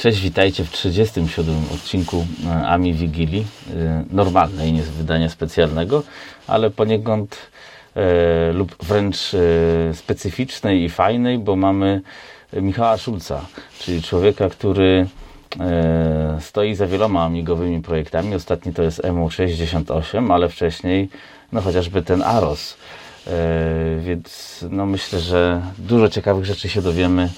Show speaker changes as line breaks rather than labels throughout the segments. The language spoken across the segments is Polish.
Cześć, witajcie w 37 odcinku e, Ami Wigilii. E, normalnej, nie z wydania specjalnego, ale poniekąd e, lub wręcz e, specyficznej i fajnej, bo mamy Michała Szulca, czyli człowieka, który e, stoi za wieloma amigowymi projektami. Ostatni to jest MU68, ale wcześniej no chociażby ten Aros. E, więc no myślę, że dużo ciekawych rzeczy się dowiemy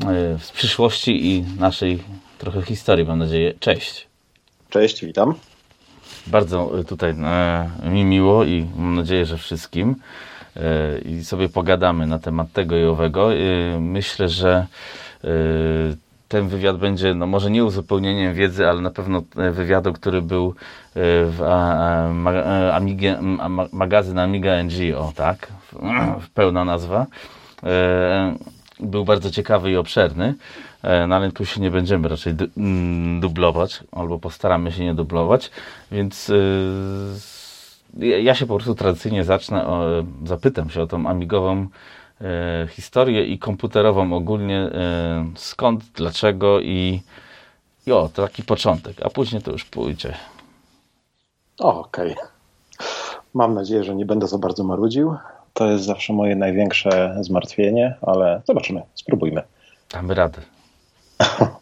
e, z przyszłości i naszej trochę historii, mam nadzieję. Cześć.
Cześć, witam.
Bardzo e, tutaj e, mi miło i mam nadzieję, że wszystkim. E, I sobie pogadamy na temat tego i owego. E, myślę, że ten wywiad będzie, no może nie uzupełnieniem wiedzy, ale na pewno e, wywiadu, który był w Amigę, magazyn Amiga NGO, tak? W, pełna nazwa. Był bardzo ciekawy i obszerny, e, no ale tu się nie będziemy raczej mm, dublować, albo postaramy się nie dublować, więc e, ja się po prostu tradycyjnie zacznę, o, zapytam się o tą amigową e, historię i komputerową ogólnie, skąd, dlaczego i, i o, to taki początek, a później to już pójdzie.
Okej. Mam nadzieję, że nie będę za bardzo marudził. To jest zawsze moje największe zmartwienie, ale zobaczymy, spróbujmy.
Damy radę.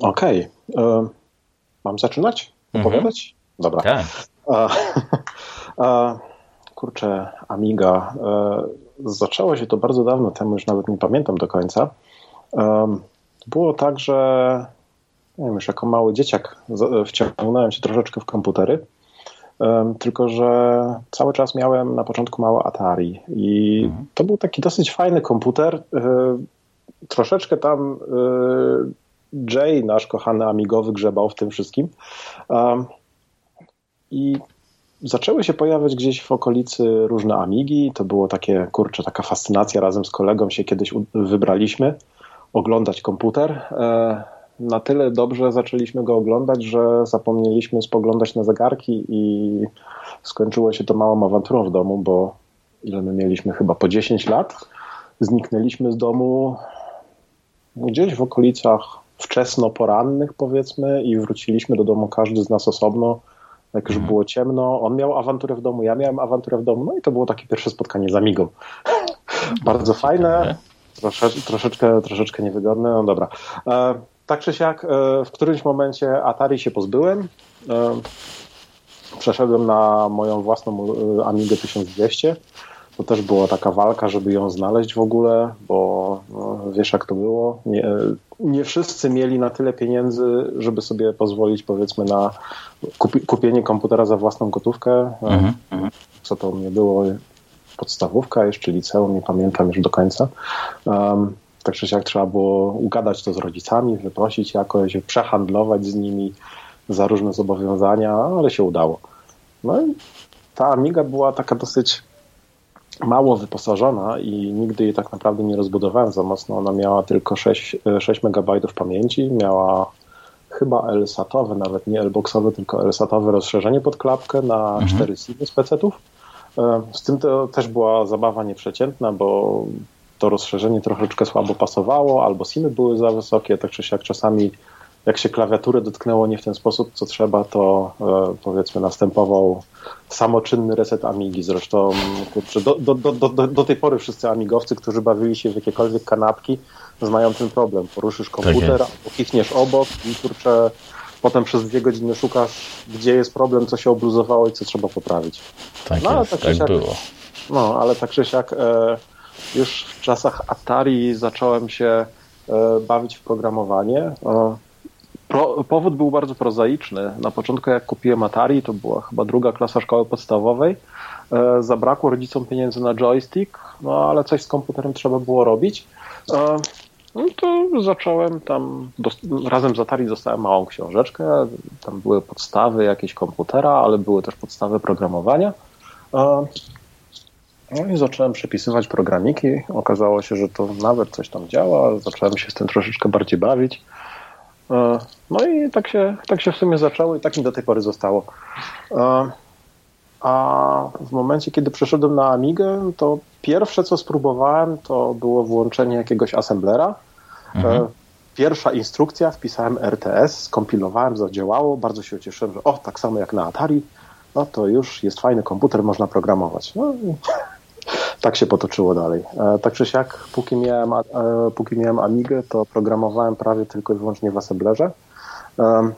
Okej. e, Mam zaczynać? Opowiadać? Dobra.
Tak,
A, a, kurczę, Amiga. E, zaczęło się to bardzo dawno temu, już nawet nie pamiętam do końca. Było tak, że nie wiem, już jako mały dzieciak wciągnąłem się troszeczkę w komputery. Tylko, że cały czas miałem na początku małe Atari i
Mhm.
to był taki dosyć fajny komputer. E, Troszeczkę tam e, Jay, nasz kochany amigowy, grzebał w tym wszystkim. I zaczęły się pojawiać gdzieś w okolicy różne amigi. To było takie, kurczę, taka fascynacja. Razem z kolegą się kiedyś wybraliśmy oglądać komputer. E, Na tyle dobrze zaczęliśmy go oglądać, że zapomnieliśmy spoglądać na zegarki i skończyło się to małą awanturą w domu, bo ile my mieliśmy? Chyba po 10 lat. Zniknęliśmy z domu gdzieś w okolicach wczesno porannych powiedzmy i wróciliśmy do domu każdy z nas osobno. Jak już było ciemno, on miał awanturę w domu, ja miałem awanturę w domu, no i to było takie pierwsze spotkanie z Amigą. Bardzo fajne, trosze, troszeczkę, troszeczkę niewygodne, no dobra. Tak czy siak, e, w którymś momencie Atari się pozbyłem. E, przeszedłem na moją własną e, Amigę 1200. To też była taka walka, żeby ją znaleźć w ogóle, bo no, wiesz jak to było. Nie, nie wszyscy mieli na tyle pieniędzy, żeby sobie pozwolić powiedzmy na kupi, kupienie komputera za własną gotówkę.
Mhm, mhm.
Co to mnie było? Podstawówka, jeszcze liceum, nie pamiętam już do końca. Um, tak czy siak trzeba było ugadać to z rodzicami, wyprosić jakoś, przehandlować z nimi za różne zobowiązania, ale się udało. No i ta Amiga była taka dosyć mało wyposażona i nigdy jej tak naprawdę nie rozbudowałem za mocno. Ona miała tylko 6, 6 MB pamięci, miała chyba L-SATowe, nawet nie L-boxowe, tylko L-SATowe rozszerzenie pod klapkę na
Mhm.
4 SIM z PC-ów. E, Z tym to też była zabawa nieprzeciętna, bo to rozszerzenie troszeczkę słabo pasowało, albo SIMy były za wysokie, tak czy siak czasami jak się klawiatury dotknęło nie w ten sposób, co trzeba, to e, powiedzmy następował samoczynny reset Amigi. Zresztą kurczę, do, do, do, do, do tej pory wszyscy amigowcy, którzy bawili się w jakiekolwiek kanapki, znają ten problem. Poruszysz komputer,
jest.
albo kichniesz obok i kurczę, potem przez dwie godziny szukasz, gdzie jest problem, co się obluzowało i co trzeba poprawić.
Tak
No,
jest,
tak
tak było.
No, ale tak czy siak e, już w czasach Atari zacząłem się e, bawić w programowanie. Pro, powód był bardzo prozaiczny. Na początku jak kupiłem Atari, to była chyba druga klasa szkoły podstawowej, e, zabrakło rodzicom pieniędzy na joystick, no ale coś z komputerem trzeba było robić. E, no to zacząłem tam, dos- razem z Atari dostałem małą książeczkę, tam były podstawy jakieś komputera, ale były też podstawy programowania. E, no i zacząłem przepisywać programiki. Okazało się, że to nawet coś tam działa. Zacząłem się z tym troszeczkę bardziej bawić. E, No i tak się, tak się w sumie zaczęło i tak mi do tej pory zostało. E, A w momencie, kiedy przeszedłem na Amigę, to pierwsze co spróbowałem, to było włączenie jakiegoś assemblera. Mhm. Pierwsza instrukcja, wpisałem RTS, skompilowałem, zadziałało, bardzo się cieszyłem, że o, tak samo jak na Atari, no to już jest fajny komputer, można programować. No i tak się potoczyło dalej. Tak czy siak, póki miałem, póki miałem Amigę, to programowałem prawie tylko i wyłącznie w Assemblerze.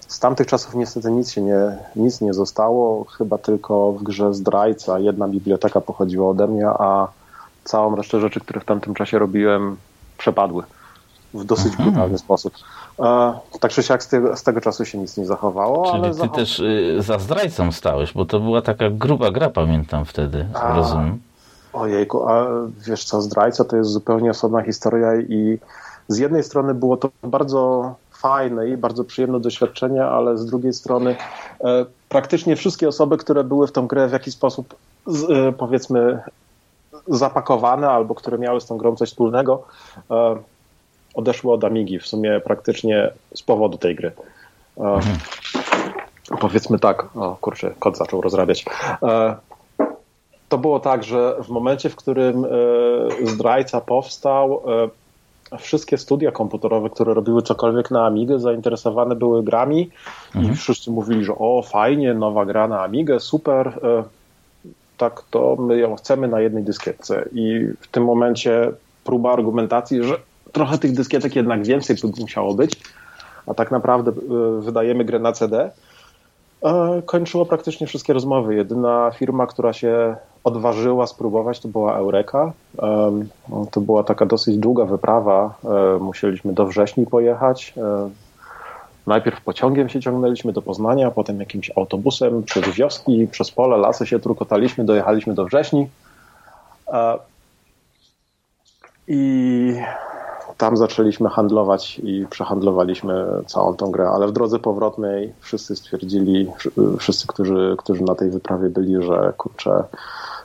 Z tamtych czasów niestety nic się nie, nic nie zostało, chyba tylko w grze Zdrajca jedna biblioteka pochodziła ode mnie, a całą resztę rzeczy, które w tamtym czasie robiłem, przepadły w dosyć Aha. brutalny sposób. Tak czy siak z tego, z tego, czasu się nic nie zachowało.
Czyli
ale
ty zachow... też y, za zdrajcą stałeś, bo to była taka gruba gra, pamiętam wtedy, a... rozumiem.
Ojejku, a wiesz co, zdrajca to jest zupełnie osobna historia i z jednej strony było to bardzo fajne i bardzo przyjemne doświadczenie, ale z drugiej strony e, praktycznie wszystkie osoby, które były w tą grę w jakiś sposób z, e, powiedzmy zapakowane albo które miały z tą grą coś wspólnego, e, odeszły od Amigi w sumie praktycznie z powodu tej gry. Mhm. Powiedzmy tak, o kurczę, kot zaczął rozrabiać. To było tak, że w momencie, w którym zdrajca powstał, wszystkie studia komputerowe, które robiły cokolwiek na Amigę, zainteresowane były grami mhm. i wszyscy mówili, że o fajnie, nowa gra na Amigę, super, e, tak to my ją chcemy na jednej dyskietce i w tym momencie próba argumentacji, że trochę tych dyskietek jednak więcej by musiało być, a tak naprawdę e, wydajemy grę na CD, e, kończyło praktycznie wszystkie rozmowy. Jedyna firma, która się odważyła spróbować, to była Eureka. To była taka dosyć długa wyprawa. Musieliśmy do wrześni pojechać. Najpierw pociągiem się ciągnęliśmy do Poznania, potem jakimś autobusem przez wioski, przez pole, lasy się trukotaliśmy, dojechaliśmy do wrześni. I tam zaczęliśmy handlować i przehandlowaliśmy całą tą grę, ale w drodze powrotnej wszyscy stwierdzili, wszyscy, którzy, którzy na tej wyprawie byli, że kurczę,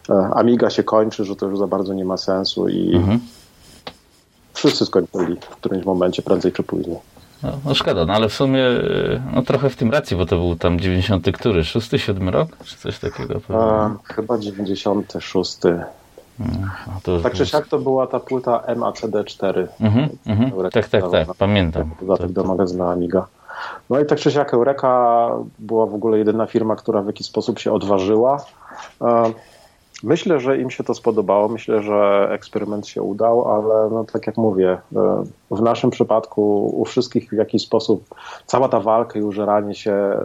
E, Amiga się kończy, że to już za bardzo nie ma sensu i mhm. wszyscy skończyli w którymś momencie, prędzej czy później.
No, no szkoda, no ale w sumie no trochę w tym racji, bo to był tam 90 który? 6, 7 rok? Czy coś takiego?
A, chyba 96. No, tak czy siak to była ta płyta MACD4. Mhm,
mhm. Tak, tak, tak, pamiętam.
Dodatek tak, do magazynu Amiga. No i tak czy siak Eureka była w ogóle jedyna firma, która w jakiś sposób się odważyła. Myślę, że im się to spodobało, myślę, że eksperyment się udał, ale no, tak jak mówię, e, w naszym przypadku u wszystkich w jakiś sposób cała ta walka i użeranie się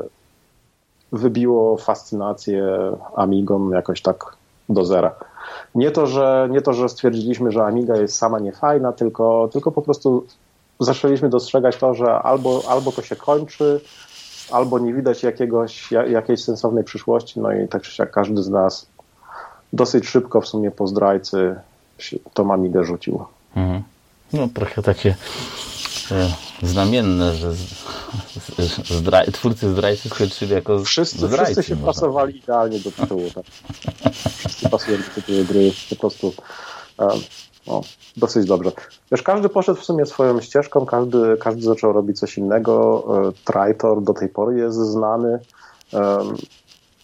wybiło fascynację Amigą jakoś tak do zera. Nie to, że, nie to, że stwierdziliśmy, że Amiga jest sama niefajna, tylko, tylko po prostu zaczęliśmy dostrzegać to, że albo, albo to się kończy, albo nie widać jakiegoś, jakiejś sensownej przyszłości, no i tak czy siak każdy z nas dosyć szybko w sumie po zdrajcy to Amigę rzucił. Mhm.
No trochę takie e, znamienne, że twórcy zdrajcy skończyli jako
wszyscy, zdrajcy. Wszyscy się pasowali idealnie do tytułu. Tak. Wszyscy pasują do tytułu gry. Po prostu e, no, dosyć dobrze. Wiesz, każdy poszedł w sumie swoją ścieżką, każdy, każdy zaczął robić coś innego. E, Traitor do tej pory jest znany. E,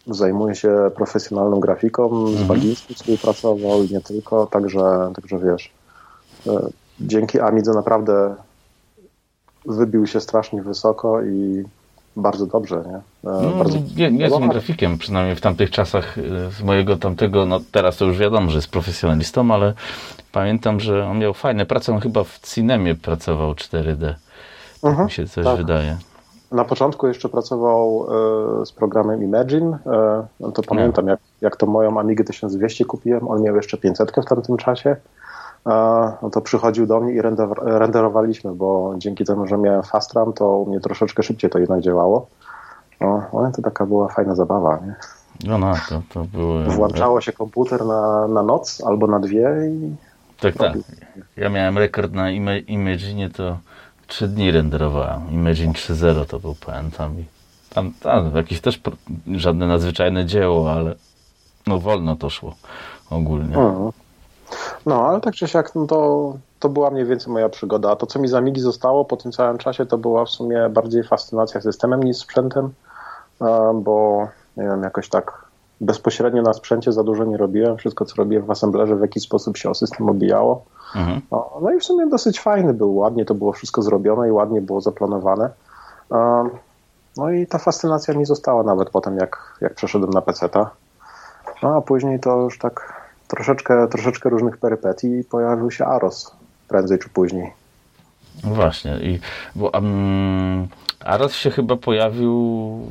zajmuje się profesjonalną grafiką, mhm. z Bagińskim współpracował i nie tylko, także, także wiesz, dzięki Amidze naprawdę wybił się strasznie wysoko i bardzo dobrze, nie?
E, no, bardzo nie, nie jestem grafikiem, przynajmniej w tamtych czasach e, z mojego tamtego, no teraz to już wiadomo, że jest profesjonalistą, ale pamiętam, że on miał fajne prace, on chyba w Cinemie pracował 4D. Tak mhm, mi się coś tak. wydaje.
Na początku jeszcze pracował e, z programem Imagine. E, no to pamiętam, jak, jak to moją Amigę 1200 kupiłem. On miał jeszcze 500 w tamtym czasie. No to przychodził do mnie i render, renderowaliśmy, bo dzięki temu, że miałem Fastram, to u mnie troszeczkę szybciej to jednak działało. No, no to taka była fajna zabawa. Nie?
No, no to, to były...
Włączało się komputer na, na noc albo na dwie i...
Tak, tak. Ja miałem rekord na Imagine, to trzy dni renderowałem. Imagine 3.0 to był, pamiętam. I tam, tam jakieś też żadne nadzwyczajne dzieło, ale no wolno to szło ogólnie. Mhm.
No, ale tak czy siak, no to, to była mniej więcej moja przygoda. A to, co mi z Amigi zostało po tym całym czasie, to była w sumie bardziej fascynacja systemem niż sprzętem, bo nie wiem, jakoś tak bezpośrednio na sprzęcie za dużo nie robiłem. Wszystko, co robiłem w assemblerze, w jakiś sposób się o system obijało. Mhm. No, no, i w sumie dosyć fajny był, ładnie to było wszystko zrobione i ładnie było zaplanowane. No i ta fascynacja mi została nawet potem, jak, jak przeszedłem na PC-ta. No a później to już tak troszeczkę, troszeczkę różnych perypetii i pojawił się Aros prędzej czy później.
No właśnie, i, bo um, Aros się chyba pojawił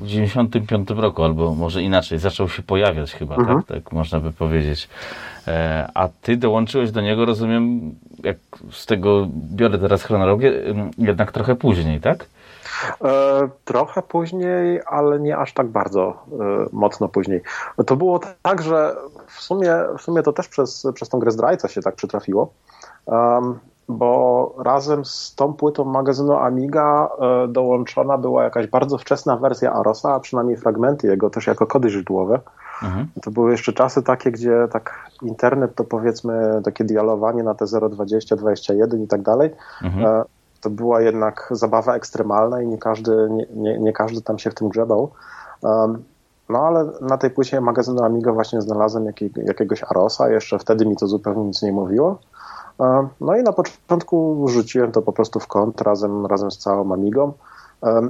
w 95 roku, albo może inaczej, zaczął się pojawiać chyba, tak? mhm. tak, tak można by powiedzieć. E, a ty dołączyłeś do niego, rozumiem, jak z tego biorę teraz chronologię, jednak trochę później, tak?
E, trochę później, ale nie aż tak bardzo e, mocno później. To było tak, że w sumie, w sumie to też przez, przez tą grę zdrajca się tak przytrafiło. Bo razem z tą płytą magazynu Amiga e, dołączona była jakaś bardzo wczesna wersja Arosa, a przynajmniej fragmenty jego też jako kody źródłowe. Mhm. To były jeszcze czasy takie, gdzie tak internet to powiedzmy takie dialowanie na te 020, 21 i tak dalej. Mhm. To była jednak zabawa ekstremalna i nie każdy, nie, nie, nie każdy tam się w tym grzebał. No ale na tej płycie magazynu Amiga właśnie znalazłem jakiegoś Arosa, jeszcze wtedy mi to zupełnie nic nie mówiło. No i na początku rzuciłem to po prostu w kąt razem, razem z całą Amigą,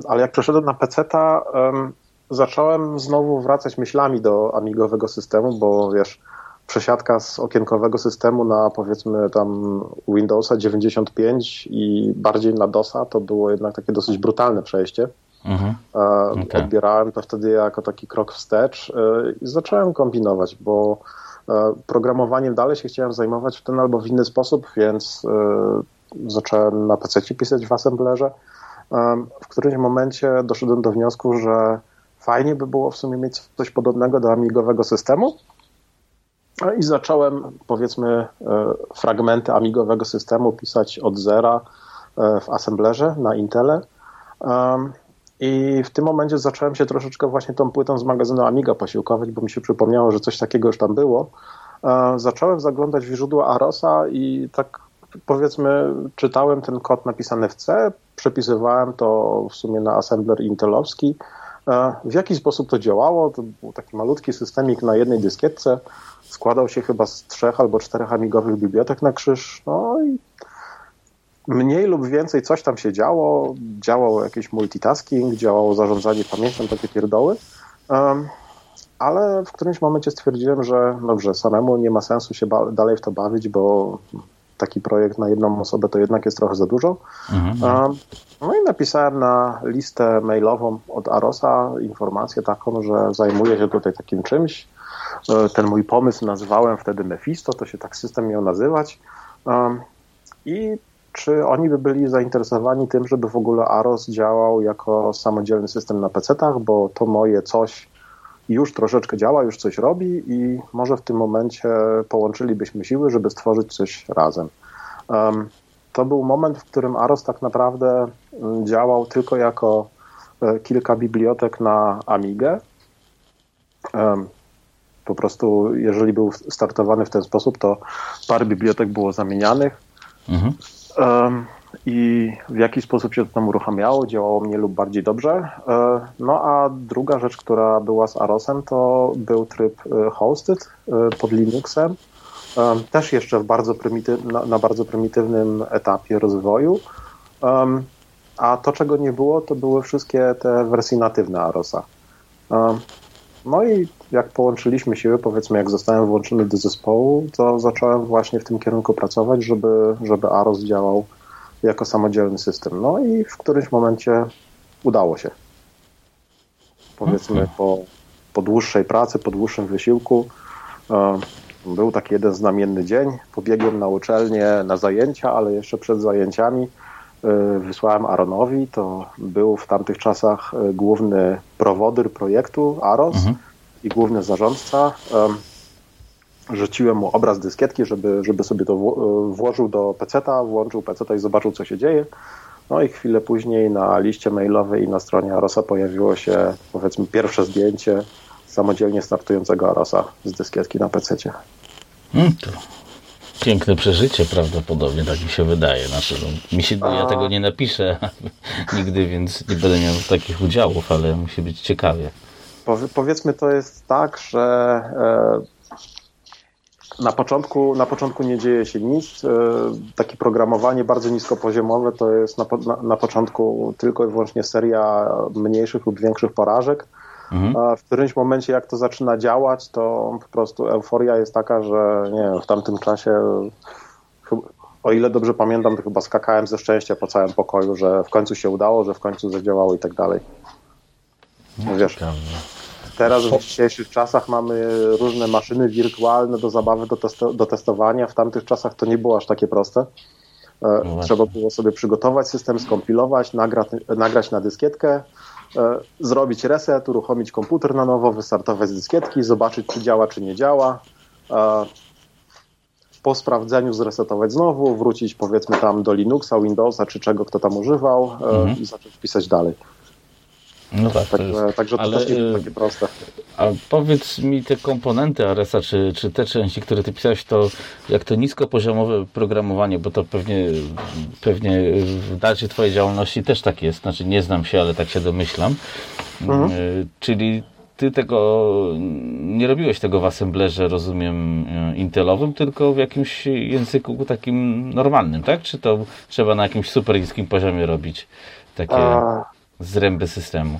ale jak przeszedłem na PC-ta, zacząłem znowu wracać myślami do amigowego systemu, bo wiesz, przesiadka z okienkowego systemu na powiedzmy tam Windowsa 95 i bardziej na DOSa to było jednak takie dosyć brutalne przejście. Mhm. Okay. Odbierałem to wtedy jako taki krok wstecz e, i zacząłem kombinować, bo E, programowaniem dalej się chciałem zajmować w ten albo w inny sposób, więc e, zacząłem na PC pisać w assemblerze. E, w którymś momencie doszedłem do wniosku, że fajnie by było w sumie mieć coś podobnego do amigowego systemu. I zacząłem, powiedzmy, fragmenty amigowego systemu pisać od zera w assemblerze na Intele. I w tym momencie zacząłem się troszeczkę właśnie tą płytą z magazynu Amiga posiłkować, bo mi się przypomniało, że coś takiego już tam było. E, zacząłem zaglądać w źródła Arosa i tak powiedzmy czytałem ten kod napisany w C, przepisywałem to w sumie na assembler intelowski. E, w jaki sposób to działało? To był taki malutki systemik na jednej dyskietce. Składał się chyba z trzech albo czterech amigowych bibliotek na krzyż. No i mniej lub więcej coś tam się działo, działał jakiś multitasking, działało zarządzanie pamięcią, takie pierdoły, ale w którymś momencie stwierdziłem, że dobrze, samemu nie ma sensu się dalej w to bawić, bo taki projekt na jedną osobę to jednak jest trochę za dużo. Mhm. Um, no i napisałem na listę mailową od Arosa informację taką, że zajmuję się tutaj takim czymś. E, ten mój pomysł nazywałem wtedy Mephisto, to się tak system miał nazywać. Um, I czy oni by byli zainteresowani tym, żeby w ogóle AROS działał jako samodzielny system na PC-tach, bo to moje coś już troszeczkę działa, już coś robi i może w tym momencie połączylibyśmy siły, żeby stworzyć coś razem. To był moment, w którym AROS tak naprawdę mm, działał tylko jako e, kilka bibliotek na Amigę. Po prostu, jeżeli był startowany w ten sposób, to parę bibliotek było zamienianych. Mhm i w jaki sposób się to tam uruchamiało, działało mniej lub bardziej dobrze. E, no a druga rzecz, która była z Arosem, to był tryb e, hosted e, pod Linuxem, też jeszcze w bardzo na, na, bardzo prymitywnym etapie rozwoju. A to, czego nie było, to były wszystkie te wersje natywne Arosa. No i jak połączyliśmy siły, powiedzmy, jak zostałem włączony do zespołu, to zacząłem właśnie w tym kierunku pracować, żeby, żeby AROS działał jako samodzielny system. No i w którymś momencie udało się. Powiedzmy, po, po dłuższej pracy, po dłuższym wysiłku, e, był taki jeden znamienny dzień. Pobiegłem na uczelnię na zajęcia, ale jeszcze przed zajęciami e, wysłałem Aronowi. To był w tamtych czasach e, główny prowodyr projektu AROS. Mhm i główny zarządca. Rzuciłem mu obraz dyskietki, żeby, żeby sobie to włożył do peceta, włączył peceta i zobaczył, co się dzieje. No i chwilę później na liście mailowej i na stronie Arosa pojawiło się, powiedzmy, pierwsze zdjęcie samodzielnie startującego Arosa z dyskietki na pececie.
Hmm, to piękne przeżycie prawdopodobnie, tak mi się wydaje. Znaczy, no, mi się, ja tego nie napiszę nigdy, więc nie będę miał takich udziałów, ale musi być ciekawie
powiedzmy to jest tak, że e, na początku, na początku nie dzieje się nic. Takie programowanie bardzo niskopoziomowe to jest na, na, na początku tylko i wyłącznie seria mniejszych lub większych porażek. Mhm. W którymś momencie, jak to zaczyna działać, to po prostu euforia jest taka, że nie wiem, w tamtym czasie o ile dobrze pamiętam, to chyba skakałem ze szczęścia po całym pokoju, że w końcu się udało, że w końcu zadziałało i tak dalej. No, wiesz, teraz w dzisiejszych czasach mamy różne maszyny wirtualne do zabawy, do, testo do testowania. W tamtych czasach to nie było aż takie proste. E, no Trzeba było sobie przygotować system, skompilować, nagrać, nagrać na dyskietkę, e, zrobić reset, uruchomić komputer na nowo, wystartować z dyskietki, zobaczyć, czy działa, czy nie działa e, po sprawdzeniu zresetować znowu, wrócić powiedzmy tam do Linuxa, Windowsa czy czego kto tam używał mhm. i zacząć pisać dalej.
No tak,
także,
jest,
także to ale, też nie jest takie proste.
A powiedz mi te komponenty Aresa, czy, czy te części, które ty pisałeś, to jak to niskopoziomowe programowanie, bo to pewnie, pewnie w dalszej twojej działalności też tak jest, znaczy nie znam się, ale tak się domyślam. Mhm. E, czyli ty tego nie robiłeś tego w assemblerze, rozumiem, e, intelowym, tylko w jakimś języku takim normalnym, tak? Czy to trzeba na jakimś super niskim poziomie robić takie A... zręby systemu?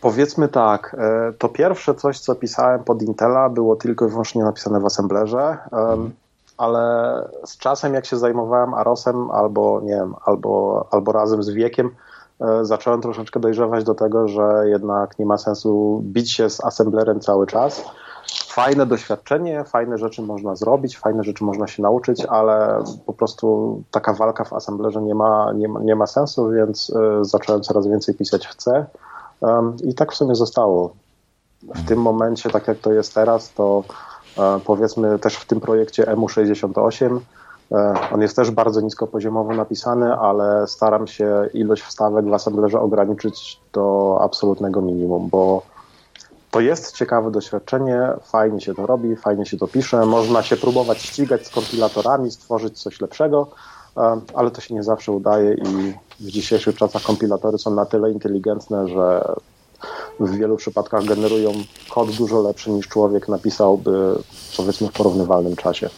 Powiedzmy tak, e, to pierwsze coś, co pisałem pod Intela, było tylko i wyłącznie napisane w assemblerze, mhm. ale z czasem, jak się zajmowałem Arosem, albo nie wiem, albo, albo razem z wiekiem, E, zacząłem troszeczkę dojrzewać do tego, że jednak nie ma sensu bić się z assemblerem cały czas. Fajne doświadczenie, fajne rzeczy można zrobić, fajne rzeczy można się nauczyć, ale po prostu taka walka w assemblerze nie ma, nie ma, nie ma sensu, więc e, zacząłem coraz więcej pisać w C i tak w sumie zostało. W tym momencie, tak jak to jest teraz, to e, powiedzmy też w tym projekcie EMU68 E, on jest też bardzo niskopoziomowo napisany, ale staram się ilość wstawek w assemblerze ograniczyć do absolutnego minimum, bo to jest ciekawe doświadczenie, fajnie się to robi, fajnie się to pisze, można się próbować ścigać z kompilatorami, stworzyć coś lepszego, ale to się nie zawsze udaje i w dzisiejszych czasach kompilatory są na tyle inteligentne, że w wielu przypadkach generują kod dużo lepszy niż człowiek napisałby powiedzmy w porównywalnym czasie.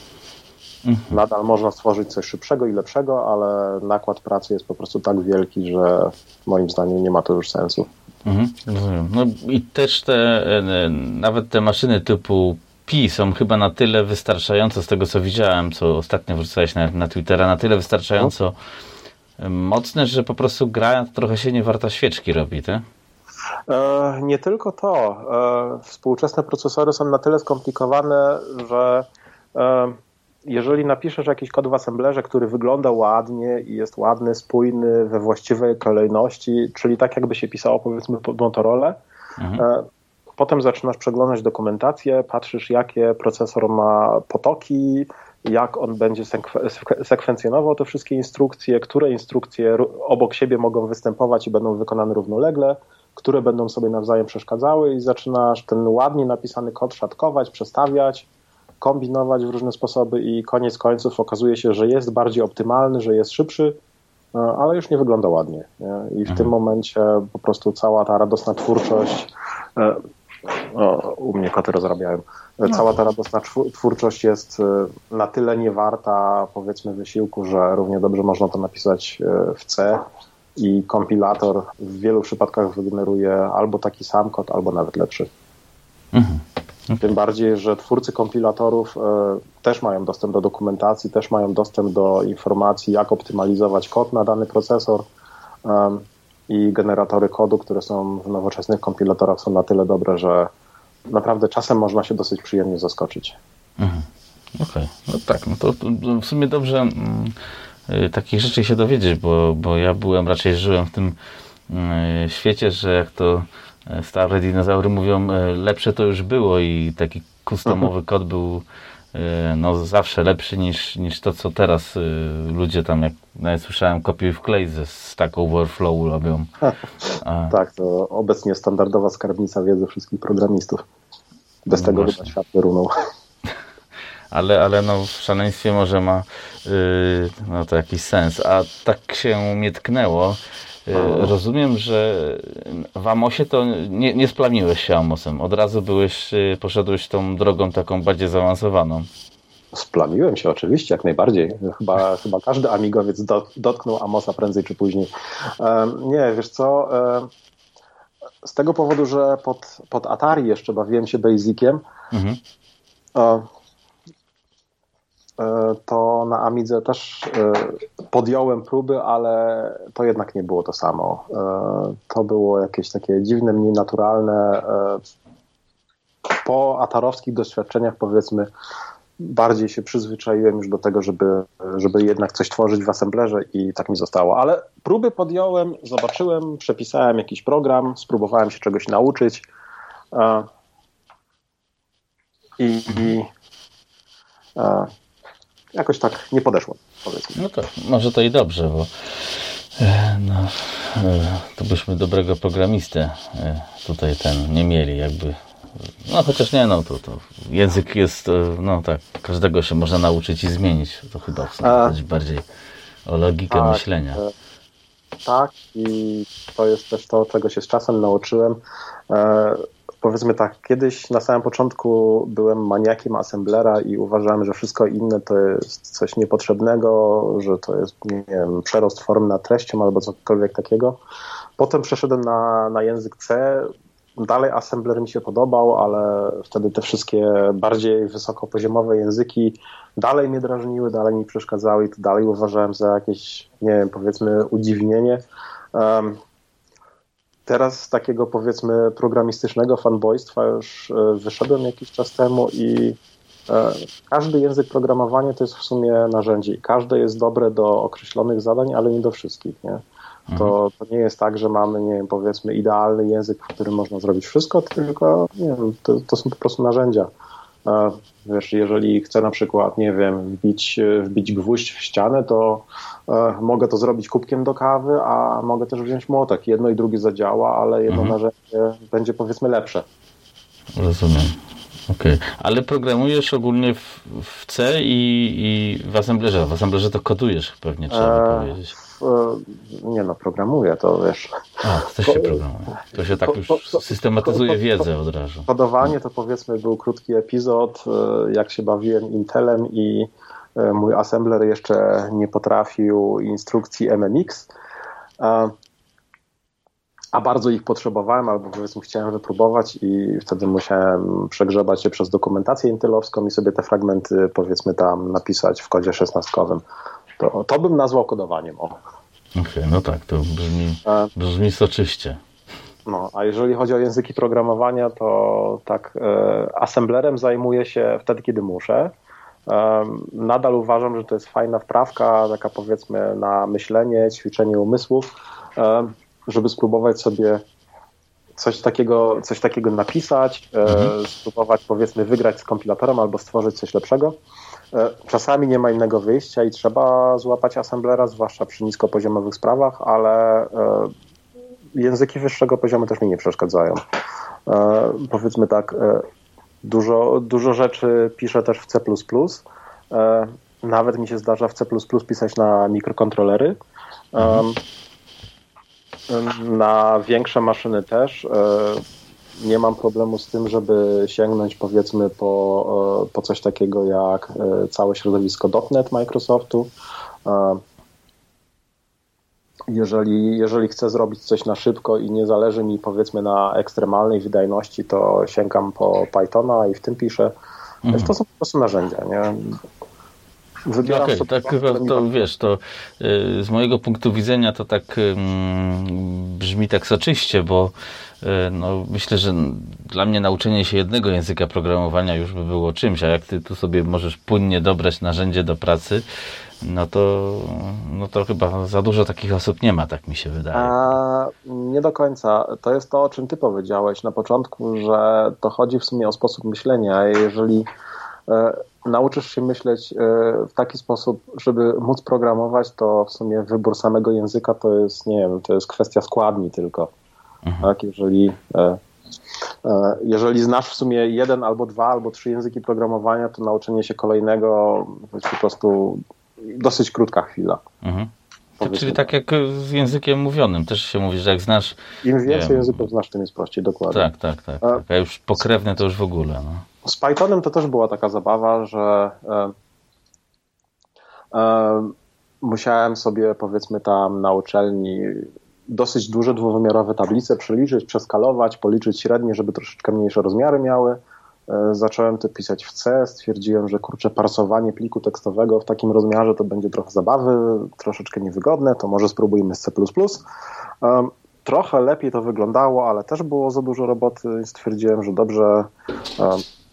Mhm. Nadal można stworzyć coś szybszego i lepszego, ale nakład pracy jest po prostu tak wielki, że moim zdaniem nie ma to już sensu.
Mhm, No i też te, e, nawet te maszyny typu Pi są chyba na tyle wystarczająco, z tego co widziałem, co ostatnio wrzucałeś na, na Twittera, na tyle wystarczająco no. mocne, że po prostu gra trochę się nie warta świeczki robi, tak?
E, nie tylko to. E, współczesne procesory są na tyle skomplikowane, że e, jeżeli napiszesz jakiś kod w assemblerze, który wygląda ładnie i jest ładny, spójny, we właściwej kolejności, czyli tak jakby się pisało powiedzmy pod Motorola, mhm. E, potem zaczynasz przeglądać dokumentację, patrzysz jakie procesor ma potoki, jak on będzie sekwencjonował te wszystkie instrukcje, które instrukcje obok siebie mogą występować i będą wykonane równolegle, które będą sobie nawzajem przeszkadzały i zaczynasz ten ładnie napisany kod szatkować, przestawiać, kombinować w różne sposoby i koniec końców okazuje się, że jest bardziej optymalny, że jest szybszy, e, ale już nie wygląda ładnie. Nie? I w mhm. tym momencie po prostu cała ta radosna twórczość, e, o, u mnie koty rozrabiają, no. cała ta radosna twórczość jest e, na tyle niewarta powiedzmy wysiłku, że równie dobrze można to napisać w C i kompilator w wielu przypadkach wygeneruje albo taki sam kod, albo nawet lepszy. Mhm. Tym bardziej, że twórcy kompilatorów e, też mają dostęp do dokumentacji, też mają dostęp do informacji, jak optymalizować kod na dany procesor. I generatory kodu, które są w nowoczesnych kompilatorach, są na tyle dobre, że naprawdę czasem można się dosyć przyjemnie zaskoczyć.
Mhm. Okej, okay. no tak, no to, to, w sumie dobrze mm, y, takich rzeczy się dowiedzieć, bo, bo ja byłem, raczej żyłem w tym y, świecie, że jak to stare dinozaury mówią, e, lepsze to już było i taki customowy mhm. kod był e, no, zawsze lepszy niż, niż to, co teraz ludzie tam, jak nawet słyszałem, kopiuj w klej ze Stack Overflow robią.
A... tak, to obecnie standardowa skarbnica wiedzy wszystkich programistów. Bez no tego chyba świat wyrunął.
Ale, ale no w szaleństwie może ma yy, no to jakiś sens. A tak się mnie tknęło, E, rozumiem, że w Amosie to nie, nie splamiłeś się Amosem. Od razu byłeś, e, poszedłeś tą drogą taką bardziej zaawansowaną.
Splamiłem się oczywiście, jak najbardziej. Chyba, chyba każdy amigowiec dotknął Amosa prędzej czy później. Nie, wiesz co, z tego powodu, że pod, pod Atari jeszcze bawiłem się Basiciem, mhm. E, to na Amidze też e, podjąłem próby, ale to jednak nie było to samo. E, to było jakieś takie dziwne, mniej naturalne. Po atarowskich doświadczeniach, powiedzmy, bardziej się przyzwyczaiłem już do tego, żeby, żeby jednak coś tworzyć w assemblerze i tak mi zostało. Ale próby podjąłem, zobaczyłem, przepisałem jakiś program, spróbowałem się czegoś nauczyć i, i jakoś tak nie podeszło, powiedzmy.
No to może to i dobrze, bo e, no, e, to byśmy dobrego programistę e, tutaj ten nie mieli, jakby. No chociaż nie, no to, to język jest, no tak, każdego się można nauczyć i zmienić. To chyba w bardziej o logikę tak, myślenia.
Tak, i to jest też to, czego się z czasem nauczyłem powiedzmy tak, kiedyś na samym początku byłem maniakiem assemblera i uważałem, że wszystko inne to jest coś niepotrzebnego, że to jest, nie wiem, przerost form na treścią albo cokolwiek takiego. Potem przeszedłem na, na język C. Dalej assembler mi się podobał, ale wtedy te wszystkie bardziej wysokopoziomowe języki dalej mnie drażniły, dalej mi przeszkadzały i to dalej uważałem za jakieś, nie wiem, powiedzmy udziwnienie. Teraz z takiego powiedzmy programistycznego fanboystwa już e, wyszedłem jakiś czas temu i e, każdy język programowania to jest w sumie narzędzie i każde jest dobre do określonych zadań, ale nie do wszystkich. Nie? To, mhm. to nie jest tak, że mamy, nie wiem, powiedzmy idealny język, w którym można zrobić wszystko, tylko nie wiem, to, to są po prostu narzędzia. Wiesz, jeżeli chcę na przykład, nie wiem, wbić, wbić gwóźdź w ścianę, to e, mogę to zrobić kubkiem do kawy, a mogę też wziąć młotek. Jedno i drugie zadziała, ale jedno mhm. narzędzie będzie powiedzmy lepsze.
Rozumiem. Okej, okay. ale programujesz ogólnie w, w C i, i w Assemblerze. W Assemblerze to kodujesz pewnie, trzeba e, powiedzieć.
E, nie no, programuję to, wiesz.
A, to się programuje. To się tak już systematyzuje wiedzę od razu.
Kodowanie to powiedzmy był krótki epizod, e, jak się bawiłem Intelem i e, mój assembler jeszcze nie potrafił instrukcji MMX, a bardzo ich potrzebowałem, albo powiedzmy chciałem wypróbować i wtedy musiałem przegrzebać się przez dokumentację intelowską i sobie te fragmenty powiedzmy tam napisać w kodzie szesnastkowym. To, to bym nazwał kodowaniem. Okej,
okay, no tak, to brzmi, brzmi soczyście.
No, a jeżeli chodzi o języki programowania, to tak, e, assemblerem zajmuję się wtedy, kiedy muszę. E, nadal uważam, że to jest fajna wprawka, taka powiedzmy na myślenie, ćwiczenie umysłów, e, żeby spróbować sobie coś takiego, coś takiego napisać, mhm. spróbować powiedzmy wygrać z kompilatorem albo stworzyć coś lepszego. E, czasami nie ma innego wyjścia i trzeba złapać assemblera, zwłaszcza przy niskopoziomowych sprawach, ale e, języki wyższego poziomu też mi nie przeszkadzają. E, powiedzmy tak, dużo, dużo rzeczy piszę też w C. Nawet mi się zdarza w C pisać na mikrokontrolery. Mhm. Na większe maszyny też nie mam problemu z tym, żeby sięgnąć powiedzmy po, e, po coś takiego jak e, całe środowisko .NET Microsoftu. E, jeżeli, jeżeli chcę zrobić coś na szybko i nie zależy mi powiedzmy na ekstremalnej wydajności, to sięgam po Pythona i w tym piszę. Mhm. To są po prostu narzędzia. Nie?
Wybieram okay, sobie tak, to, to wiesz, to y, z mojego punktu widzenia to tak y, brzmi tak soczyście, bo y, no, myślę, że dla mnie nauczenie się jednego języka programowania już by było czymś, a jak ty tu sobie możesz płynnie dobrać narzędzie do pracy, no to, no to chyba za dużo takich osób nie ma, tak mi się wydaje. A,
nie do końca. To jest to, o czym ty powiedziałeś na początku, że to chodzi w sumie o sposób myślenia. Jeżeli e, nauczysz się myśleć e, w taki sposób, żeby móc programować, to w sumie wybór samego języka to jest, nie wiem, to jest kwestia składni tylko. Mhm. Tak, jeżeli, e, e, jeżeli znasz w sumie jeden albo dwa albo trzy języki programowania, to nauczenie się kolejnego to jest po prostu dosyć krótka chwila. Mhm.
Czyli tak jak z językiem mówionym, też się mówi, że jak znasz...
Im więcej wiem, języków znasz, tym jest prościej, dokładnie.
Tak, tak, tak. tak. A już pokrewne to już w ogóle. No.
Z Pythonem to też była taka zabawa, że e, musiałem sobie powiedzmy tam na uczelni dosyć duże dwuwymiarowe tablice przeliczyć, przeskalować, policzyć średnie, żeby troszeczkę mniejsze rozmiary miały. E, zacząłem to pisać w C, stwierdziłem, że kurczę, parsowanie pliku tekstowego w takim rozmiarze to będzie trochę zabawy, troszeczkę niewygodne, to może spróbujmy z C++. Trochę lepiej to wyglądało, ale też było za dużo roboty. Stwierdziłem, że dobrze,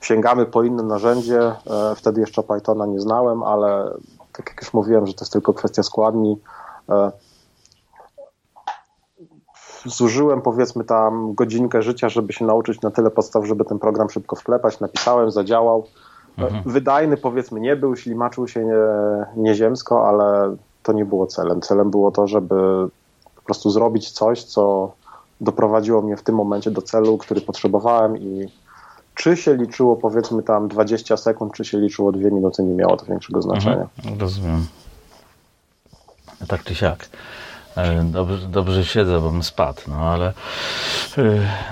sięgamy po inne narzędzie. E, wtedy jeszcze Pythona nie znałem, ale tak jak już mówiłem, że to jest tylko kwestia składni. E, zużyłem powiedzmy tam godzinkę życia, żeby się nauczyć na tyle podstaw, żeby ten program szybko wklepać. Napisałem, zadziałał. Mhm. Wydajny powiedzmy nie był, ślimaczył się nie, nieziemsko, ale to nie było celem. Celem było to, żeby po prostu zrobić coś, co doprowadziło mnie w tym momencie do celu, który potrzebowałem i czy się liczyło powiedzmy tam 20 sekund, czy się liczyło 2 minuty, nie miało to większego znaczenia.
Mhm, rozumiem. Tak czy siak. E, dobrze, dobrze siedzę, bo bym spadł, no ale e,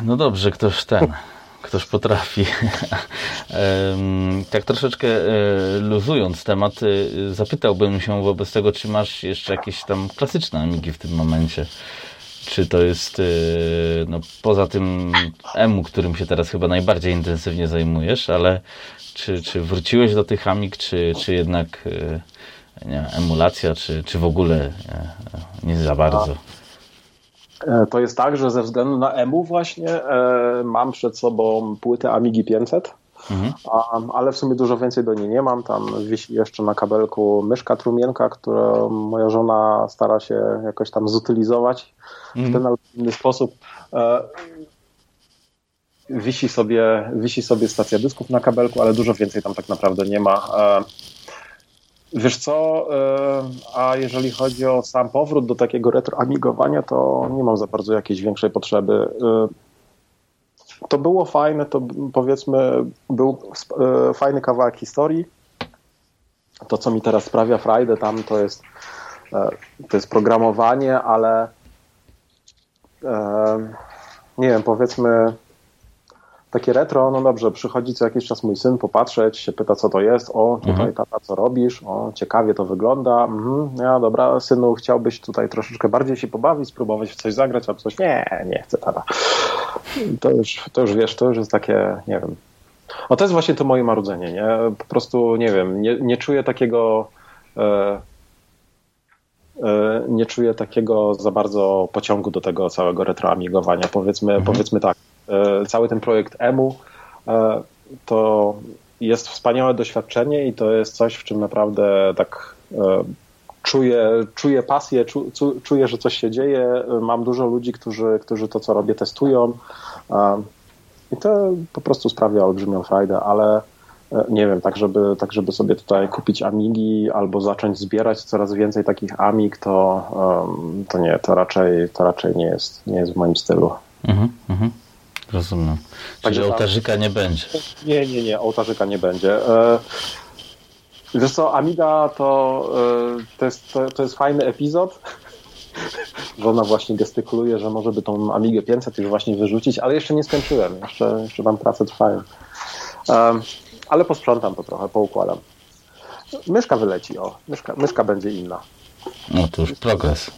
no dobrze, ktoś ten, ktoś potrafi. tak troszeczkę e, luzując temat, zapytałbym się wobec tego, czy masz jeszcze jakieś tam klasyczne amigi w tym momencie. Czy to jest no, poza tym emu, którym się teraz chyba najbardziej intensywnie zajmujesz, ale czy, czy wróciłeś do tych amig, czy, czy jednak nie, emulacja, czy, czy w ogóle nie, nie za bardzo?
E, to jest tak, że ze względu na EMU właśnie e, mam przed sobą płytę Amigi 500, mhm. a, ale w sumie dużo więcej do niej nie mam. Tam wisi jeszcze na kabelku myszka trumienka, którą moja żona stara się jakoś tam zutylizować mhm. w ten albo inny sposób. E, wisi sobie, wisi sobie stacja dysków na kabelku, ale dużo więcej tam tak naprawdę nie ma. E, Wiesz co, e, a jeżeli chodzi o sam powrót do takiego retroamigowania, to nie mam za bardzo jakiejś większej potrzeby. To było fajne, to powiedzmy był fajny kawałek historii. To, co mi teraz sprawia frajdę tam, to jest, to jest programowanie, ale nie wiem, powiedzmy takie retro, no dobrze, przychodzi co jakiś czas mój syn popatrzeć, się pyta co to jest, o tutaj mhm. tata co robisz, o ciekawie to wygląda, mhm, ja dobra synu chciałbyś tutaj troszeczkę bardziej się pobawić, spróbować w coś zagrać, albo coś, nie, nie chcę tata. To już, to już wiesz, to już jest takie, nie wiem, no to jest właśnie to moje marudzenie, nie, po prostu nie wiem, nie, nie czuję takiego e nie czuję takiego za bardzo pociągu do tego całego retroamigowania. Powiedzmy, mhm. powiedzmy tak, E, cały ten projekt EMU e, to jest wspaniałe doświadczenie i to jest coś, w czym naprawdę tak e, czuję, czuję pasję, czuję, że coś się dzieje. Mam dużo ludzi, którzy, którzy to, co robię, testują. I to po prostu sprawia olbrzymią frajdę, ale nie wiem, tak żeby, tak żeby sobie tutaj kupić Amigi albo zacząć zbierać coraz więcej takich Amig, to, to nie, to raczej, to raczej nie, jest, nie jest w moim stylu. Mhm, mhm.
Rozumiem. Czyli Także ołtarzyka nie będzie.
Nie, nie, nie, ołtarzyka nie będzie. E, wiesz co, Amiga to, e, to, jest, to, to jest fajny epizod. Żona właśnie gestykuluje, że może by tą Amigę 500 już właśnie wyrzucić, ale jeszcze nie skończyłem. Jeszcze, jeszcze tam prace trwają. E, ale posprzątam to trochę, poukładam. Myszka wyleci, o. Myszka, myszka będzie inna.
No to już progres.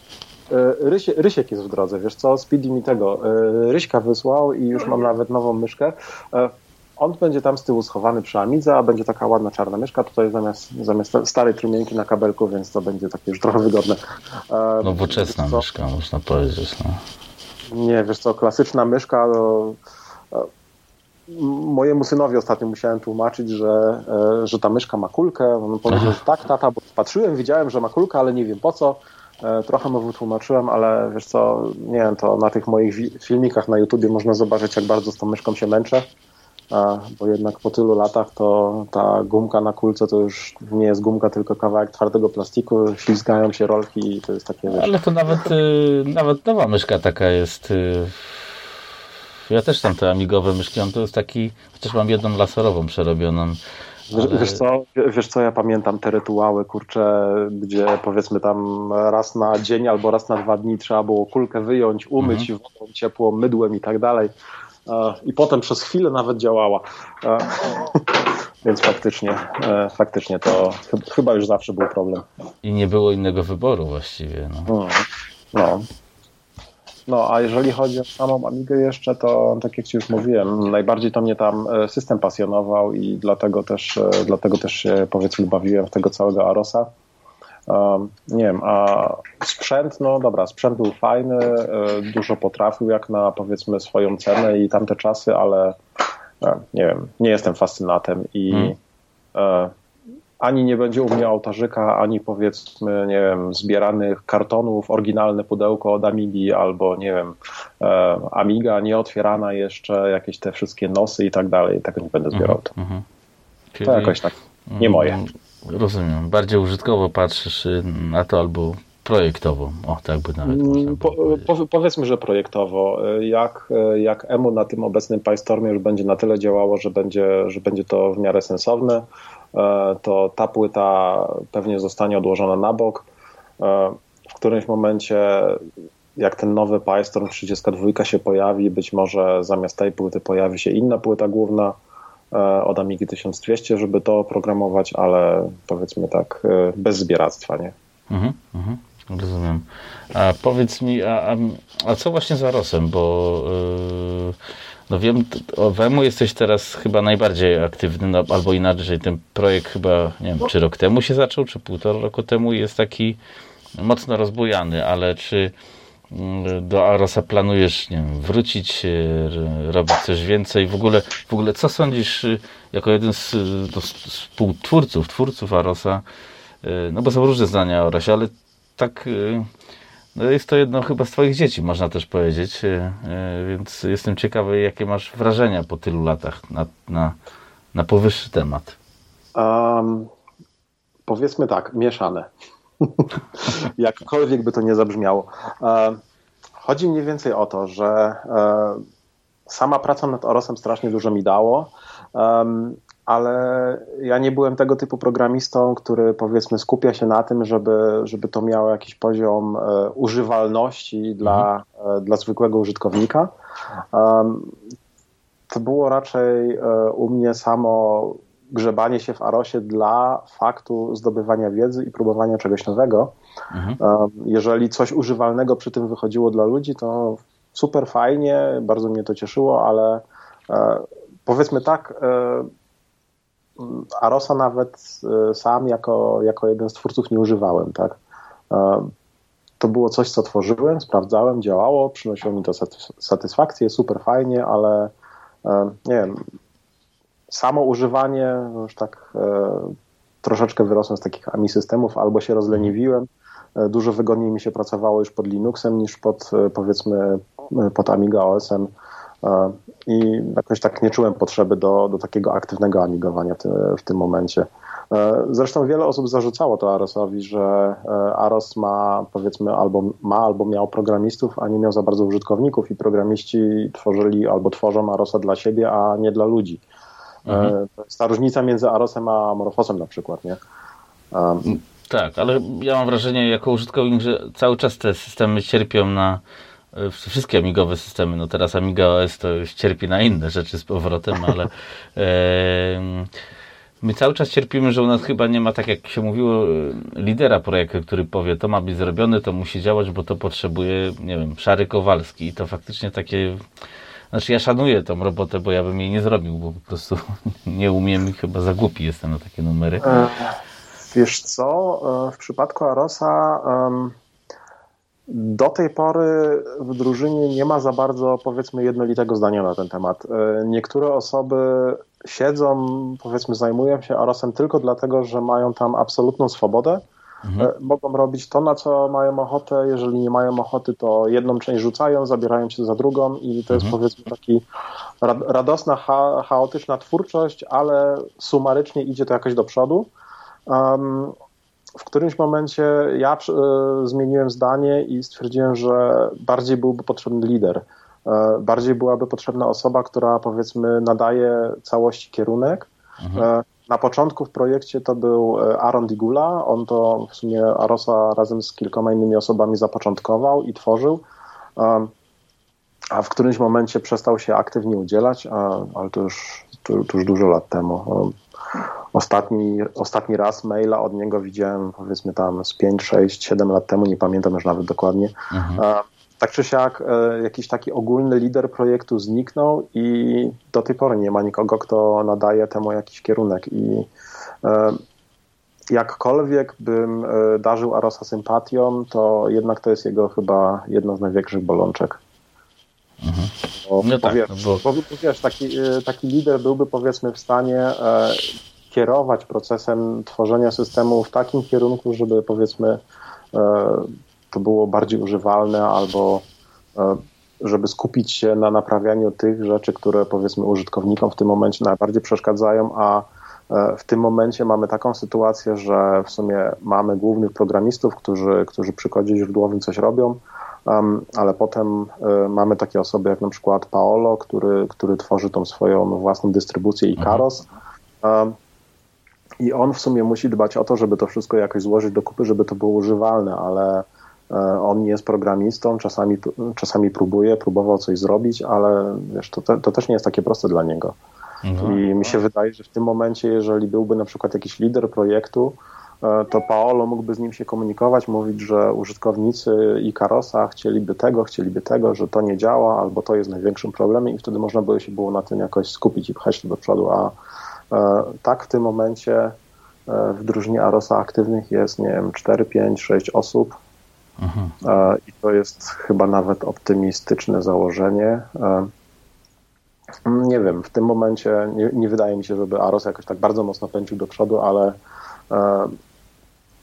E, Rysie, Rysiek jest w drodze, wiesz co, Speedy mi tego, e, Ryśka wysłał i już mam nawet nową myszkę. E, on będzie tam z tyłu schowany przy Amidze, a będzie taka ładna czarna myszka tutaj zamiast, zamiast starej trumienki na kabelku, więc to będzie takie już trochę wygodne.
Nowoczesna myszka, można powiedzieć. No.
Nie, wiesz co, klasyczna myszka, no, mojemu synowi ostatnio musiałem tłumaczyć, że, że ta myszka ma kulkę. On powiedział, że tak, tata, bo patrzyłem, widziałem, że ma kulkę, ale nie wiem po co. E, trochę mu wytłumaczyłem, ale wiesz co, nie wiem, to na tych moich filmikach na YouTubie można zobaczyć, jak bardzo z tą myszką się męczę, bo jednak po tylu latach to ta gumka na kulce to już nie jest gumka, tylko kawałek twardego plastiku, ślizgają się rolki i to jest takie... Wiesz...
Ale to nawet, y, nawet nowa myszka taka jest... Ja też tam te amigowe myszki mam, to jest taki, chociaż mam jedną laserową przerobioną,
ale... Wiesz, co, wiesz co, ja pamiętam te rytuały, kurcze, gdzie powiedzmy tam raz na dzień albo raz na dwa dni trzeba było kulkę wyjąć, umyć mhm. wodą ciepłą, mydłem i tak dalej. I potem przez chwilę nawet działała. więc faktycznie, e, faktycznie to chyba już zawsze był problem.
I nie było innego wyboru właściwie. No.
Mm, no. No, a jeżeli chodzi o samą Amigę jeszcze, to tak jak Ci już mówiłem, najbardziej to mnie tam e, system pasjonował i dlatego też, e, dlatego też się powiedzmy bawiłem w tego całego Arosa. Um, nie wiem, a sprzęt, no dobra, sprzęt był fajny, dużo potrafił jak na powiedzmy swoją cenę i tamte czasy, ale nie wiem, nie jestem fascynatem i hmm. Ani nie będzie u mnie ołtarzyka, ani powiedzmy, nie wiem, zbieranych kartonów, oryginalne pudełko od Amigi, albo nie wiem, e, Amiga nieotwierana jeszcze, jakieś te wszystkie nosy i tak dalej. Tego nie będę zbierał. To, mm -hmm. Czyli, to jakoś tak nie moje.
Rozumiem. Bardziej użytkowo patrzysz na to albo projektowo. O, tak by nawet mm,
po, po, Powiedzmy, że projektowo. Jak, jak EMU na tym obecnym PyStormie już będzie na tyle działało, że będzie, że będzie to w miarę sensowne, to ta płyta pewnie zostanie odłożona na bok. E, w którymś momencie, jak ten nowy PyStorm 32 się pojawi, być może zamiast tej płyty pojawi się inna płyta główna e, od Amigi 1200, żeby to oprogramować, ale powiedzmy tak, bez zbieractwa, nie? Mhm, mhm.
Rozumiem. A powiedz mi, a, a, a co właśnie z Arosem, bo yy, no wiem, o Wemu jesteś teraz chyba najbardziej aktywny, no, albo inaczej, ten projekt chyba, nie wiem, czy rok temu się zaczął, czy półtora roku temu jest taki mocno rozbujany, ale czy mm, do Arosa planujesz, nie wiem, wrócić, yy, robić coś więcej? W ogóle, w ogóle co sądzisz yy, jako jeden z, no, współtwórców, twórców Arosa, yy, no bo są różne zdania o Arosie, ale tak y, no jest to jedno chyba z Twoich dzieci, można też powiedzieć, y, y, więc jestem ciekawy, jakie masz wrażenia po tylu latach na, na, na powyższy temat. Um,
powiedzmy tak, mieszane. Jakkolwiek by to nie zabrzmiało. Chodzi mniej więcej o to, że um, sama praca nad Orosem strasznie dużo mi dało ale ja nie byłem tego typu programistą, który powiedzmy skupia się na tym, żeby, żeby to miało jakiś poziom e, używalności dla, mhm. e, dla zwykłego użytkownika. To było raczej e, u mnie samo grzebanie się w Arosie dla faktu zdobywania wiedzy i próbowania czegoś nowego. Mhm. Jeżeli coś używalnego przy tym wychodziło dla ludzi, to super fajnie, bardzo mnie to cieszyło, ale powiedzmy tak, e, Arosa nawet e, sam jako, jako jeden z twórców nie używałem, tak. E, to było coś, co tworzyłem, sprawdzałem, działało, przynosiło mi to satysfakcję, super fajnie, ale e, nie wiem, samo używanie, już tak troszeczkę wyrosłem z takich AMI systemów, albo się rozleniwiłem, dużo wygodniej mi się pracowało już pod Linuxem niż pod powiedzmy pod Amiga OS-em i jakoś tak nie czułem potrzeby do, do takiego aktywnego amigowania w tym momencie. E, zresztą wiele osób zarzucało to Arosowi, że e, Aros ma powiedzmy albo ma albo miał programistów, a nie miał za bardzo użytkowników i programiści tworzyli albo tworzą Arosa dla siebie, a nie dla ludzi. E, mhm. To jest ta różnica między Arosem a Morfosem na przykład, nie?
Tak, ale ja mam wrażenie jako użytkownik, że cały czas te systemy cierpią na E, wszystkie amigowe systemy, no teraz Amiga OS to już cierpi na inne rzeczy z powrotem, ale e, my cały czas cierpimy, że u nas chyba nie ma, tak jak się mówiło, lidera projektu, który powie, to ma być zrobione, to musi działać, bo to potrzebuje, nie wiem, Szary Kowalski i to faktycznie takie znaczy ja szanuję tą robotę, bo ja bym jej nie zrobił, bo po prostu nie umiem i chyba za głupi jestem na takie numery. E,
wiesz co, w przypadku Arosa um do tej pory w drużynie nie ma za bardzo, powiedzmy, jednolitego zdania na ten temat. E, niektóre osoby siedzą, powiedzmy, zajmują się Arosem tylko dlatego, że mają tam absolutną swobodę. Mhm. E, mogą robić to, na co mają ochotę. Jeżeli nie mają ochoty, to jedną część rzucają, zabierają się za drugą i to jest mhm. powiedzmy taki radosna, chaotyczna twórczość, ale sumarycznie idzie to jakoś do przodu. Um, w którymś momencie ja e, zmieniłem zdanie i stwierdziłem, że bardziej byłby potrzebny lider. E, bardziej byłaby potrzebna osoba, która powiedzmy nadaje całości kierunek. Mhm. E, na początku w projekcie to był Aaron Digula. On to w sumie Arosa razem z kilkoma innymi osobami zapoczątkował i tworzył. A w którymś momencie przestał się aktywnie udzielać, ale to już, to, to już dużo lat temu. Ostatni, ostatni raz maila od niego widziałem powiedzmy tam z 5, 6, 7 lat temu, nie pamiętam już nawet dokładnie. Mhm. Tak czy siak jakiś taki ogólny lider projektu zniknął i do tej pory nie ma nikogo, kto nadaje temu jakiś kierunek i jakkolwiek bym e, darzył Arosa sympatią, to jednak to jest jego chyba jedna z największych bolączek.
Mhm. Bo, no tak,
wiesz, no bo... bo wiesz, taki, e, taki lider byłby powiedzmy w stanie e, kierować procesem tworzenia systemu w takim kierunku, żeby powiedzmy to było bardziej używalne albo żeby skupić się na naprawianiu tych rzeczy, które powiedzmy użytkownikom w tym momencie najbardziej przeszkadzają, a E, w tym momencie mamy taką sytuację, że w sumie mamy głównych programistów, którzy, którzy przy kodzie źródłowym coś robią, ale potem e, mamy takie osoby jak na przykład Paolo, który, który tworzy tą swoją własną dystrybucję Icaros. I on w sumie musi dbać o to, żeby to wszystko jakoś złożyć do kupy, żeby to było używalne, ale e, on nie jest programistą, czasami, czasami próbuje, próbował coś zrobić, ale wiesz, to, te, to też nie jest takie proste dla niego. Mhm. I mi się wydaje, że w tym momencie, jeżeli byłby na przykład jakiś lider projektu, to Paolo mógłby z nim się komunikować, mówić, że użytkownicy Icarosa chcieliby tego, chcieliby tego, że to nie działa, albo to jest największym problemem i wtedy można by się było na tym jakoś skupić i pchać to do przodu, a e, tak w tym momencie e, w drużynie Arosa aktywnych jest, nie wiem, 4, 5, 6 osób mhm. i to jest chyba nawet optymistyczne założenie. Nie wiem, w tym momencie nie, nie, wydaje mi się, żeby Aros jakoś tak bardzo mocno pędził do przodu, ale e,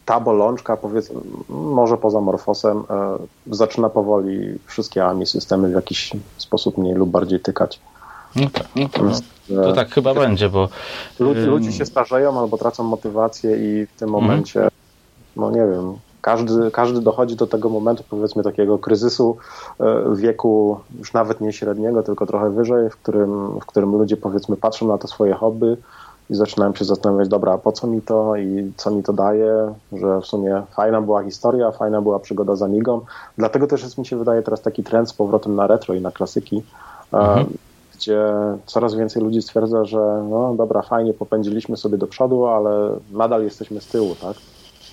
ta bolączka, powiedzmy, może poza Morfosem, e, zaczyna powoli wszystkie AMI systemy w jakiś sposób mniej lub bardziej tykać.
No tak, no to, no, to tak chyba będzie, bo...
Ludzie, ludzie się starzeją albo tracą motywację i w tym mhm. momencie, no nie wiem, każdy, każdy dochodzi do tego momentu, powiedzmy, takiego kryzysu e, wieku już nawet nie średniego, tylko trochę wyżej, w którym, w którym ludzie, powiedzmy, patrzą na to swoje hobby i zaczynają się zastanawiać, dobra, po co mi to i co mi to daje, że w sumie fajna była historia, fajna była przygoda z Amigą. Dlatego też jest, mi się wydaje, teraz taki trend z powrotem na retro i na klasyki, e, mhm. gdzie coraz więcej ludzi stwierdza, że no dobra, fajnie popędziliśmy sobie do przodu, ale nadal jesteśmy z tyłu, tak?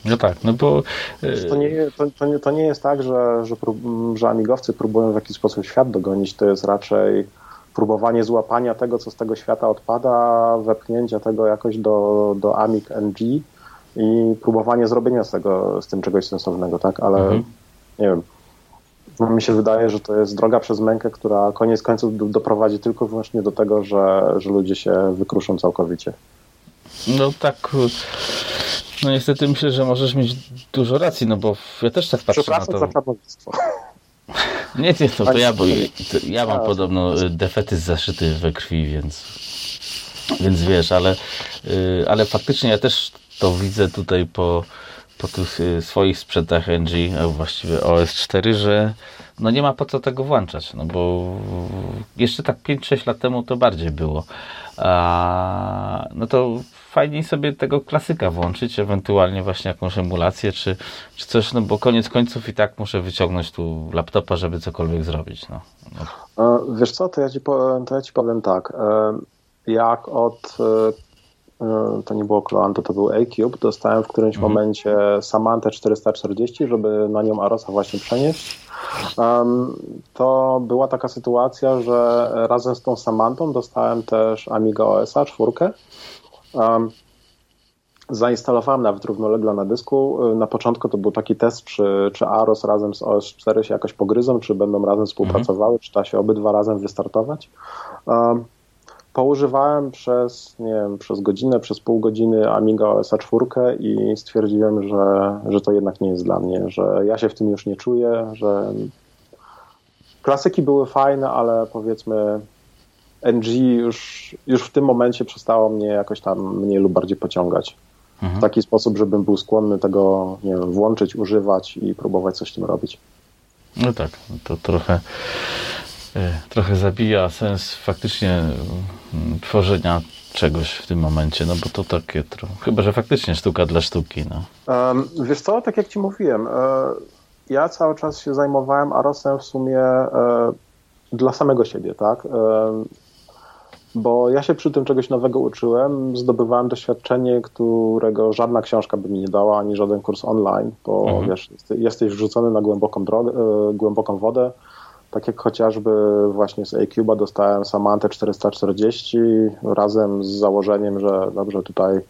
No tak, no bo...
To nie, to, to, nie, to nie jest tak, że, że, że amigowcy próbują w jakiś sposób świat dogonić, to jest raczej próbowanie złapania tego, co z tego świata odpada, wepchnięcia tego jakoś do, do Amig NG i próbowanie zrobienia z tego, z tym czegoś sensownego, tak, ale mhm. nie wiem, no, mi się wydaje, że to jest droga przez mękę, która koniec końców doprowadzi tylko i wyłącznie do tego, że, że ludzie się wykruszą całkowicie.
No tak, no niestety myślę, że możesz mieć dużo racji, no bo ja też tak patrzę na to.
za
Nie, nie, to, to ja, bo ja mam podobno y, defetyzm zaszyty we krwi, więc, więc wiesz, ale, y, ale faktycznie ja też to widzę tutaj po, po tych y, swoich sprzętach NG, a właściwie OS4, że no nie ma po co tego włączać, no bo jeszcze tak 5-6 lat temu to bardziej było. A, no to fajniej sobie tego klasyka włączyć, ewentualnie właśnie jakąś emulację czy, czy coś, no bo koniec końców i tak muszę wyciągnąć tu laptopa, żeby cokolwiek zrobić. No.
no. Wiesz co, to ja, ci powiem, to ja ci powiem tak. E, jak od e, e, to nie było Cloanto, to był A-Cube, dostałem w którymś mhm. momencie Samantę 440, żeby na nią Arosa właśnie przenieść to była taka sytuacja, że razem z tą Samantą dostałem też Amiga OSA 4. Zainstalowałem nawet równolegle na dysku. Na początku to był taki test, czy, czy Aros razem z OS4 się jakoś pogryzą, czy będą razem współpracowały, mhm. czy da się obydwa razem wystartować. Poużywałem przez, nie wiem, przez godzinę, przez pół godziny Amiga OSA 4 i stwierdziłem, że, że to jednak nie jest dla mnie, że ja się w tym już nie czuję, że klasyki były fajne, ale powiedzmy NG już, już w tym momencie przestało mnie jakoś tam mniej lub bardziej pociągać. Mhm. W taki sposób, żebym był skłonny tego nie wiem, włączyć, używać i próbować coś z tym robić.
No tak, to trochę E, trochę zabija sens faktycznie tworzenia czegoś w tym momencie, no bo to takie, chyba że faktycznie sztuka dla sztuki. No.
Um, wiesz co, tak jak ci mówiłem, e, ja cały czas się zajmowałem Arosem w sumie e, dla samego siebie, tak? Bo ja się przy tym czegoś nowego uczyłem, zdobywałem doświadczenie, którego żadna książka by mi nie dała, ani żaden kurs online, bo mhm. wiesz, jesteś wrzucony na głęboką, drogę, e, głęboką wodę, tak jak chociażby właśnie z A-Cube'a dostałem Samantę 440 razem z założeniem, że dobrze tutaj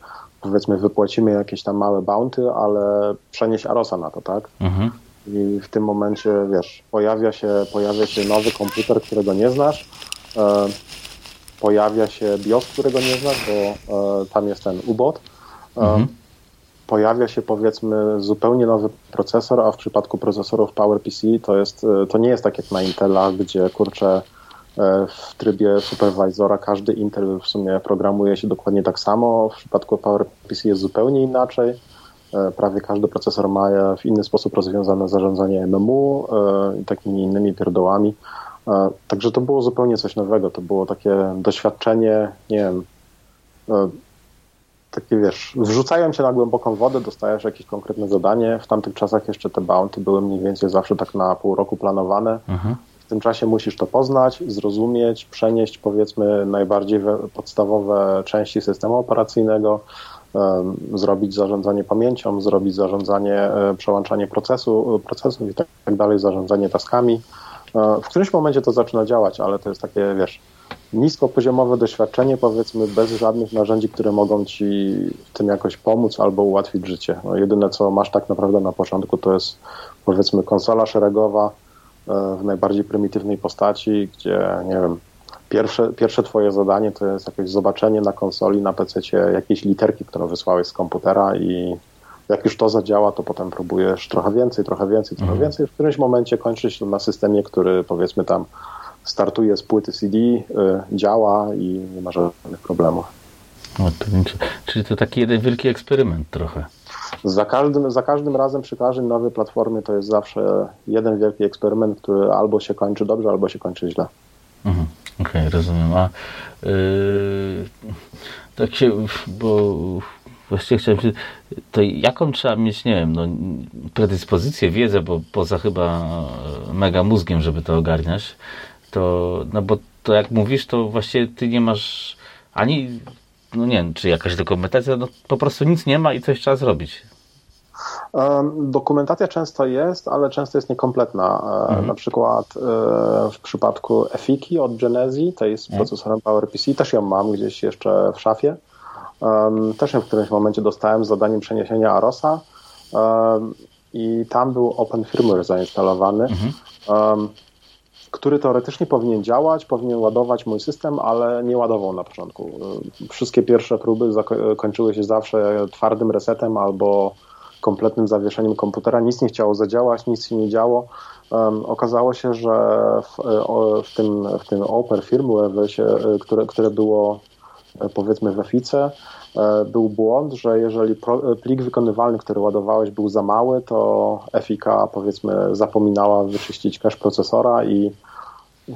powiedzmy wypłacimy jakieś tam małe bounty, ale przenieś Arosa na to, tak? Mhm. I w tym momencie, wiesz, pojawia się, pojawia się nowy komputer, którego nie znasz, e, pojawia się BIOS, którego nie znasz, bo e, tam jest ten UBOT. E, mhm. Pojawia się powiedzmy zupełnie nowy procesor, a w przypadku procesorów PowerPC to, jest, e, to nie jest tak jak na Intelach, gdzie kurczę e, w trybie supervisora każdy Intel w sumie programuje się dokładnie tak samo. W przypadku PowerPC jest zupełnie inaczej. E, prawie każdy procesor ma w inny sposób rozwiązane zarządzanie MMU i takimi innymi pierdołami. Także to było zupełnie coś nowego. To było takie doświadczenie, nie wiem, e, takie wiesz, wrzucają cię na głęboką wodę, dostajesz jakieś konkretne zadanie. W tamtych czasach jeszcze te bounty były mniej więcej zawsze tak na pół roku planowane. Mhm. W tym czasie musisz to poznać, zrozumieć, przenieść powiedzmy najbardziej podstawowe części systemu operacyjnego, zrobić zarządzanie pamięcią, zrobić zarządzanie, e, przełączanie procesu, procesów i tak dalej, zarządzanie taskami. E, w którymś momencie to zaczyna działać, ale to jest takie, wiesz, niskopoziomowe doświadczenie, powiedzmy, bez żadnych narzędzi, które mogą ci w tym jakoś pomóc albo ułatwić życie. No, jedyne, co masz tak naprawdę na początku, to jest, powiedzmy, konsola szeregowa e, w najbardziej prymitywnej postaci, gdzie, nie wiem, pierwsze, pierwsze twoje zadanie to jest jakieś zobaczenie na konsoli, na PC jakiejś literki, którą wysłałeś z komputera i jak już to zadziała, to potem próbujesz trochę więcej, trochę więcej, trochę mhm. więcej. W którymś momencie kończysz na systemie, który powiedzmy tam startuje z płyty CD, y, działa i nie ma żadnych problemów.
No, to, czyli to taki jeden wielki eksperyment trochę.
Za każdym, za każdym razem przy każdej nowej platformie to jest zawsze jeden wielki eksperyment, który albo się kończy dobrze, albo się kończy źle.
Mhm. Okej, okay, rozumiem. A yy, tak się, bo Właściwie chciałem się, to jaką trzeba mieć, nie wiem, no, predyspozycję, wiedzę, bo poza chyba e, mega mózgiem, żeby to ogarniać, to, no bo to jak mówisz, to właściwie ty nie masz ani, no nie wiem, czy jakaś dokumentacja, no po prostu nic nie ma i coś trzeba zrobić.
Dokumentacja często jest, ale często jest niekompletna. E, mhm. Na przykład e, w przypadku Efiki od Genezi, to jest mhm. procesorem PowerPC, też ją mam gdzieś jeszcze w szafie. Też w którymś momencie dostałem zadaniem przeniesienia Arosa i tam był Open Firmware zainstalowany, mhm. który teoretycznie powinien działać, powinien ładować mój system, ale nie ładował na początku. Wszystkie pierwsze próby kończyły się zawsze twardym resetem albo kompletnym zawieszeniem komputera. Nic nie chciało zadziałać, nic się nie działo. Um, okazało się, że w, w, tym, w tym Open Firmware, które, które było powiedzmy w Efice, e, był błąd, że jeżeli plik wykonywalny, który ładowałeś był za mały, to Efika powiedzmy zapominała wyczyścić cache procesora i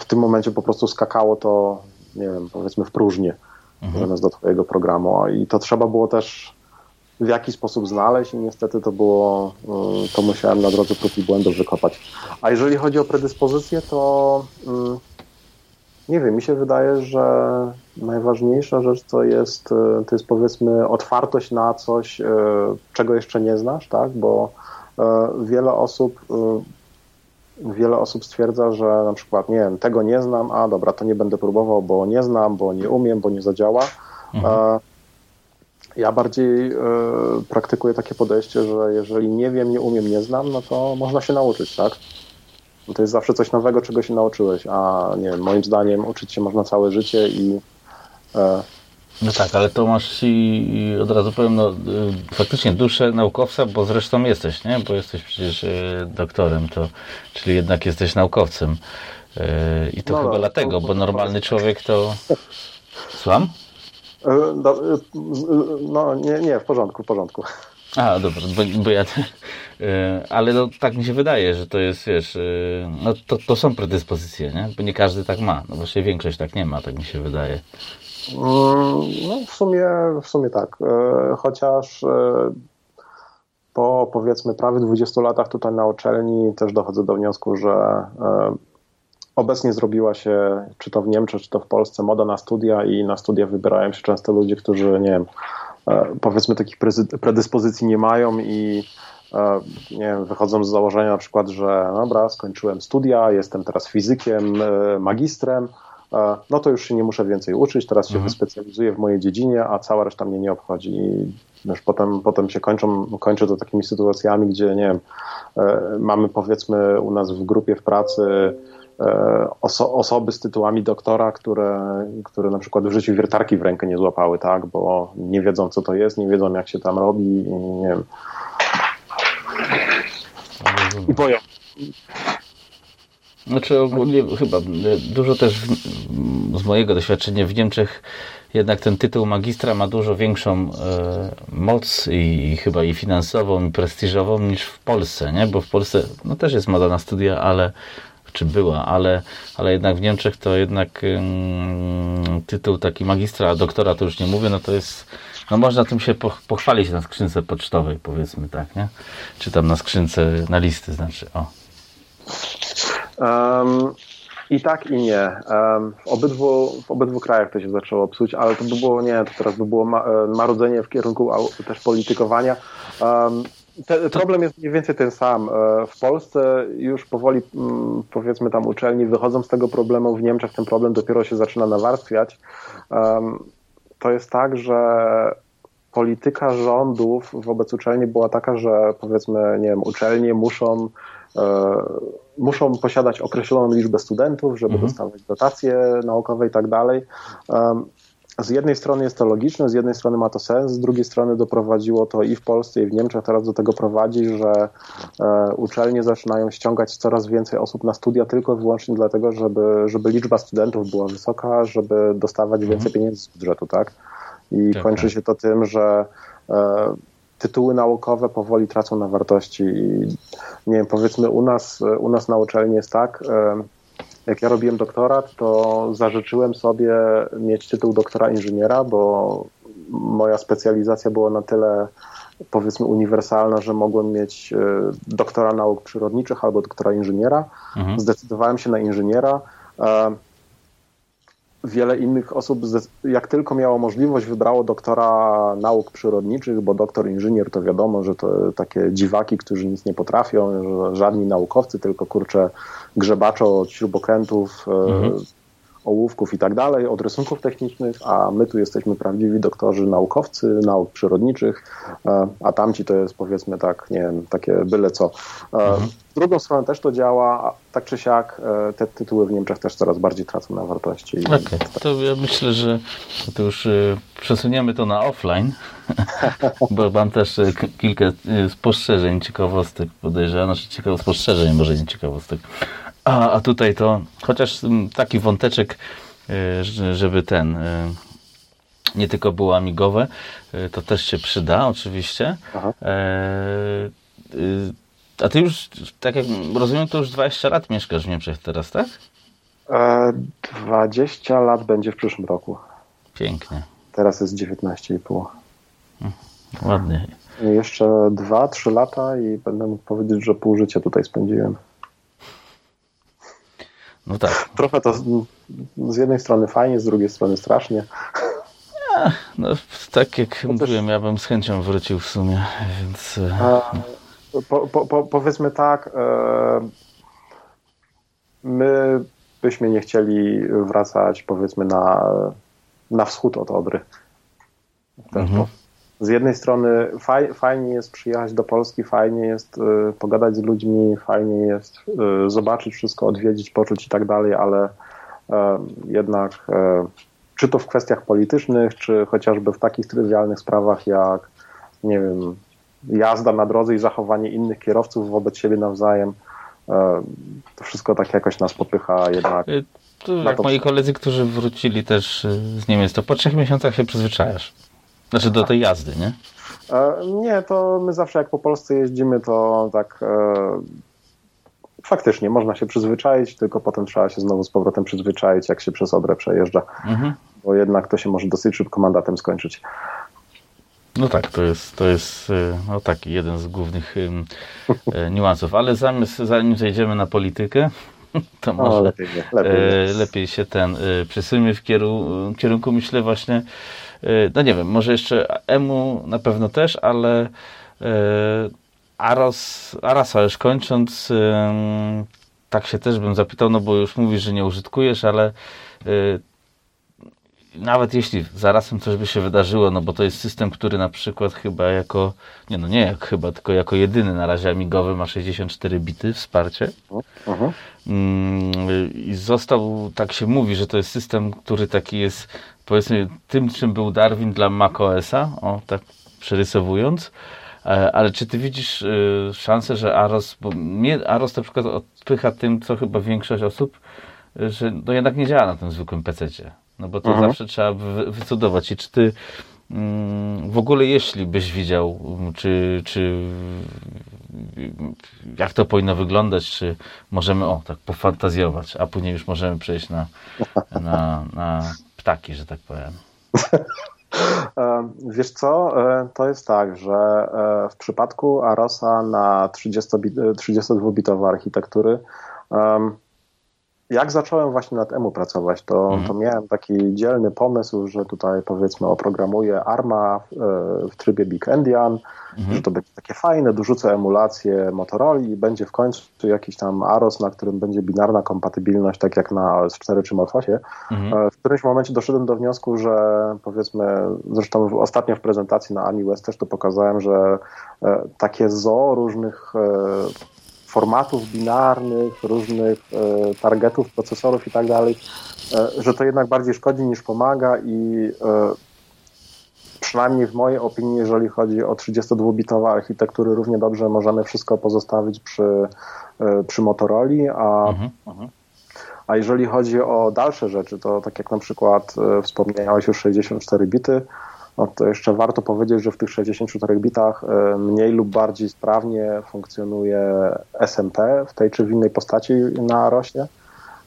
w tym momencie po prostu skakało to, nie wiem, powiedzmy w próżnię mhm. zamiast do twojego programu i to trzeba było też w jaki sposób znaleźć i niestety to było, e, to musiałem na drodze prób i błędów wykopać. A jeżeli chodzi o predyspozycję, to mm, nie wiem, mi się wydaje, że najważniejsza rzecz to jest, e, to jest powiedzmy otwartość na coś, e, czego jeszcze nie znasz, tak? Bo e, wiele osób wiele osób stwierdza, że na przykład nie wiem, tego nie znam, a dobra, to nie będę próbował, bo nie znam, bo nie umiem, bo nie zadziała. Mhm. Ja bardziej praktykuję takie podejście, że jeżeli nie wiem, nie umiem, nie znam, no to można się nauczyć, tak? Bo to jest zawsze coś nowego, czego się nauczyłeś, a nie wiem, moim zdaniem uczyć się można całe życie i
e... no tak, ale to masz i od razu powiem, no, y, faktycznie duszę naukowca, bo zresztą jesteś, nie? Bo jesteś przecież y, doktorem, to, czyli jednak jesteś naukowcem. Y, I to no, chyba no, dlatego, bo normalny człowiek to... Słucham?
E, no, nie, nie, w porządku, w porządku.
A, dobra, bo, bo ja. E, ale no, tak mi się wydaje, że to jest, wiesz, e, no to, to są predyspozycje, nie? Bo nie każdy tak ma. No właśnie większość tak nie ma, tak mi się wydaje.
Mm, no w sumie, w sumie tak. E, chociaż po powiedzmy prawie 20 latach tutaj na uczelni też dochodzę do wniosku, że obecnie zrobiła się, czy to w Niemczech, czy to w Polsce, moda na studia i na studia wybierają się często ludzie, którzy, nie wiem, powiedzmy takich predyspozycji nie mają i e, nie wiem, wychodzą z założenia na przykład, że dobra, skończyłem studia, jestem teraz fizykiem, e, magistrem, no to już się nie muszę więcej uczyć, teraz się mhm. wyspecjalizuję w mojej dziedzinie, a cała reszta mnie nie obchodzi. I już potem, potem się kończą, kończy to takimi sytuacjami, gdzie nie wiem, mamy powiedzmy u nas w grupie w pracy E, oso osoby z tytułami doktora, które, które na przykład w życiu wiertarki w rękę nie złapały, tak, bo nie wiedzą co to jest, nie wiedzą jak się tam robi i nie wiem. I boją.
Znaczy ogólnie chyba dużo też z mojego doświadczenia w Niemczech jednak ten tytuł magistra ma dużo większą e, moc i, i, chyba i finansową, i prestiżową niż w Polsce, nie? Bo w Polsce no też jest moda na studia, ale czy była, ale, ale jednak w Niemczech to jednak um, tytuł taki magistra, doktora to już nie mówię, no to jest, no można tym się pochwalić na skrzynce pocztowej, powiedzmy tak, nie? Czy tam na skrzynce, na listy, znaczy, o.
Um, I tak, i nie. Um, w, obydwu, w obydwu krajach to się zaczęło psuć, ale to by było, nie, to teraz by było ma, e, marudzenie w kierunku też politykowania. Um, te, problem jest mniej więcej ten sam. E, w Polsce już powoli, mm, powiedzmy tam uczelni wychodzą z tego problemu, w Niemczech ten problem dopiero się zaczyna nawarstwiać. To jest tak, że polityka rządów wobec uczelni była taka, że powiedzmy, nie wiem, uczelnie muszą e, muszą posiadać określoną liczbę studentów, żeby mhm. dostawać dotacje naukowe i tak dalej z jednej strony jest to logiczne, z jednej strony ma to sens, z drugiej strony doprowadziło to i w Polsce, i w Niemczech teraz do tego prowadzi, że e, uczelnie zaczynają ściągać coraz więcej osób na studia tylko i wyłącznie dlatego, żeby, żeby liczba studentów była wysoka, żeby dostawać więcej mhm. pieniędzy z budżetu, tak? I tak, kończy tak. się to tym, że e, tytuły naukowe powoli tracą na wartości i nie wiem, powiedzmy u nas, u nas na uczelni jest tak, e, jak ja robiłem doktorat, to zażyczyłem sobie mieć tytuł doktora inżyniera, bo moja specjalizacja była na tyle powiedzmy uniwersalna, że mogłem mieć e, doktora nauk przyrodniczych albo doktora inżyniera. Mhm. Zdecydowałem się na inżyniera. Wiele innych osób, jak tylko miało możliwość, wybrało doktora nauk przyrodniczych, bo doktor inżynier to wiadomo, że to takie dziwaki, którzy nic nie potrafią, że żadni naukowcy, tylko kurczę grzebacze od śrubokrętów, e, mhm. Ołówków i tak dalej, od rysunków technicznych, a my tu jesteśmy prawdziwi doktorzy naukowcy, nauk przyrodniczych, e, a tamci to jest powiedzmy tak, nie wiem, takie byle co. E, mhm. Drugą stronę też to działa, tak czy siak te tytuły w Niemczech też coraz bardziej tracą na wartości.
Okay. to ja myślę, że to już przesuniemy to na offline, bo mam też kilka spostrzeżeń, ciekawostek podejrzewam, znaczy ciekawych spostrzeżeń, może nie ciekawostek. A, a tutaj to, chociaż taki wąteczek, e, żeby ten e, nie tylko było amigowe, e, to też się przyda oczywiście. A ty już, tak jak rozumiem, to już 20 lat mieszkasz w Niemczech teraz, tak?
20 lat będzie w przyszłym roku.
Pięknie.
Teraz jest 19,5.
Hmm, ładnie.
Jeszcze 2-3 lata i będę mógł powiedzieć, że pół życia tutaj spędziłem.
No tak.
Trochę to z, z jednej strony fajnie, z drugiej strony strasznie.
No, tak jak mówiłem, też... ja bym z chęcią wrócił w sumie, więc... E,
po, po, po, powiedzmy tak, e, my byśmy nie chcieli wracać powiedzmy na, na wschód od Odry. W ten mhm z jednej strony faj, fajnie jest przyjechać do Polski, fajnie jest y, pogadać z ludźmi, fajnie jest y, zobaczyć wszystko, odwiedzić, poczuć i tak dalej, ale y, jednak czy to w kwestiach politycznych, czy chociażby w takich trywialnych sprawach jak, nie wiem, jazda na drodze i zachowanie innych kierowców wobec siebie nawzajem, to wszystko tak jakoś nas popycha jednak.
To jak moi koledzy, którzy wrócili też z Niemiec, to po trzech miesiącach się przyzwyczajasz. Znaczy do tej jazdy, nie?
E, nie, to my zawsze jak po Polsce jeździmy, to tak e, faktycznie można się przyzwyczaić, tylko potem trzeba się znowu z powrotem przyzwyczaić, jak się przez Odrę przejeżdża, mhm. bo jednak to się może dosyć szybko mandatem skończyć.
No tak, to jest, to jest e, no taki jeden z głównych niuansów, ale zanim, zanim zejdziemy na politykę, to może lepiej, lepiej, lepiej, się ten przesuńmy w kierunku myślę właśnie, no nie wiem, może jeszcze EMU na pewno też, ale Aros, Arasa już kończąc, tak się też bym zapytał, no bo już mówisz, że nie użytkujesz, ale nawet jeśli zarazem coś by się wydarzyło, no bo to jest system, który na przykład chyba jako, nie no nie jak chyba, tylko jako jedyny na razie amigowy ma 64 bity wsparcie. Uh -huh. I został, tak się mówi, że to jest system, który taki jest powiedzmy tym, czym był Darwin dla macOSa, o tak przerysowując. E, ale czy ty widzisz y, szansę, że Aros, bo mnie Aros na przykład odpycha tym, co chyba większość osób, że no jednak nie działa na tym zwykłym PC-cie. No bo to mhm. zawsze trzeba wycudować. I czy ty mm, w ogóle, jeśli byś widział, czy, czy jak to powinno wyglądać, czy możemy, o, tak pofantazjować, a później już możemy przejść na, na, na ptaki, że tak powiem.
E, wiesz co, e, to jest tak, że e, w przypadku Arosa na 32-bitowe architektury jak zacząłem właśnie nad EMU pracować, to, mhm. to miałem taki dzielny pomysł, że tutaj powiedzmy oprogramuję ARMA w, e, w trybie Big Endian, mhm. że to będzie takie fajne, dorzucę emulację Motorola i będzie w końcu jakiś tam AROS, na którym będzie binarna kompatybilność, tak jak na OS4 czy Morfosie. Mhm. E, w którymś momencie doszedłem do wniosku, że powiedzmy, zresztą ostatnio w prezentacji na Ami West też to pokazałem, że e, takie zo różnych formatów binarnych, różnych e, targetów, procesorów i tak dalej, e, że to jednak bardziej szkodzi niż pomaga i e, przynajmniej w mojej opinii, jeżeli chodzi o 32-bitowe architektury, równie dobrze możemy wszystko pozostawić przy, przy Motorola, a, mhm, mhm. a jeżeli chodzi o dalsze rzeczy, to tak jak na przykład wspomniałeś już 64 bity, no to jeszcze warto powiedzieć, że w tych 64 bitach e, mniej lub bardziej sprawnie funkcjonuje SMP w tej czy w innej postaci na rośnie.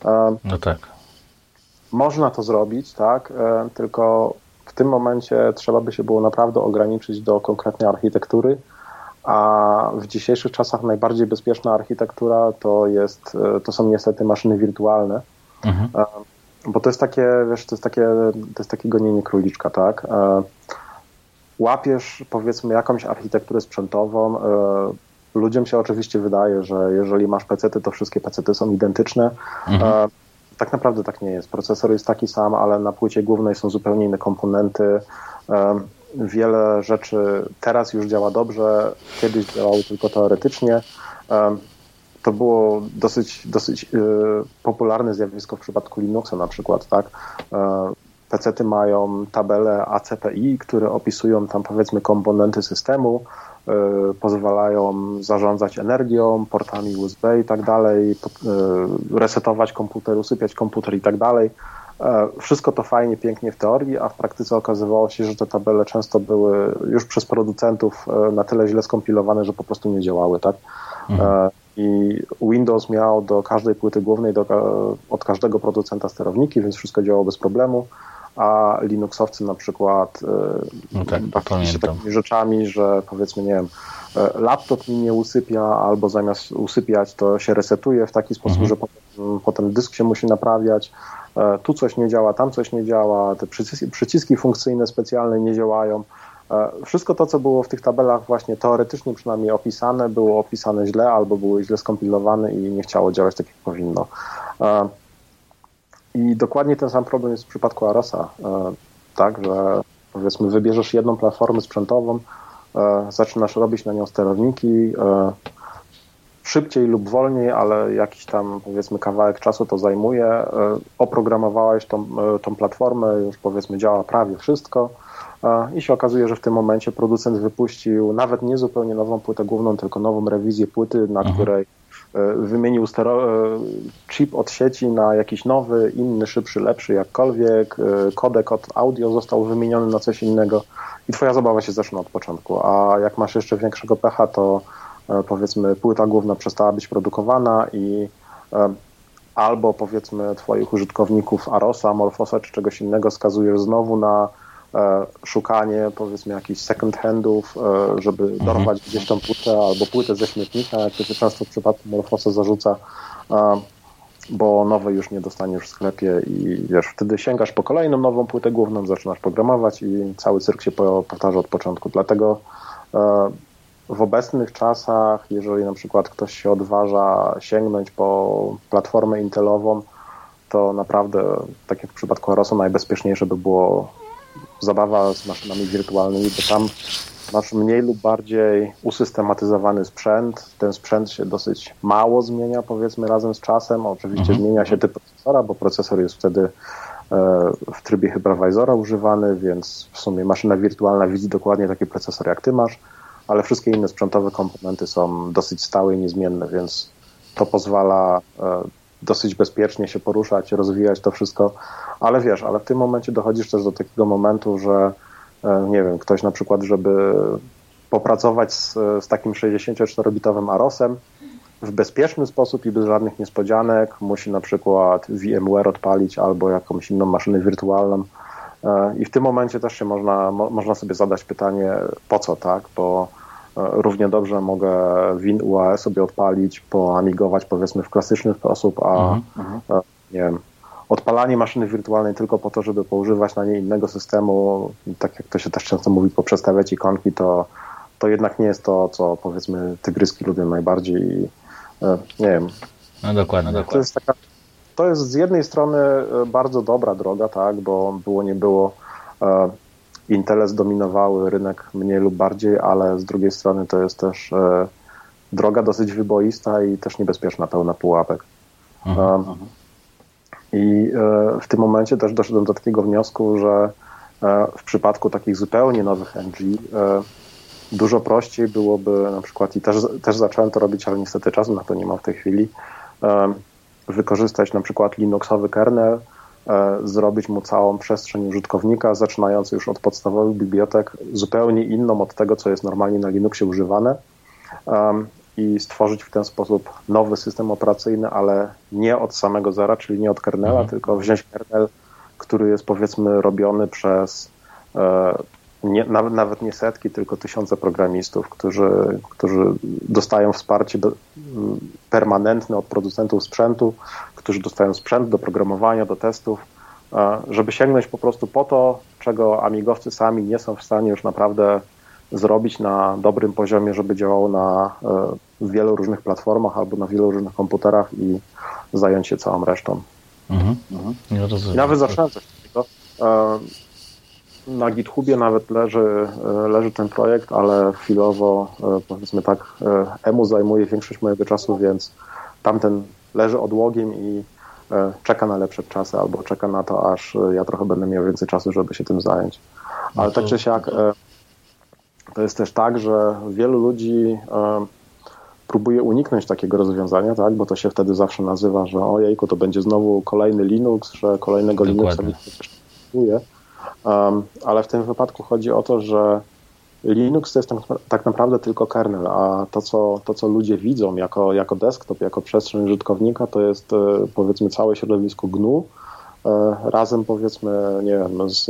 E, no tak.
Można to zrobić, tak, e, tylko w tym momencie trzeba by się było naprawdę ograniczyć do konkretnej architektury, a w dzisiejszych czasach najbardziej bezpieczna architektura to, jest, to są niestety maszyny wirtualne. Mhm bo to jest takie, wiesz, to jest takie, to jest takie gonienie króliczka, tak? E, łapiesz, powiedzmy, jakąś architekturę sprzętową. E, ludziom się oczywiście wydaje, że jeżeli masz pecety, to wszystkie pecety są identyczne. Mhm. E, tak naprawdę tak nie jest. Procesor jest taki sam, ale na płycie głównej są zupełnie inne komponenty. Wiele rzeczy teraz już działa dobrze, kiedyś działały tylko teoretycznie to było dosyć, dosyć yy, popularne zjawisko w przypadku Linuxa na przykład, tak? Yy, PC-ty mają tabele ACPI, które opisują tam powiedzmy komponenty systemu, yy, pozwalają zarządzać energią, portami USB i tak dalej, resetować komputer, usypiać komputer i tak dalej. Wszystko to fajnie, pięknie w teorii, a w praktyce okazywało się, że te tabele często były już przez producentów na tyle źle skompilowane, że po prostu nie działały, tak? Mhm i Windows miał do każdej płyty głównej, do, od każdego producenta sterowniki, więc wszystko działało bez problemu, a Linuxowcy na przykład
e, no tak, bawili
się takimi rzeczami, że powiedzmy, nie wiem, e, laptop mi nie usypia, albo zamiast usypiać, to się resetuje w taki sposób, mhm. że potem, potem dysk się musi naprawiać, e, tu coś nie działa, tam coś nie działa, te przyciski, przyciski funkcyjne specjalne nie działają. E, wszystko to, co było w tych tabelach właśnie teoretycznie przynajmniej opisane, było opisane źle albo były źle skompilowane i nie chciało działać tak, jak powinno. E, I dokładnie ten sam problem jest w przypadku Arosa, e, tak, że powiedzmy wybierzesz jedną platformę sprzętową, zaczynasz robić na nią sterowniki, szybciej lub wolniej, ale jakiś tam powiedzmy kawałek czasu to zajmuje. Oprogramowałeś tą, tą platformę, już powiedzmy działa prawie wszystko i się okazuje, że w tym momencie producent wypuścił nawet nie zupełnie nową płytę główną, tylko nową rewizję płyty, na mhm. której e, wymienił stero, e, chip od sieci na jakiś nowy, inny, szybszy, lepszy, jakkolwiek. E, kodek od audio został wymieniony na coś innego i twoja zabawa się zaczyna od początku. A jak masz jeszcze większego pecha, to powiedzmy płyta główna przestała być produkowana i albo powiedzmy twoich użytkowników Arosa, Morfosa czy czegoś innego skazujesz znowu na E, szukanie powiedzmy jakichś second handów, e, żeby mhm. dorwać gdzieś tą płytę albo płytę ze śmietnika, jak to się często w przypadku Morfosa zarzuca. bo nowe już nie dostaniesz w sklepie i wiesz, wtedy sięgasz po kolejną nową płytę główną, zaczynasz programować i cały cyrk się powtarza od początku. Dlatego w obecnych czasach, jeżeli na przykład ktoś się odważa sięgnąć po platformę Intelową, to naprawdę, tak jak w przypadku Arosa, najbezpieczniejsze by było zabawa z maszynami wirtualnymi, bo tam masz mniej lub bardziej usystematyzowany sprzęt. Ten sprzęt się dosyć mało zmienia, powiedzmy, razem z czasem. Oczywiście mhm. zmienia się typ procesora, bo procesor jest wtedy e, w trybie hypervisora używany, więc w sumie maszyna wirtualna widzi dokładnie taki procesor, jak ty masz, ale wszystkie inne sprzętowe komponenty są dosyć stałe i niezmienne, więc to pozwala e, dosyć bezpiecznie się poruszać, rozwijać to wszystko, ale wiesz, ale w tym momencie dochodzisz też do takiego momentu, że e, nie wiem, ktoś na przykład, żeby popracować z, z takim 64-bitowym AROSem w bezpieczny sposób i bez żadnych niespodzianek, musi na przykład VMware odpalić albo jakąś inną maszynę wirtualną. E, I w tym momencie też się można, mo, można sobie zadać pytanie, po co, tak? Bo Równie dobrze mogę Win UAE sobie odpalić, poamigować powiedzmy w klasyczny sposób, a mhm. nie wiem, odpalanie maszyny wirtualnej tylko po to, żeby poużywać na niej innego systemu, tak jak to się też często mówi, poprzestawiać ikonki, to, to jednak nie jest to, co powiedzmy tygryski lubią najbardziej. E, nie wiem.
No dokładnie,
to
dokładnie.
Jest taka, to jest z jednej strony e, bardzo dobra droga, tak, bo było nie było e, Intele zdominowały rynek mniej lub bardziej, ale z drugiej strony to jest też e, droga dosyć wyboista i też niebezpieczna, pełna pułapek. Mhm. I e, w tym momencie też doszedłem do takiego wniosku, że e, w przypadku takich zupełnie nowych NG dużo prościej byłoby na przykład, i też, też zacząłem to robić, ale niestety czasu na to nie mam w tej chwili, wykorzystać na przykład Linuxowy kernel, E, zrobić mu całą przestrzeń użytkownika, zaczynając już od podstawowych bibliotek, zupełnie inną od tego, co jest normalnie na Linuxie używane i stworzyć w ten sposób nowy system operacyjny, ale nie od samego zera, czyli nie od kernela, mhm. tylko wziąć kernel, który jest powiedzmy robiony przez e, nie, nawet, nawet nie setki, tylko tysiące programistów, którzy, którzy dostają wsparcie do, permanentne od producentów sprzętu, którzy dostają sprzęt do programowania, do testów, żeby sięgnąć po prostu po to, czego amigowcy sami nie są w stanie już naprawdę zrobić na dobrym poziomie, żeby działało na w wielu różnych platformach albo na wielu różnych komputerach i zająć się całą resztą. Mhm. Mhm. Ja Nawet zacząłem coś takiego na GitHubie nawet leży, e, leży ten projekt, ale chwilowo, e, powiedzmy tak, e, EMU zajmuje większość mojego czasu, więc tamten leży odłogiem i czeka na lepsze czasy, albo czeka na to, aż ja trochę będę miał więcej czasu, żeby się tym zająć. Ale no tak czy siak, to jest też tak, że wielu ludzi próbuje uniknąć takiego rozwiązania, tak? bo to się wtedy zawsze nazywa, że ojejku, to będzie znowu kolejny Linux, że kolejnego Dokładnie. Linuxa nie potrzebuje. Um, ale w tym wypadku chodzi o to, że Linux to jest tak, tak, naprawdę tylko kernel, a to co, to, co ludzie widzą jako, jako desktop, jako przestrzeń użytkownika, to jest e, powiedzmy całe środowisko GNU, e, razem powiedzmy, nie wiem, z,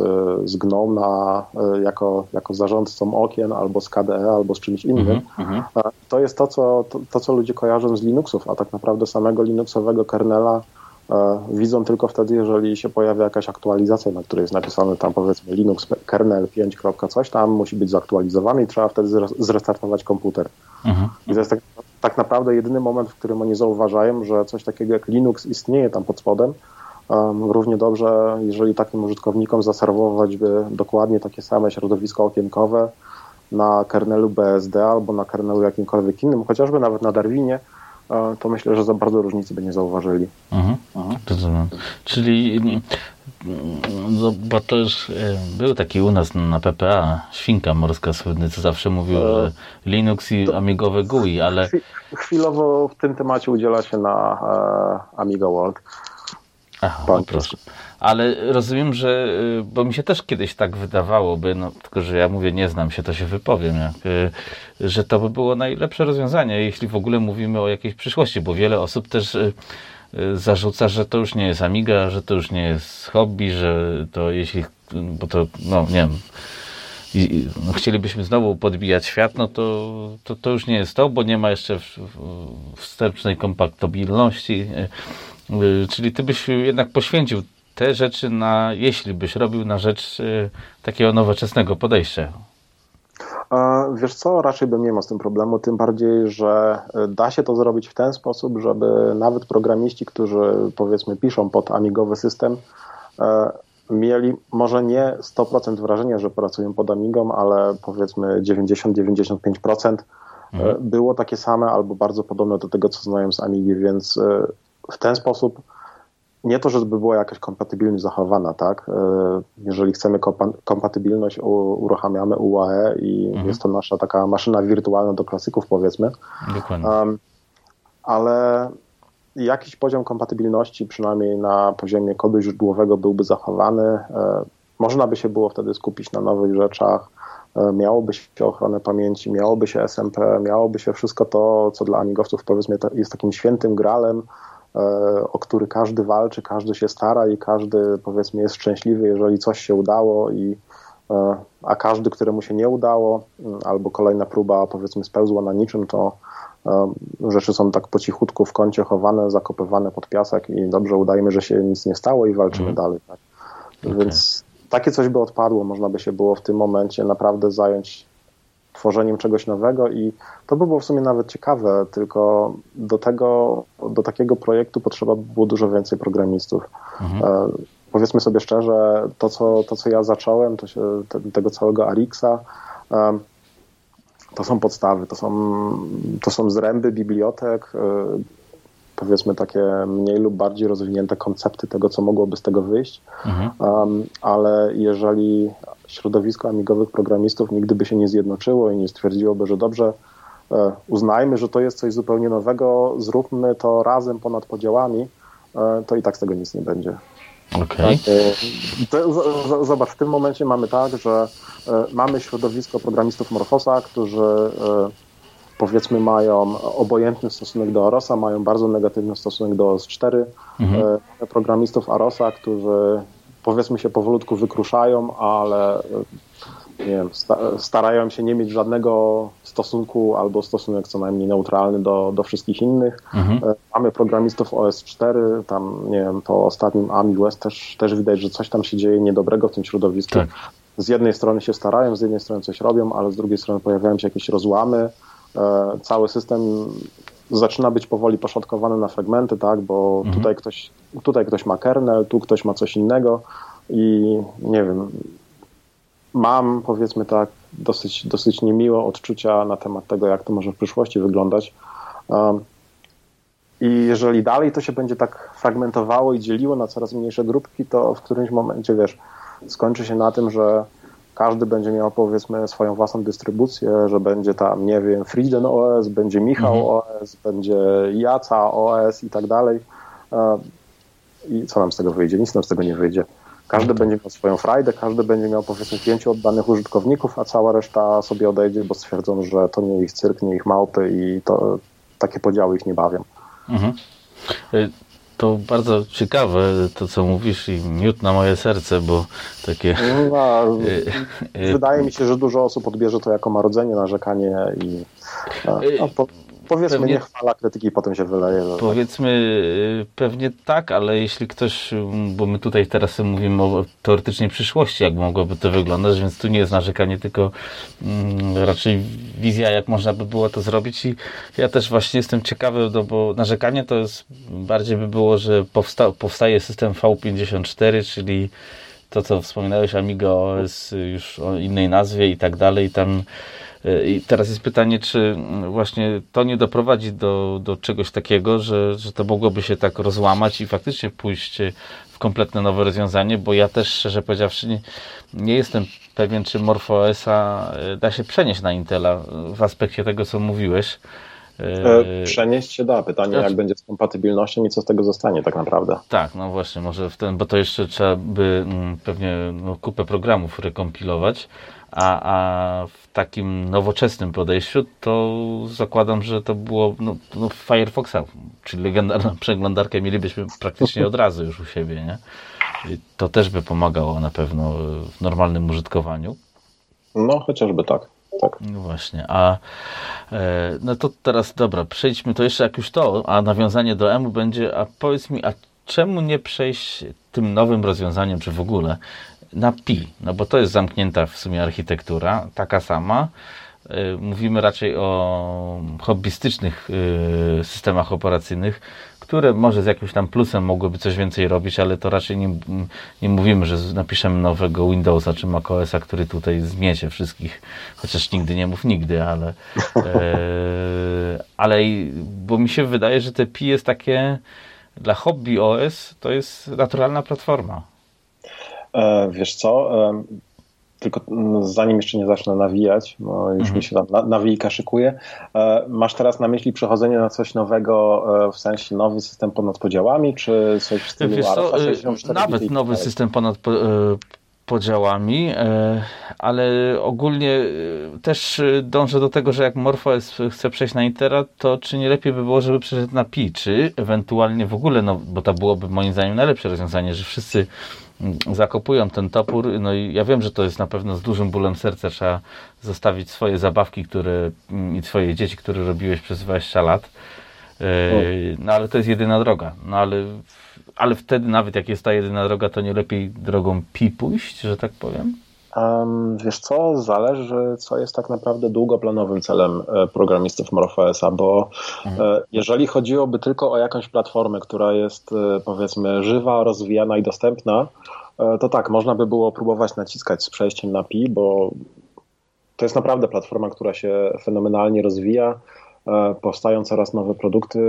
z GNOME na, e, jako, jako zarządcą okien, albo z KDE, albo z czymś innym. Mm -hmm. To jest to co, to, to, co ludzie kojarzą z Linuxów, a tak naprawdę samego Linuxowego kernela widzą tylko wtedy, jeżeli się pojawia jakaś aktualizacja, na której jest napisane tam powiedzmy Linux kernel 5. coś tam musi być zaktualizowany i trzeba wtedy zrestartować komputer. Mhm. I to jest tak, tak, naprawdę jedyny moment, w którym oni zauważają, że coś takiego jak Linux istnieje tam pod spodem. Um, równie dobrze, jeżeli takim użytkownikom zaserwować by dokładnie takie same środowisko okienkowe na kernelu BSD albo na kernelu jakimkolwiek innym, chociażby nawet na Darwinie, to myślę, że za bardzo różnicy by nie zauważyli. Mhm.
Mhm. Czyli no, bo to już e, był taki u nas na PPA, świnka morska słynny, co zawsze mówił, e, że Linux i Amigowe GUI, ale...
Chwilowo w tym temacie udziela się na e, Amiga World.
Aha, no proszę. Ale rozumiem, że, y, bo mi się też kiedyś tak wydawałoby, no, tylko że ja mówię, nie znam się, to się wypowiem, jak, y, że to by było najlepsze rozwiązanie, jeśli w ogóle mówimy o jakiejś przyszłości, bo wiele osób też y, zarzuca, że to już nie jest Amiga, że to już nie jest hobby, że to jeśli, bo to, no nie wiem, i, no, chcielibyśmy znowu podbijać świat, no to, to, to już nie jest to, bo nie ma jeszcze wstępnej kompatybilności Czyli ty byś jednak poświęcił te rzeczy na, jeśli byś robił na rzecz takiego nowoczesnego podejścia.
Wiesz co, raczej bym nie miał z tym problemu, tym bardziej, że da się to zrobić w ten sposób, żeby nawet programiści, którzy powiedzmy piszą pod amigowy system, mieli może nie 100% wrażenia, że pracują pod Amigą, ale powiedzmy 90-95% mhm. było takie same albo bardzo podobne do tego, co znają z Amigi, więc w ten sposób nie to, żeby była jakaś kompatybilność zachowana, tak? E, jeżeli chcemy kompatybilność, uruchamiamy UAE i mhm. jest to nasza taka maszyna wirtualna do klasyków, powiedzmy. Dokładnie. Um, ale jakiś poziom kompatybilności, przynajmniej na poziomie kodu źródłowego, byłby zachowany. E, można by się było wtedy skupić na nowych rzeczach, e, miałoby się ochronę pamięci, miałoby się SMP, miałoby się wszystko to, co dla amigowców powiedzmy jest takim świętym gralem, o który każdy walczy, każdy się stara i każdy powiedzmy jest szczęśliwy, jeżeli coś się udało i a każdy, któremu się nie udało, albo kolejna próba powiedzmy spełzła na niczym, to Rzeczy są tak po cichutku w kącie chowane, zakopywane pod piasek i dobrze udajmy, że się nic nie stało i walczymy mm. dalej. Tak? Okay. Więc takie coś by odpadło, można by się było w tym momencie naprawdę zająć tworzeniem czegoś nowego i to by było w sumie nawet ciekawe, tylko do tego, do takiego projektu potrzeba by było dużo więcej programistów. Mhm. E, powiedzmy sobie szczerze, to co, to co ja zacząłem, to się, te, tego całego Arixa, e, to są podstawy, to są, to są zręby bibliotek, y, powiedzmy takie mniej lub bardziej rozwinięte koncepty tego, co mogłoby z tego wyjść, mhm. um, ale jeżeli środowisko amigowych programistów nigdy by się nie zjednoczyło i nie stwierdziłoby, że dobrze, e, uznajmy, że to jest coś zupełnie nowego, zróbmy to razem ponad podziałami, e, to i tak z tego nic nie będzie.
Okay.
Tak, e, zobacz, w tym momencie mamy tak, że mamy środowisko programistów Morfosa, którzy powiedzmy mają obojętny stosunek do Arosa, mają bardzo negatywny stosunek do OS4. Mhm. Programistów Arosa, którzy powiedzmy się powolutku wykruszają, ale nie wiem, starają się nie mieć żadnego stosunku albo stosunek co najmniej neutralny do, do wszystkich innych. Mhm. E, mamy programistów OS4, tam nie wiem, po ostatnim AMI West też, też widać, że coś tam się dzieje niedobrego w tym środowisku. Tak. Z jednej strony się starają, z jednej strony coś robią, ale z drugiej strony pojawiają się jakieś rozłamy. E, cały system zaczyna być powoli poszatkowany na fragmenty, tak, bo mhm. tutaj, ktoś, tutaj ktoś ma kernel, tu ktoś ma coś innego i nie wiem, mam, powiedzmy tak, dosyć, dosyć niemiłe odczucia na temat tego, jak to może w przyszłości wyglądać. Um, I jeżeli dalej to się będzie tak fragmentowało i dzieliło na coraz mniejsze grupki, to w którymś momencie, wiesz, skończy się na tym, że każdy będzie miał powiedzmy swoją własną dystrybucję, że będzie tam, nie wiem, Frieden OS, będzie Michał mhm. OS, będzie Jaca OS i tak dalej. I co nam z tego wyjdzie? Nic nam z tego nie wyjdzie. Każdy będzie miał swoją frajdę, każdy będzie miał powiedzmy pięciu oddanych użytkowników, a cała reszta sobie odejdzie, bo stwierdzą, że to nie ich cyrk, nie ich małpy i to, takie podziały ich nie bawią. Mhm.
To bardzo ciekawe to, co mówisz i miód na moje serce, bo takie... No,
wydaje mi się, że dużo osób odbierze to jako marodzenie, narzekanie i po, Powiedzmy, pewnie, nie chwala krytyki i potem się wyleje.
Tak. Powiedzmy, tak. pewnie tak, ale jeśli ktoś, bo my tutaj teraz mówimy o teoretycznej przyszłości, jak mogłoby to wyglądać, więc tu nie jest narzekanie, tylko mm, raczej wizja, jak można by było to zrobić i ja też właśnie jestem ciekawy, no bo narzekanie to jest, bardziej by było, że powsta powstaje system V54, czyli to, co wspominałeś, Amigo OS już o innej nazwie i tak dalej, tam I teraz jest pytanie, czy mm, właśnie to nie doprowadzi do, do czegoś takiego, że, że to mogłoby się tak rozłamać i faktycznie pójść w kompletne nowe rozwiązanie, bo ja też szczerze powiedziawszy nie, nie jestem pewien, czy MorphOS-a e, da się przenieść na Intela w aspekcie tego, co mówiłeś.
E, przenieść się da. Pytanie, jak znaczy- będzie z kompatybilnością i co z tego zostanie tak naprawdę.
Tak, no właśnie, może w ten, bo to jeszcze trzeba by mm, pewnie no, kupę programów rekompilować, a, a w takim nowoczesnym podejściu to zakładam, że to było no, no Firefoxa, czyli legendarną przeglądarkę mielibyśmy praktycznie od razu już u siebie, nie? I to też by pomagało na pewno w normalnym użytkowaniu.
No, chociażby tak. tak.
No właśnie, a e, no to teraz dobra, przejdźmy to jeszcze jak już to, a nawiązanie do EMU będzie, a powiedz mi, a czemu nie przejść tym nowym rozwiązaniem, czy w ogóle na Pi? No bo to jest zamknięta w sumie architektura, taka sama. E, mówimy raczej o hobbystycznych e, systemach operacyjnych, które może z jakimś tam plusem mogłyby coś więcej robić, ale to raczej nie, nie mówimy, że napiszemy nowego Windowsa czy macOSa, który tutaj zmiecie wszystkich, chociaż nigdy nie mów nigdy, ale, e, ale bo mi się wydaje, że te Pi jest takie dla hobby OS to jest naturalna platforma.
E, wiesz co? E, tylko no, zanim jeszcze nie zacznę nawijać, bo już mhm. mi się tam na, nawijka szykuje, e, masz teraz na myśli przechodzenie na coś nowego, w sensie nowy system ponad podziałami, czy coś w stylu Wiesz co,
Nawet nowy system ponad podziałami, ale ogólnie też dążę do tego, że jak MorphOS chce przejść na Intera, to czy nie lepiej by było, żeby przeszedł na Pi, czy ewentualnie w ogóle, no bo to byłoby moim zdaniem najlepsze rozwiązanie, że wszyscy zakopują ten topór. No i ja wiem, że to jest na pewno z dużym bólem serca. Trzeba zostawić swoje zabawki które, mm, i swoje dzieci, które robiłeś przez 20 lat. E, no ale to jest jedyna droga. No ale, ale wtedy nawet jak jest ta jedyna droga, to nie lepiej drogą pi pójść, że tak powiem?
Wiesz co, zależy co jest tak naprawdę długoplanowym celem e, programistów MorphOSa, bo mhm. E, jeżeli chodziłoby tylko o jakąś platformę, która jest powiedzmy żywa, rozwijana i dostępna, E, to tak, można by było próbować naciskać z przejściem na Pi, bo to jest naprawdę platforma, która się fenomenalnie rozwija. E, powstają coraz nowe produkty.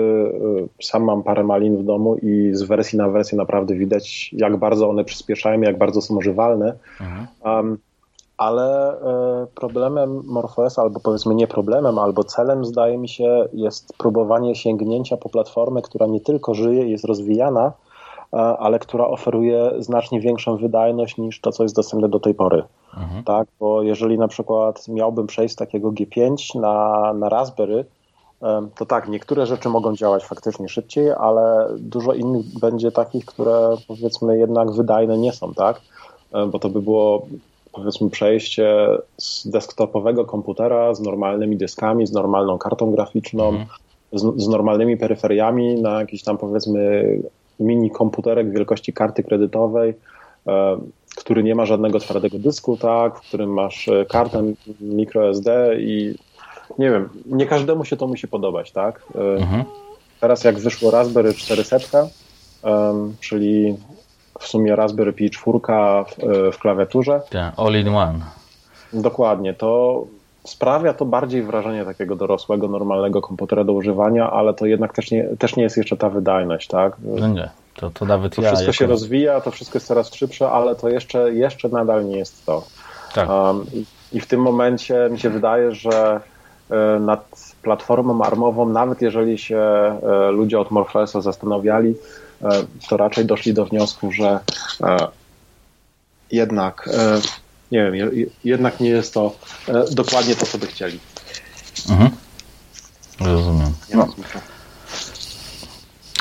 E, sam mam parę malin w domu i z wersji na wersję naprawdę widać, jak bardzo one przyspieszają, jak bardzo są używalne. Um, ale problemem MorphOS, albo powiedzmy nie problemem, albo celem, zdaje mi się, jest próbowanie sięgnięcia po platformę, która nie tylko żyje i jest rozwijana, ale która oferuje znacznie większą wydajność niż to, co jest dostępne do tej pory. Mhm. Tak, bo jeżeli na przykład miałbym przejść z takiego G5 na, na Raspberry, to tak, niektóre rzeczy mogą działać faktycznie szybciej, ale dużo innych będzie takich, które powiedzmy jednak wydajne nie są, tak? Bo to by było powiedzmy przejście z desktopowego komputera z normalnymi dyskami, z normalną kartą graficzną, mhm. z, z, normalnymi peryferiami na jakiś tam powiedzmy mini komputerek wielkości karty kredytowej, e, który nie ma żadnego twardego dysku, tak, w którym masz e, kartę microSD i nie wiem, nie każdemu się to musi podobać, tak. E, mhm. Teraz jak wyszło Raspberry 400, czyli w sumie Raspberry Pi 4 w, w klawiaturze.
Yeah, all in one.
Dokładnie, to sprawia to bardziej wrażenie takiego dorosłego, normalnego komputera do używania, ale to jednak też nie, też nie jest jeszcze ta wydajność, tak?
No nie, to, to nawet
to
ja.
Wszystko jako... się rozwija, to wszystko jest coraz szybsze, ale to jeszcze, jeszcze nadal nie jest to. Tak. Um, i, w tym momencie mi się wydaje, że nad platformą armową, nawet jeżeli się e, ludzie od Morpheus'a zastanawiali, e, to raczej doszli do wniosku, że jednak nie wiem, jednak nie jest to e, dokładnie to, co by chcieli.
Mhm. Rozumiem. No.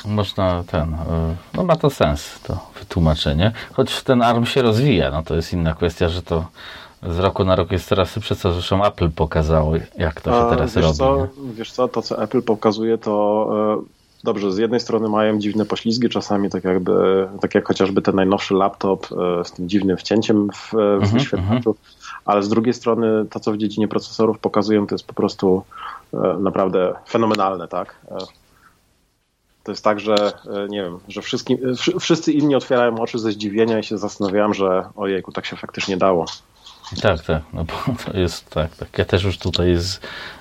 Można ten, e, no ma to sens, to wytłumaczenie. Choć ten ARM się rozwija, no to jest inna kwestia, że to z roku na rok jest coraz szybsze, co zresztą Apple pokazało, jak to się teraz
wiesz
robi.
Co, wiesz co, to co Apple pokazuje, to e, dobrze, z jednej strony mają dziwne poślizgi czasami, tak jakby, tak jak chociażby ten najnowszy laptop e, z tym dziwnym wcięciem w, w mm -hmm, wyświetlaczu, mm -hmm. ale z drugiej strony to, co w dziedzinie procesorów pokazują, to jest po prostu e, naprawdę fenomenalne, tak? E, to jest tak, że nie wiem, że wszystkim, wszyscy inni otwierają oczy ze zdziwienia i się zastanawiałem, że ojejku, tak się faktycznie dało.
Tak, tak, no bo to jest tak, tak. Ja też już tutaj z,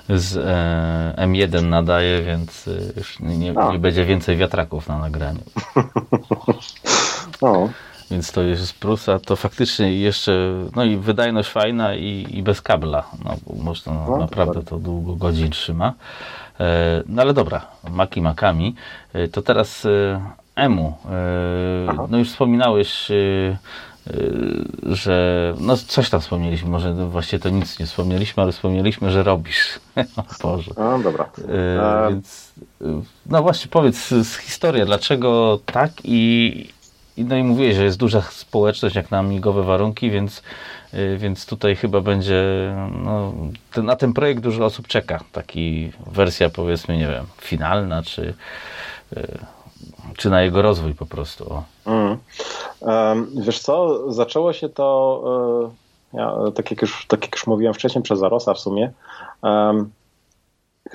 z e, M1 nadaję, więc e, już nie, nie, będzie więcej wiatraków na nagraniu. No. Więc to jest plus, a to faktycznie jeszcze, no i wydajność fajna i, i bez kabla, no bo można no, naprawdę to długo godzin trzyma. E, no ale dobra, maki makami. E, to teraz e, EMU. E, no już wspominałeś że no coś tam wspomnieliśmy, może właściwie to nic nie wspomnieliśmy, ale wspomnieliśmy, że robisz. o Boże.
No dobra.
E... Więc, y, no właśnie powiedz historię, dlaczego tak i, no i mówiłeś, że jest duża społeczność jak na amigowe warunki, więc, więc tutaj chyba będzie no, na ten projekt dużo osób czeka. Taki wersja powiedzmy, nie wiem, finalna, czy, czy na jego rozwój po prostu. Mm.
Wiesz co, zaczęło się to, ja, tak, jak już, tak jak już mówiłem wcześniej, przez Arosa w sumie. Um,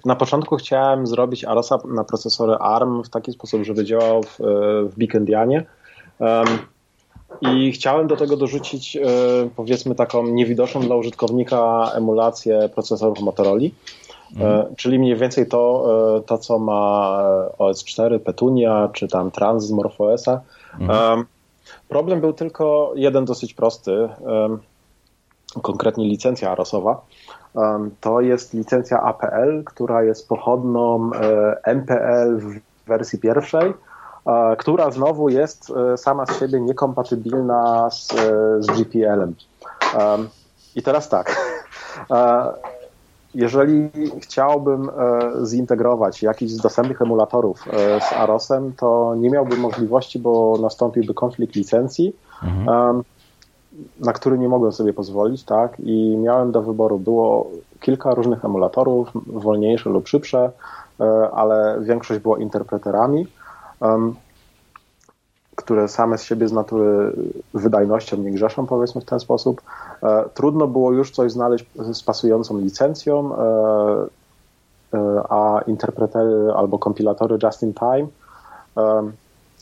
na początku chciałem zrobić Arosa na procesory ARM w taki sposób, żeby działał w, w Big Endianie. Um, I chciałem do tego dorzucić, e, powiedzmy, taką niewidoczną dla użytkownika emulację procesorów Motorola. Mhm. Czyli mniej więcej to, e, to, co ma OS4, Petunia, czy tam Trans z MorphOSa. Mhm. Problem był tylko jeden dosyć prosty, konkretnie licencja Arosowa. To jest licencja APL, która jest pochodną e, MPL w wersji pierwszej, która znowu jest e, sama z siebie niekompatybilna z, e, z GPL-em. I teraz tak. Jeżeli chciałbym zintegrować jakiś z dostępnych emulatorów z Arosem, to nie miałbym możliwości, bo nastąpiłby konflikt licencji. Mhm na który nie mogłem sobie pozwolić, tak? I miałem do wyboru, było kilka różnych emulatorów, wolniejsze lub szybsze, e, ale większość było interpreterami, które same z siebie z natury wydajnością nie grzeszą, powiedzmy w ten sposób. E, trudno było już coś znaleźć z pasującą licencją, e, a interpretery albo kompilatory just in time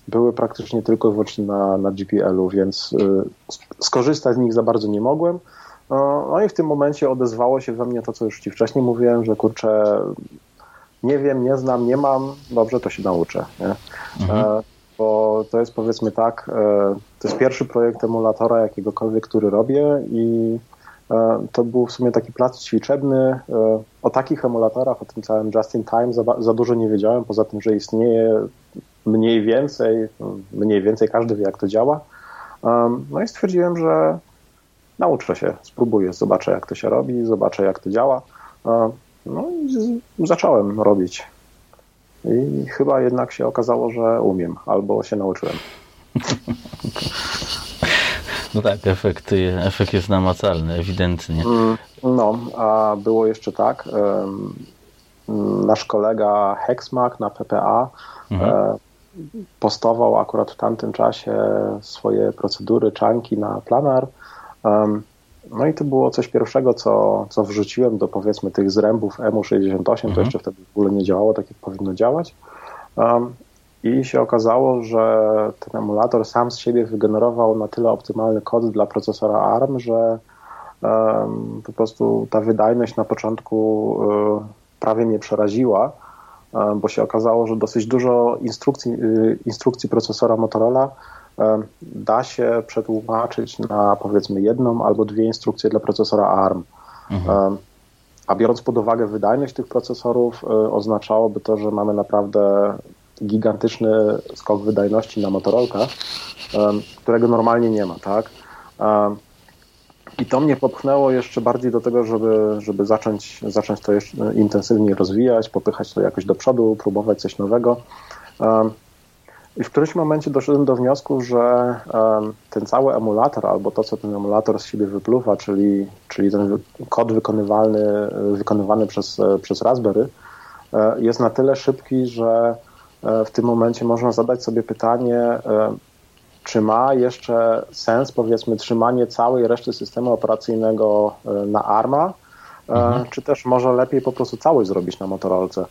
były praktycznie tylko i wyłącznie na, na GPL-u, więc skorzystać z nich za bardzo nie mogłem. No i w tym momencie odezwało się we mnie to, co już Ci wcześniej mówiłem, że kurczę, nie wiem, nie znam, nie mam, dobrze, to się nauczę. Nie? Mhm. E, bo to jest powiedzmy tak, e, to jest pierwszy projekt emulatora jakiegokolwiek, który robię i e, to był w sumie taki plac ćwiczebny. O takich emulatorach, o tym całym Just in Time za, za dużo nie wiedziałem, poza tym, że istnieje mniej więcej, mniej więcej każdy wie, jak to działa. No i stwierdziłem, że nauczę się, spróbuję, zobaczę, jak to się robi, zobaczę, jak to działa. No i zacząłem robić. I chyba jednak się okazało, że umiem, albo się nauczyłem.
No tak, efekt, efekt jest namacalny, ewidentnie. Mm,
no, a było jeszcze tak. Nasz kolega Hexmark na PPA mhm. E, postował akurat w tamtym czasie swoje procedury, czanki na planar. No i to było coś pierwszego, co, co wrzuciłem do powiedzmy tych zrębów EMU68, mhm. to jeszcze wtedy w ogóle nie działało tak, jak powinno działać. I się okazało, że ten emulator sam z siebie wygenerował na tyle optymalny kod dla procesora ARM, że po prostu ta wydajność na początku e, prawie mnie przeraziła E, bo się okazało, że dosyć dużo instrukcji, y, instrukcji procesora Motorola e, da się przetłumaczyć na powiedzmy jedną albo dwie instrukcje dla procesora ARM. Mhm. A biorąc pod uwagę wydajność tych procesorów, oznaczałoby to, że mamy naprawdę gigantyczny skok wydajności na Motorolkach, którego normalnie nie ma, tak? I to mnie popchnęło jeszcze bardziej do tego, żeby, żeby zacząć, zacząć to jeszcze intensywniej rozwijać, popychać to jakoś do przodu, próbować coś nowego. I w którymś momencie doszedłem do wniosku, że ten cały emulator, albo to, co ten emulator z siebie wypluwa, czyli, czyli ten kod wykonywalny, wykonywany przez, przez Raspberry, e, jest na tyle szybki, że e, w tym momencie można zadać sobie pytanie, e, czy ma jeszcze sens, powiedzmy, trzymanie całej reszty systemu operacyjnego e, na ARMA, e, mhm. czy też może lepiej po prostu całość zrobić na Motorolce.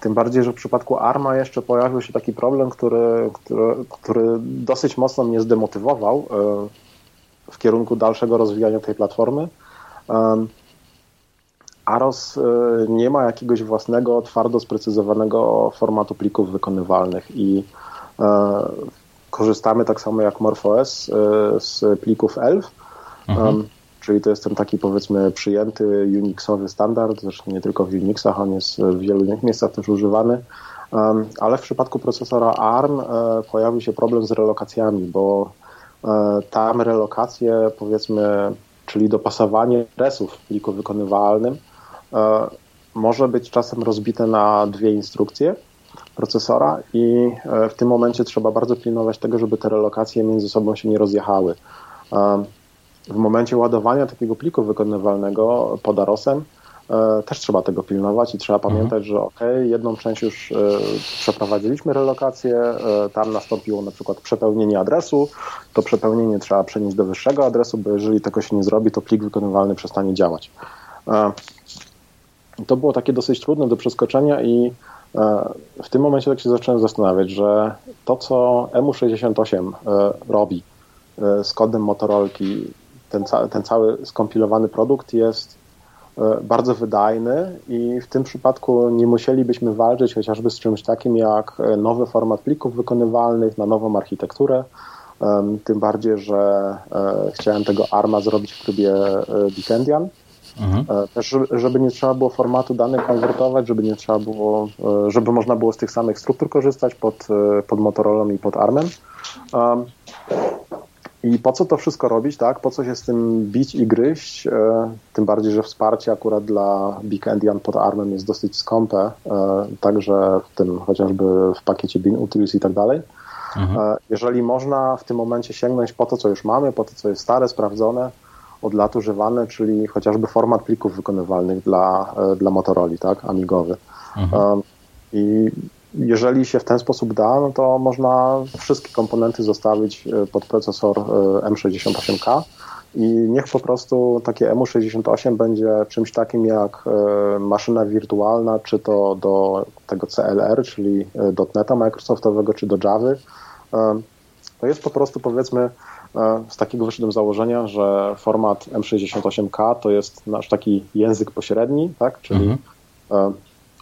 Tym bardziej, że w przypadku ARMA jeszcze pojawił się taki problem, który, który, który dosyć mocno mnie zdemotywował e, w kierunku dalszego rozwijania tej platformy. AROS nie ma jakiegoś własnego, twardo sprecyzowanego formatu plików wykonywalnych i korzystamy tak samo jak MorphOS e, z plików ELF, mhm. Czyli to jest ten taki powiedzmy przyjęty Unixowy standard, zresztą nie tylko w Unixach, on jest w wielu innych miejscach też używany, ale w przypadku procesora ARM e, pojawił się problem z relokacjami, bo e, tam relokacje powiedzmy, czyli dopasowanie resów w pliku wykonywalnym może być czasem rozbite na dwie instrukcje, procesora i w tym momencie trzeba bardzo pilnować tego, żeby te relokacje między sobą się nie rozjechały. W momencie ładowania takiego pliku wykonywalnego pod AROSem E, też trzeba tego pilnować i trzeba mhm. pamiętać, że ok, jedną część już e, przeprowadziliśmy relokację, e, tam nastąpiło na przykład przepełnienie adresu, to przepełnienie trzeba przenieść do wyższego adresu, bo jeżeli tego się nie zrobi, to plik wykonywalny przestanie działać. To było takie dosyć trudne do przeskoczenia i w tym momencie tak się zacząłem zastanawiać, że to, co EMU68 robi z kodem Motorolki, ten, ca ten cały skompilowany produkt jest E, bardzo wydajny i w tym przypadku nie musielibyśmy walczyć chociażby z czymś takim jak e, nowy format plików wykonywalnych na nową architekturę. Tym bardziej, że e, chciałem tego ARMA zrobić w trybie Bekendian. Mhm. Też, żeby nie trzeba było formatu danych konwertować, żeby nie trzeba było, żeby można było z tych samych struktur korzystać pod, pod Motorola i pod ARMem. I po co to wszystko robić, tak? Po co się z tym bić i gryźć? E, tym bardziej, że wsparcie akurat dla Big Endian pod armem jest dosyć skąpe, e, także w tym chociażby w pakiecie Bin Utils i tak dalej. Mhm. E, jeżeli można w tym momencie sięgnąć po to, co już mamy, po to, co jest stare, sprawdzone, od lat używane, czyli chociażby format plików wykonywalnych dla, dla Motorola, tak? Amigowy. Mhm. I jeżeli się w ten sposób da, no to można wszystkie komponenty zostawić e, pod procesor e, M68K i niech po prostu takie EMU68 będzie czymś takim jak e, maszyna wirtualna, czy to do tego CLR, czyli .NETA Microsoftowego, czy do Java. To jest po prostu powiedzmy z takiego wyszedłem założenia, że format M68K to jest nasz taki język pośredni, tak? czyli mhm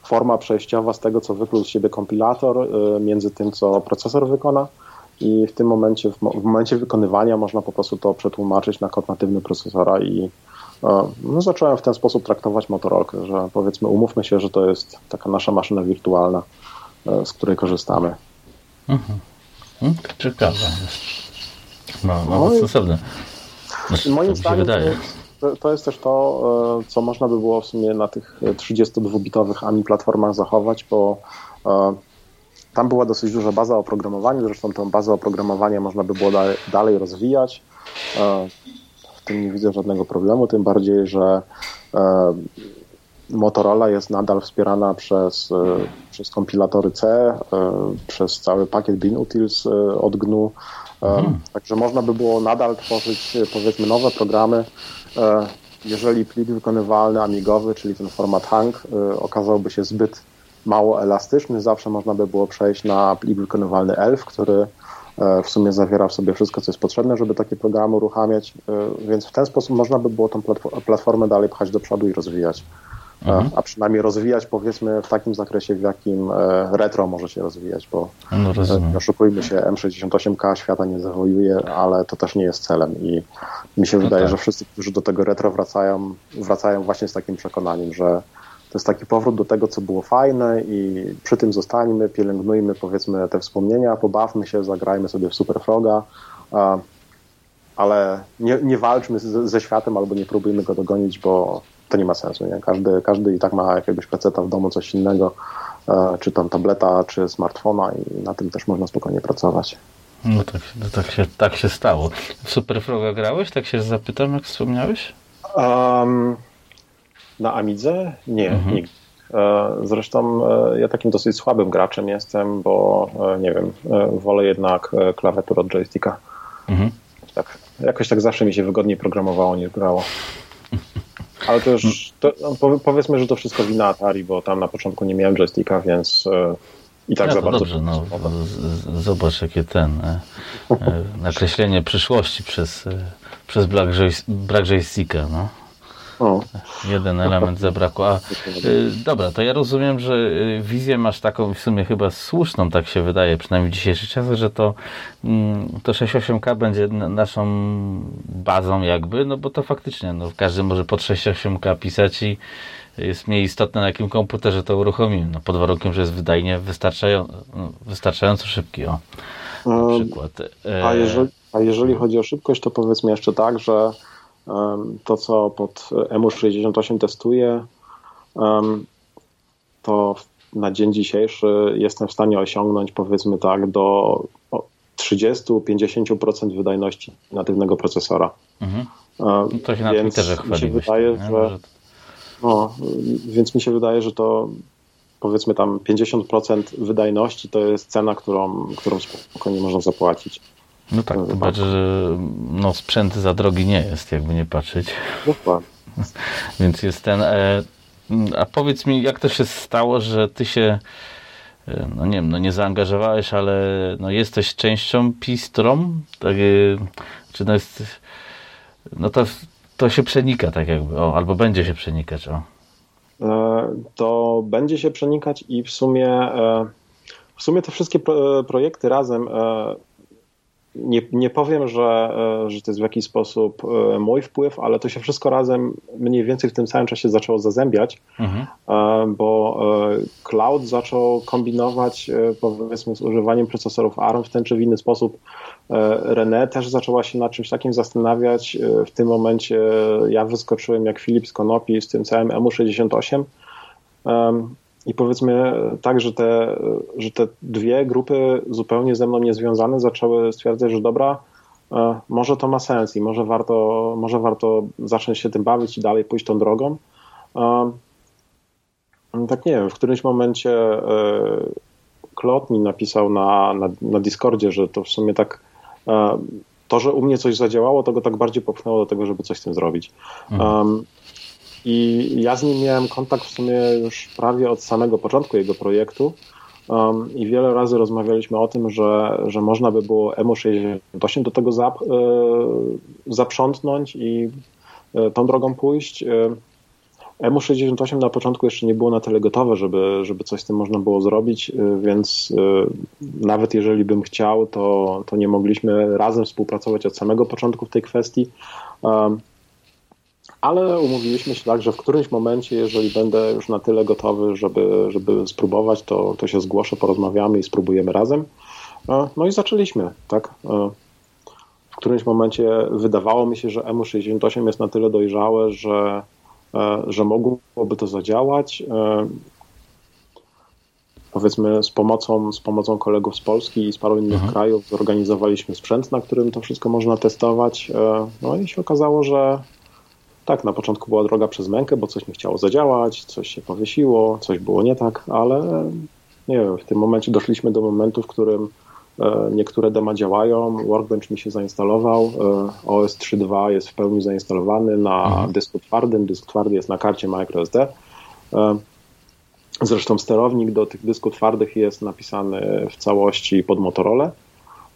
forma przejściowa z tego, co wykluł z siebie kompilator, y, między tym, co procesor wykona i w tym momencie, w momencie wykonywania można po prostu to przetłumaczyć na kod natywny procesora i y, no, zacząłem w ten sposób traktować Motorolkę, że powiedzmy umówmy się, że to jest taka nasza maszyna wirtualna, y, z której korzystamy.
Mhm. Hmm, ciekawe. No, no, no sensowne.
Znaczy, moim zdaniem wydaje to jest też to, e, co można by było w sumie na tych 32-bitowych AMI platformach zachować, bo e, tam była dosyć duża baza oprogramowania, zresztą tę bazę oprogramowania można by było dalej, dalej rozwijać. E, w tym nie widzę żadnego problemu, tym bardziej, że Motorola jest nadal wspierana przez, przez kompilatory C, przez cały pakiet BinUtils od GNU. Mhm. Także można by było nadal tworzyć powiedzmy nowe programy, jeżeli plik wykonywalny amigowy, czyli ten format hang, e, okazałby się zbyt mało elastyczny, zawsze można by było przejść na plik wykonywalny ELF, który e, w sumie zawiera w sobie wszystko, co jest potrzebne, żeby takie programy uruchamiać, więc w ten sposób można by było tą platformę dalej pchać do przodu i rozwijać. Mhm. A przynajmniej rozwijać powiedzmy w takim zakresie, w jakim retro może się rozwijać, bo no, oszukujmy się, M68K świata nie zawojuje, ale to też nie jest celem i mi się no wydaje, tak. że wszyscy, którzy do tego retro wracają, wracają właśnie z takim przekonaniem, że to jest taki powrót do tego, co było fajne i przy tym zostańmy, pielęgnujmy powiedzmy te wspomnienia, pobawmy się, zagrajmy sobie w Superfroga, ale nie, nie walczmy ze światem albo nie próbujmy go dogonić, bo to nie ma sensu. Nie? Każdy, każdy i tak ma jakiegoś peceta w domu, coś innego, czy tam tableta, czy smartfona i na tym też można spokojnie pracować.
No tak, no tak, się, tak się stało. W Superfroga grałeś? Tak się zapytam, jak wspomniałeś? Um,
na Amidze? Nie, mhm. nigdy. E, zresztą e, ja takim dosyć słabym graczem jestem, bo e, nie wiem, wolę jednak klawiaturę od joysticka. Mhm. Tak, jakoś tak zawsze mi się wygodniej programowało niż grało. Ale to już, to, no, powiedzmy, że to wszystko wina Atari, bo tam na początku nie miałem joysticka, więc i tak za bardzo.
Dobrze, no, zobacz jakie ten e, e, nakreślenie przyszłości przez, e, przez brak joysticka. No. O. Jeden element zabrakło. A, y, dobra, to ja rozumiem, że y, wizję masz taką w sumie chyba słuszną, tak się wydaje, przynajmniej w dzisiejszych czasach, że to, mm, to 68K będzie naszą bazą jakby, no bo to faktycznie, no, każdy może pod 68K pisać i jest mniej istotne na jakim komputerze to uruchomimy, no, pod warunkiem, że jest wydajnie wystarczająco, no, wystarczająco szybki. O, na
przykład. A jeżeli, a jeżeli chodzi o szybkość, to powiedzmy jeszcze tak, że to, co pod EMU68 testuje, um, to na dzień dzisiejszy jestem w stanie osiągnąć powiedzmy tak do 30-50% wydajności natywnego procesora. Mhm.
No to się na więc Twitterze mi się wydaje,
tak, że, no, więc mi się wydaje, że to powiedzmy tam 50% wydajności to jest cena, którą, którą spokojnie można zapłacić.
No tak, to znaczy, że no, sprzęt za drogi nie jest, jakby nie patrzeć.
Dokładnie.
Więc jest ten. E, a powiedz mi, jak to się stało, że ty się, e, no nie wiem, no nie zaangażowałeś, ale no jesteś częścią Pistrom? Tak, czy to jest. No to, to się przenika, tak jakby, o, albo będzie się przenikać, o.
E, to będzie się przenikać i w sumie w sumie te wszystkie projekty razem nie, nie powiem, że, e, że to jest w jakiś sposób e, mój wpływ, ale to się wszystko razem mniej więcej w tym samym czasie zaczęło zazębiać, mhm. E, bo cloud zaczął kombinować powiedzmy z używaniem procesorów ARM w ten czy w inny sposób. René też zaczęła się nad czymś takim zastanawiać. W tym momencie ja wyskoczyłem jak Filip z Konopi z tym całym EMU68 i powiedzmy tak, że te, że te dwie grupy zupełnie ze mną niezwiązane zaczęły stwierdzać, że dobra, e, może to ma sens i może warto, może warto zacząć się tym bawić i dalej pójść tą drogą. E, tak nie wiem, w którymś momencie Klot e, mi napisał na, na, na Discordzie, że to w sumie tak to, że u mnie coś zadziałało, to go tak bardziej popchnęło do tego, żeby coś z tym zrobić. Mhm. I ja z nim miałem kontakt w sumie już prawie od samego początku jego projektu. Um, I wiele razy rozmawialiśmy o tym, że, że można by było EMU68 do tego zap, e, zaprzątnąć i e, tą drogą pójść. E, EMU68 na początku jeszcze nie było na tyle gotowe, żeby, żeby coś z tym można było zrobić, więc nawet jeżeli bym chciał, to, to nie mogliśmy razem współpracować od samego początku w tej kwestii. Um, ale umówiliśmy się tak, że w którymś momencie, jeżeli będę już na tyle gotowy, żeby, żeby spróbować, to, to się zgłoszę, porozmawiamy i spróbujemy razem. E, no i zaczęliśmy, tak. E, w którymś momencie wydawało mi się, że EMU68 jest na tyle dojrzałe, że, e, że mogłoby to zadziałać. Powiedzmy, z pomocą, z pomocą kolegów z Polski i z paru innych mhm. krajów zorganizowaliśmy sprzęt, na którym to wszystko można testować. No i się okazało, że, tak, na początku była droga przez mękę, bo coś nie chciało zadziałać, coś się powiesiło, coś było nie tak, ale nie wiem, w tym momencie doszliśmy do momentu, w którym e, niektóre dema działają, Workbench mi się zainstalował, e, OS 3.2 jest w pełni zainstalowany na mhm. dysku twardym, dysk twardy jest na karcie microSD. E, zresztą sterownik do tych dysków twardych jest napisany w całości pod Motorola.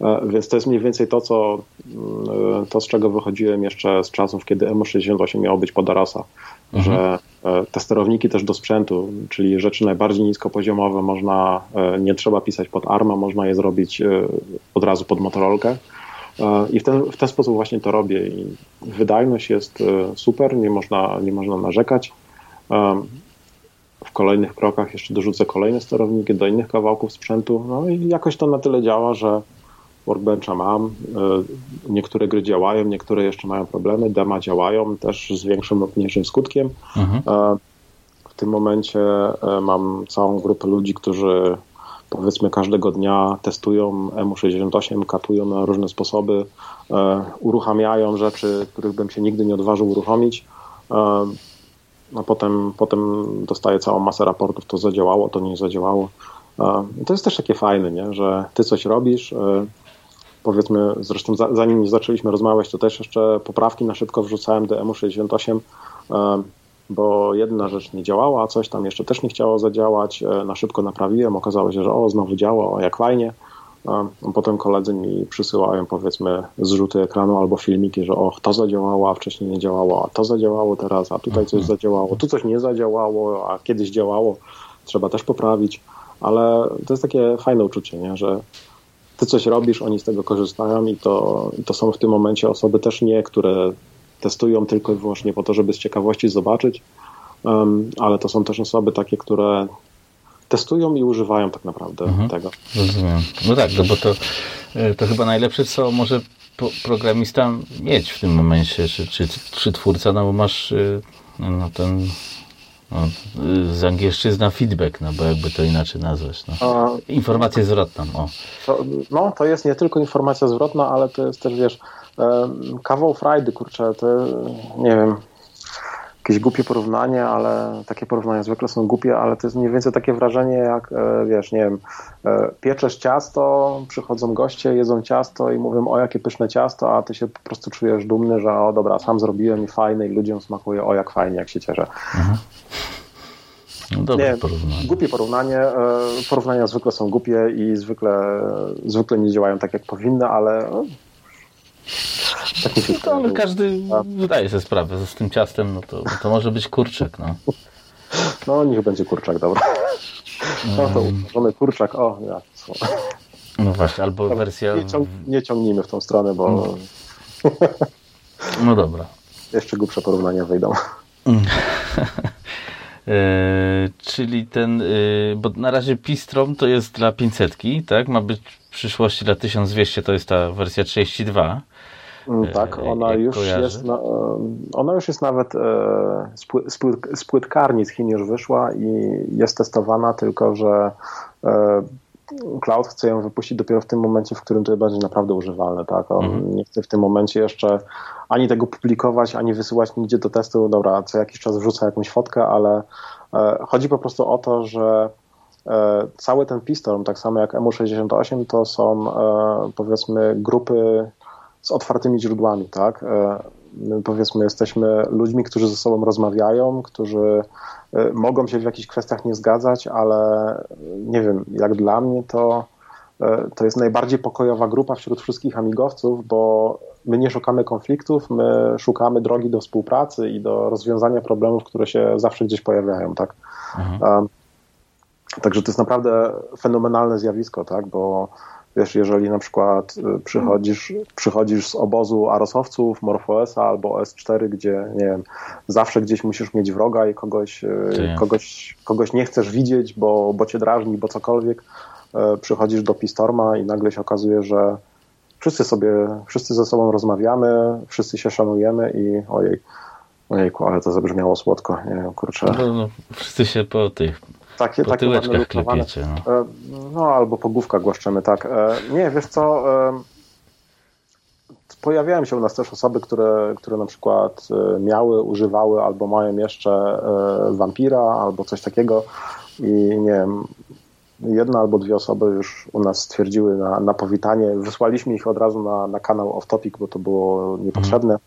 E, więc to jest mniej więcej to, co, mm, to z czego wychodziłem jeszcze z czasów, kiedy M68 miało być pod Arasa, mhm. że e, te sterowniki też do sprzętu, czyli rzeczy najbardziej niskopoziomowe można, e, nie trzeba pisać pod ARMA, można je zrobić od razu pod Motorolkę. I w ten, w ten sposób właśnie to robię i wydajność jest super, nie można, nie można narzekać. W kolejnych krokach jeszcze dorzucę kolejne sterowniki do innych kawałków sprzętu, no i jakoś to na tyle działa, że Workbencha mam. E, niektóre gry działają, niektóre jeszcze mają problemy. Dema działają też z większym lub mniejszym skutkiem. Mhm. E, w tym momencie e, mam całą grupę ludzi, którzy powiedzmy każdego dnia testują EMU68, katują na różne sposoby, uruchamiają rzeczy, których bym się nigdy nie odważył uruchomić. A potem, potem dostaję całą masę raportów, to zadziałało, to nie zadziałało. To jest też takie fajne, nie? że ty coś robisz, powiedzmy, zresztą zanim zaczęliśmy rozmawiać, to też jeszcze poprawki na szybko wrzucałem do EMU68, e, bo jedna rzecz nie działała, a coś tam jeszcze też nie chciało zadziałać. E, na szybko naprawiłem, okazało się, że o, znowu działa, o, jak fajnie. E, potem koledzy mi przysyłają powiedzmy zrzuty ekranu albo filmiki, że o, to zadziałało, a wcześniej nie działało, a to zadziałało teraz, a tutaj coś mhm. zadziałało, tu coś nie zadziałało, a kiedyś działało, trzeba też poprawić. Ale to jest takie fajne uczucie, nie? że ty coś robisz, oni z tego korzystają i to, to są w tym momencie osoby też nie, które testują tylko i wyłącznie po to, żeby z ciekawości zobaczyć, um, ale to są też osoby takie, które testują i używają tak naprawdę mhm. tego.
Rozumiem. No tak, no bo to, e, to chyba najlepsze, co może programista mieć w tym momencie, czy, czy, czy twórca, no bo masz e, no ten No, z angielszczyzna feedback, no bo jakby to inaczej nazwać. No. Informacja zwrotna. O.
To, no, to jest nie tylko informacja zwrotna, ale to jest też, wiesz, kawał frajdy, kurczę, to nie wiem, jakieś głupie porównanie, ale takie porównania zwykle są głupie, ale to jest mniej więcej takie wrażenie jak, e, wiesz, nie wiem, e, pieczesz ciasto, przychodzą goście, jedzą ciasto i mówią, o jakie pyszne ciasto, a ty się po prostu czujesz dumny, że o dobra, sam zrobiłem i fajne i ludziom smakuje, o jak fajnie, jak się cieszę. Mhm.
No dobre nie, porównanie.
Głupie porównanie. E, porównania zwykle są głupie i zwykle, zwykle nie działają tak, jak powinny, ale
no, ale każdy wydaje sobie sprawę, z tym ciastem no to, to może być kurczak. No.
no niech będzie kurczak, dobra. No to uważamy kurczak, o, ja.
No właśnie, albo wersja...
Nie, ciąg, nie ciągnijmy w tą stronę, bo... No,
no dobra.
Jeszcze głupsze porównania wyjdą.
E, czyli ten, e, bo na razie Pistrom to jest dla 500, tak? Ma być w przyszłości dla 1200, to jest ta wersja 32.
Mm, e, tak, ona już, jest na, ona już jest nawet z płytkarni z Chin już wyszła i jest testowana, tylko że Cloud chce ją wypuścić dopiero w tym momencie, w którym to będzie naprawdę używalne. Tak? On mhm. nie chce w tym momencie jeszcze ani tego publikować, ani wysyłać nigdzie do testu. Dobra, co jakiś czas wrzuca jakąś fotkę, ale e, chodzi po prostu o to, że e, cały ten Pistorm, tak samo jak EMU68, to są e, powiedzmy grupy z otwartymi źródłami. Tak? My powiedzmy jesteśmy ludźmi, którzy ze sobą rozmawiają, którzy Y, mogą się w jakichś kwestiach nie zgadzać, ale nie wiem, jak dla mnie to, to jest najbardziej pokojowa grupa wśród wszystkich amigowców, bo my nie szukamy konfliktów, my szukamy drogi do współpracy i do rozwiązania problemów, które się zawsze gdzieś pojawiają, tak? Mhm. Także to jest naprawdę fenomenalne zjawisko, tak? Bo Wiesz, jeżeli na przykład y, przychodzisz, przychodzisz z obozu arosowców, MorphOS albo OS4, gdzie nie wiem, zawsze gdzieś musisz mieć wroga i kogoś, y, kogoś, kogoś nie chcesz widzieć, bo, bo cię drażni, bo cokolwiek, y, przychodzisz do Pistorma i nagle się okazuje, że wszyscy sobie, wszyscy ze sobą rozmawiamy, wszyscy się szanujemy i ojej, ojejku, ale to zabrzmiało słodko, nie wiem, kurczę.
No, no, wszyscy się po tych
takie,
po takie tyłeczkach klepiecie. No.
E, no albo po główkach głaszczemy, tak. E, nie, wiesz co, e, pojawiają się u nas też osoby, które, które na przykład miały, używały albo mają jeszcze wampira albo coś takiego i nie wiem, jedna albo dwie osoby już u nas stwierdziły na, na powitanie. Wysłaliśmy ich od razu na, na kanał Off Topic, bo to było niepotrzebne, mm.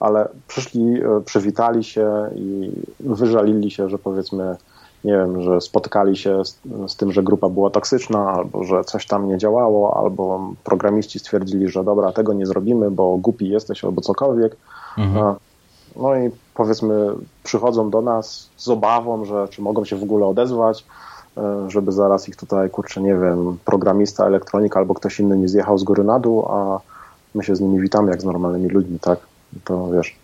ale przyszli, przywitali się i wyżalili się, że powiedzmy nie wiem, że spotkali się z, z, tym, że grupa była toksyczna, albo że coś tam nie działało, albo programiści stwierdzili, że dobra, tego nie zrobimy, bo głupi jesteś, albo cokolwiek. Mhm. No i powiedzmy, przychodzą do nas z obawą, że czy mogą się w ogóle odezwać, e, żeby zaraz ich tutaj, kurczę, nie wiem, programista, elektronik albo ktoś inny nie zjechał z góry na dół, a my się z nimi witamy jak z normalnymi ludźmi, tak? To wiesz,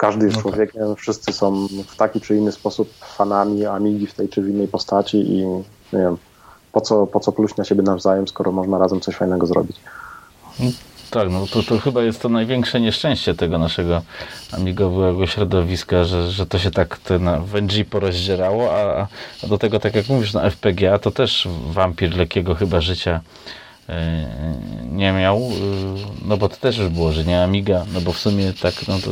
każdy jest no tak. człowiekiem, wszyscy są w taki czy inny sposób fanami Amigi w tej czy w innej postaci i nie wiem, po co, po co pluć na siebie nawzajem, skoro można razem coś fajnego zrobić.
Tak, no to, to chyba jest to największe nieszczęście tego naszego amigowego środowiska, że, że to się tak na, w NG porozdzierało, a, a do tego, tak jak mówisz, na FPGA to też wampir lekkiego chyba życia nie miał, e, no bo to też już było, że nie Amiga, no bo w sumie tak, no to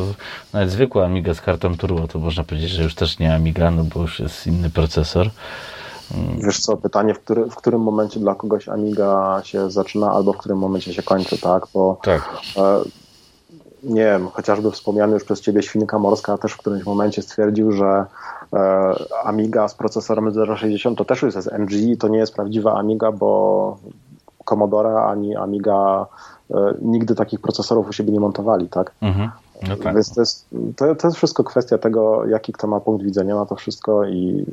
nawet zwykła Amiga z kartą turbo, to można powiedzieć, że już też nie Amiga, no bo już jest inny procesor.
Mm. Wiesz co, pytanie, w, który, w którym momencie dla kogoś Amiga się zaczyna, albo w którym momencie się kończy, tak? Bo
tak.
E, nie wiem, chociażby wspomniany już przez ciebie Świnka Morska też w którymś momencie stwierdził, że e, Amiga z procesorem 060 to też już jest MG, to nie jest prawdziwa Amiga, bo Commodore ani Amiga e, nigdy takich procesorów u siebie nie montowali, tak? Mhm. No tak. Więc to jest, to, to jest wszystko kwestia tego, jaki kto ma punkt widzenia na to wszystko i,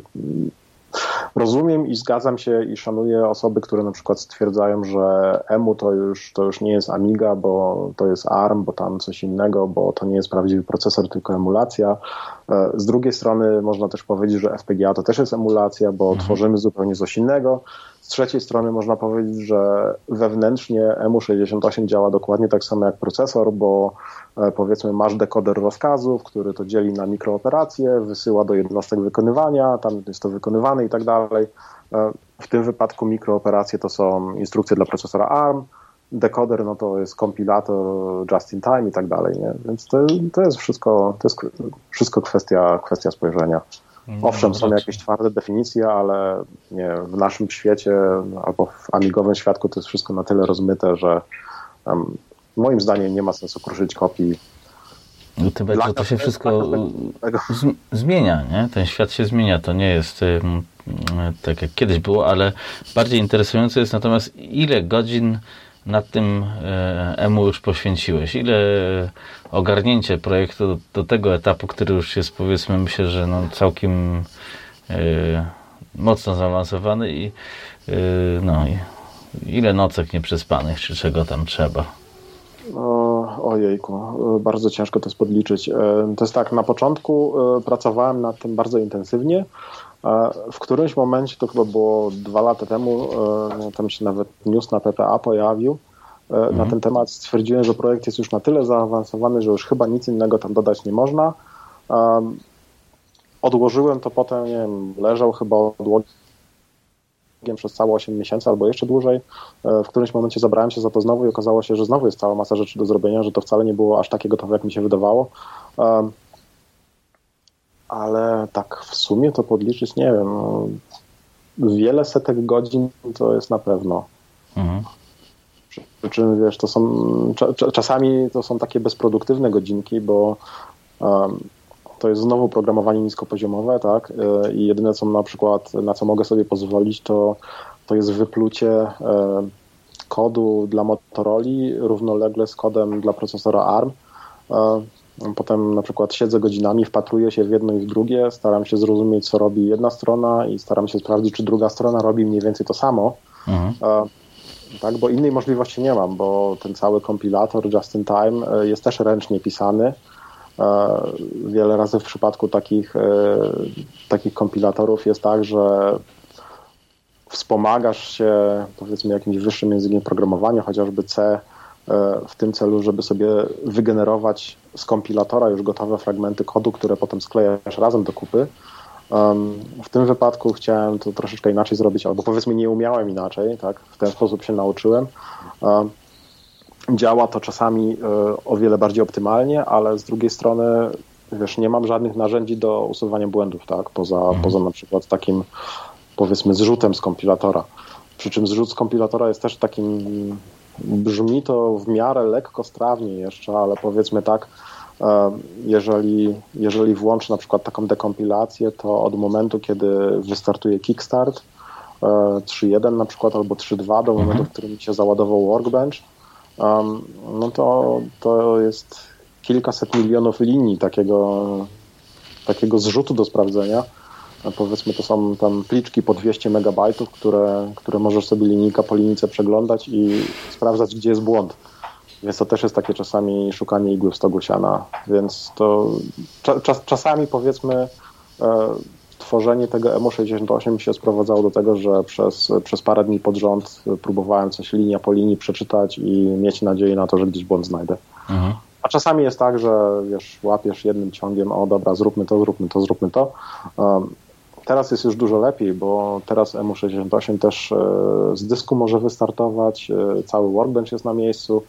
rozumiem i zgadzam się i szanuję osoby, które na przykład stwierdzają, że EMU to już, to już nie jest Amiga, bo to jest ARM, bo tam coś innego, bo to nie jest prawdziwy procesor, tylko emulacja. E, z drugiej strony można też powiedzieć, że FPGA to też jest emulacja, bo mhm. tworzymy zupełnie coś innego. Z trzeciej strony można powiedzieć, że wewnętrznie EMU68 działa dokładnie tak samo jak procesor, bo e, powiedzmy masz dekoder rozkazów, który to dzieli na mikrooperacje, wysyła do jednostek wykonywania, tam jest to wykonywane i tak dalej. E, w tym wypadku mikrooperacje to są instrukcje dla procesora ARM, dekoder no to jest kompilator just in time i tak dalej, nie? więc to, to jest wszystko, to jest wszystko kwestia, kwestia spojrzenia. Owszem, są jakieś twarde definicje, ale nie, w naszym świecie albo w amigowym świadku to jest wszystko na tyle rozmyte, że um, moim zdaniem nie ma sensu kruszyć kopii.
No to, to, to się wszystko zmienia, nie? Ten świat się zmienia. To nie jest tak jak kiedyś było, ale bardziej interesujące jest natomiast ile godzin nad tym e, EMU już poświęciłeś? Ile ogarnięcie projektu do, tego etapu, który już jest powiedzmy, myślę, że no całkiem e, mocno zaawansowany i e, no i ile nocek nieprzespanych, czy czego tam trzeba?
Ojejku, bardzo ciężko to jest podliczyć. To jest tak, na początku pracowałem nad tym bardzo intensywnie, w którymś momencie, to chyba było dwa lata temu, e, tam się nawet news na PPA pojawił mhm. na ten temat. Stwierdziłem, że projekt jest już na tyle zaawansowany, że już chyba nic innego tam dodać nie można. Odłożyłem to potem, nie wiem, leżał chyba odłogiem przez całe 8 miesięcy albo jeszcze dłużej. E, w którymś momencie zabrałem się za to znowu i okazało się, że znowu jest cała masa rzeczy do zrobienia, że to wcale nie było aż takie gotowe, jak mi się wydawało ale tak w sumie to podliczyć, nie wiem, no, wiele setek godzin to jest na pewno. Mhm. Przy czym, wiesz, to są, czasami to są takie bezproduktywne godzinki, bo um, to jest znowu programowanie niskopoziomowe, tak, e, i jedyne, co na przykład, na co mogę sobie pozwolić, to, to jest wyplucie e, kodu dla Motorola równolegle z kodem dla procesora ARM, e, Potem na przykład siedzę godzinami, wpatruję się w jedno i w drugie, staram się zrozumieć, co robi jedna strona i staram się sprawdzić, czy druga strona robi mniej więcej to samo. Mhm. Tak, bo innej możliwości nie mam, bo ten cały kompilator just in time e, jest też ręcznie pisany. E, wiele razy w przypadku takich, e, takich kompilatorów jest tak, że wspomagasz się powiedzmy jakimś wyższym językiem programowania, chociażby C, w tym celu, żeby sobie wygenerować z kompilatora już gotowe fragmenty kodu, które potem sklejasz razem do kupy. W tym wypadku chciałem to troszeczkę inaczej zrobić, albo powiedzmy nie umiałem inaczej, tak? w ten sposób się nauczyłem. Działa to czasami e, o wiele bardziej optymalnie, ale z drugiej strony wiesz, nie mam żadnych narzędzi do usuwania błędów, tak? poza, mhm. poza na przykład takim powiedzmy zrzutem z kompilatora. Przy czym zrzut z kompilatora jest też takim Brzmi to w miarę lekko strawnie jeszcze, ale powiedzmy tak, jeżeli, jeżeli włączę na przykład taką dekompilację, to od momentu, kiedy wystartuje Kickstart 3.1 e, na przykład albo 3.2 do momentu, mhm. w którym się załadował Workbench, no to, to jest kilkaset milionów linii takiego, takiego zrzutu do sprawdzenia powiedzmy to są tam pliczki po 200 megabajtów, które, które możesz sobie linijka po linijce przeglądać i sprawdzać, gdzie jest błąd. Więc to też jest takie czasami szukanie igły w stogu siana. Więc to czas, czasami powiedzmy e, tworzenie tego EMU68 się sprowadzało do tego, że przez, przez parę dni pod rząd próbowałem coś linia po linii przeczytać i mieć nadzieję na to, że gdzieś błąd znajdę. Mhm. A czasami jest tak, że wiesz, łapiesz jednym ciągiem, o dobra, zróbmy to, zróbmy to, zróbmy to. Um, Teraz jest już dużo lepiej, bo teraz EMU68 też e, z dysku może wystartować, e, cały Workbench jest na miejscu,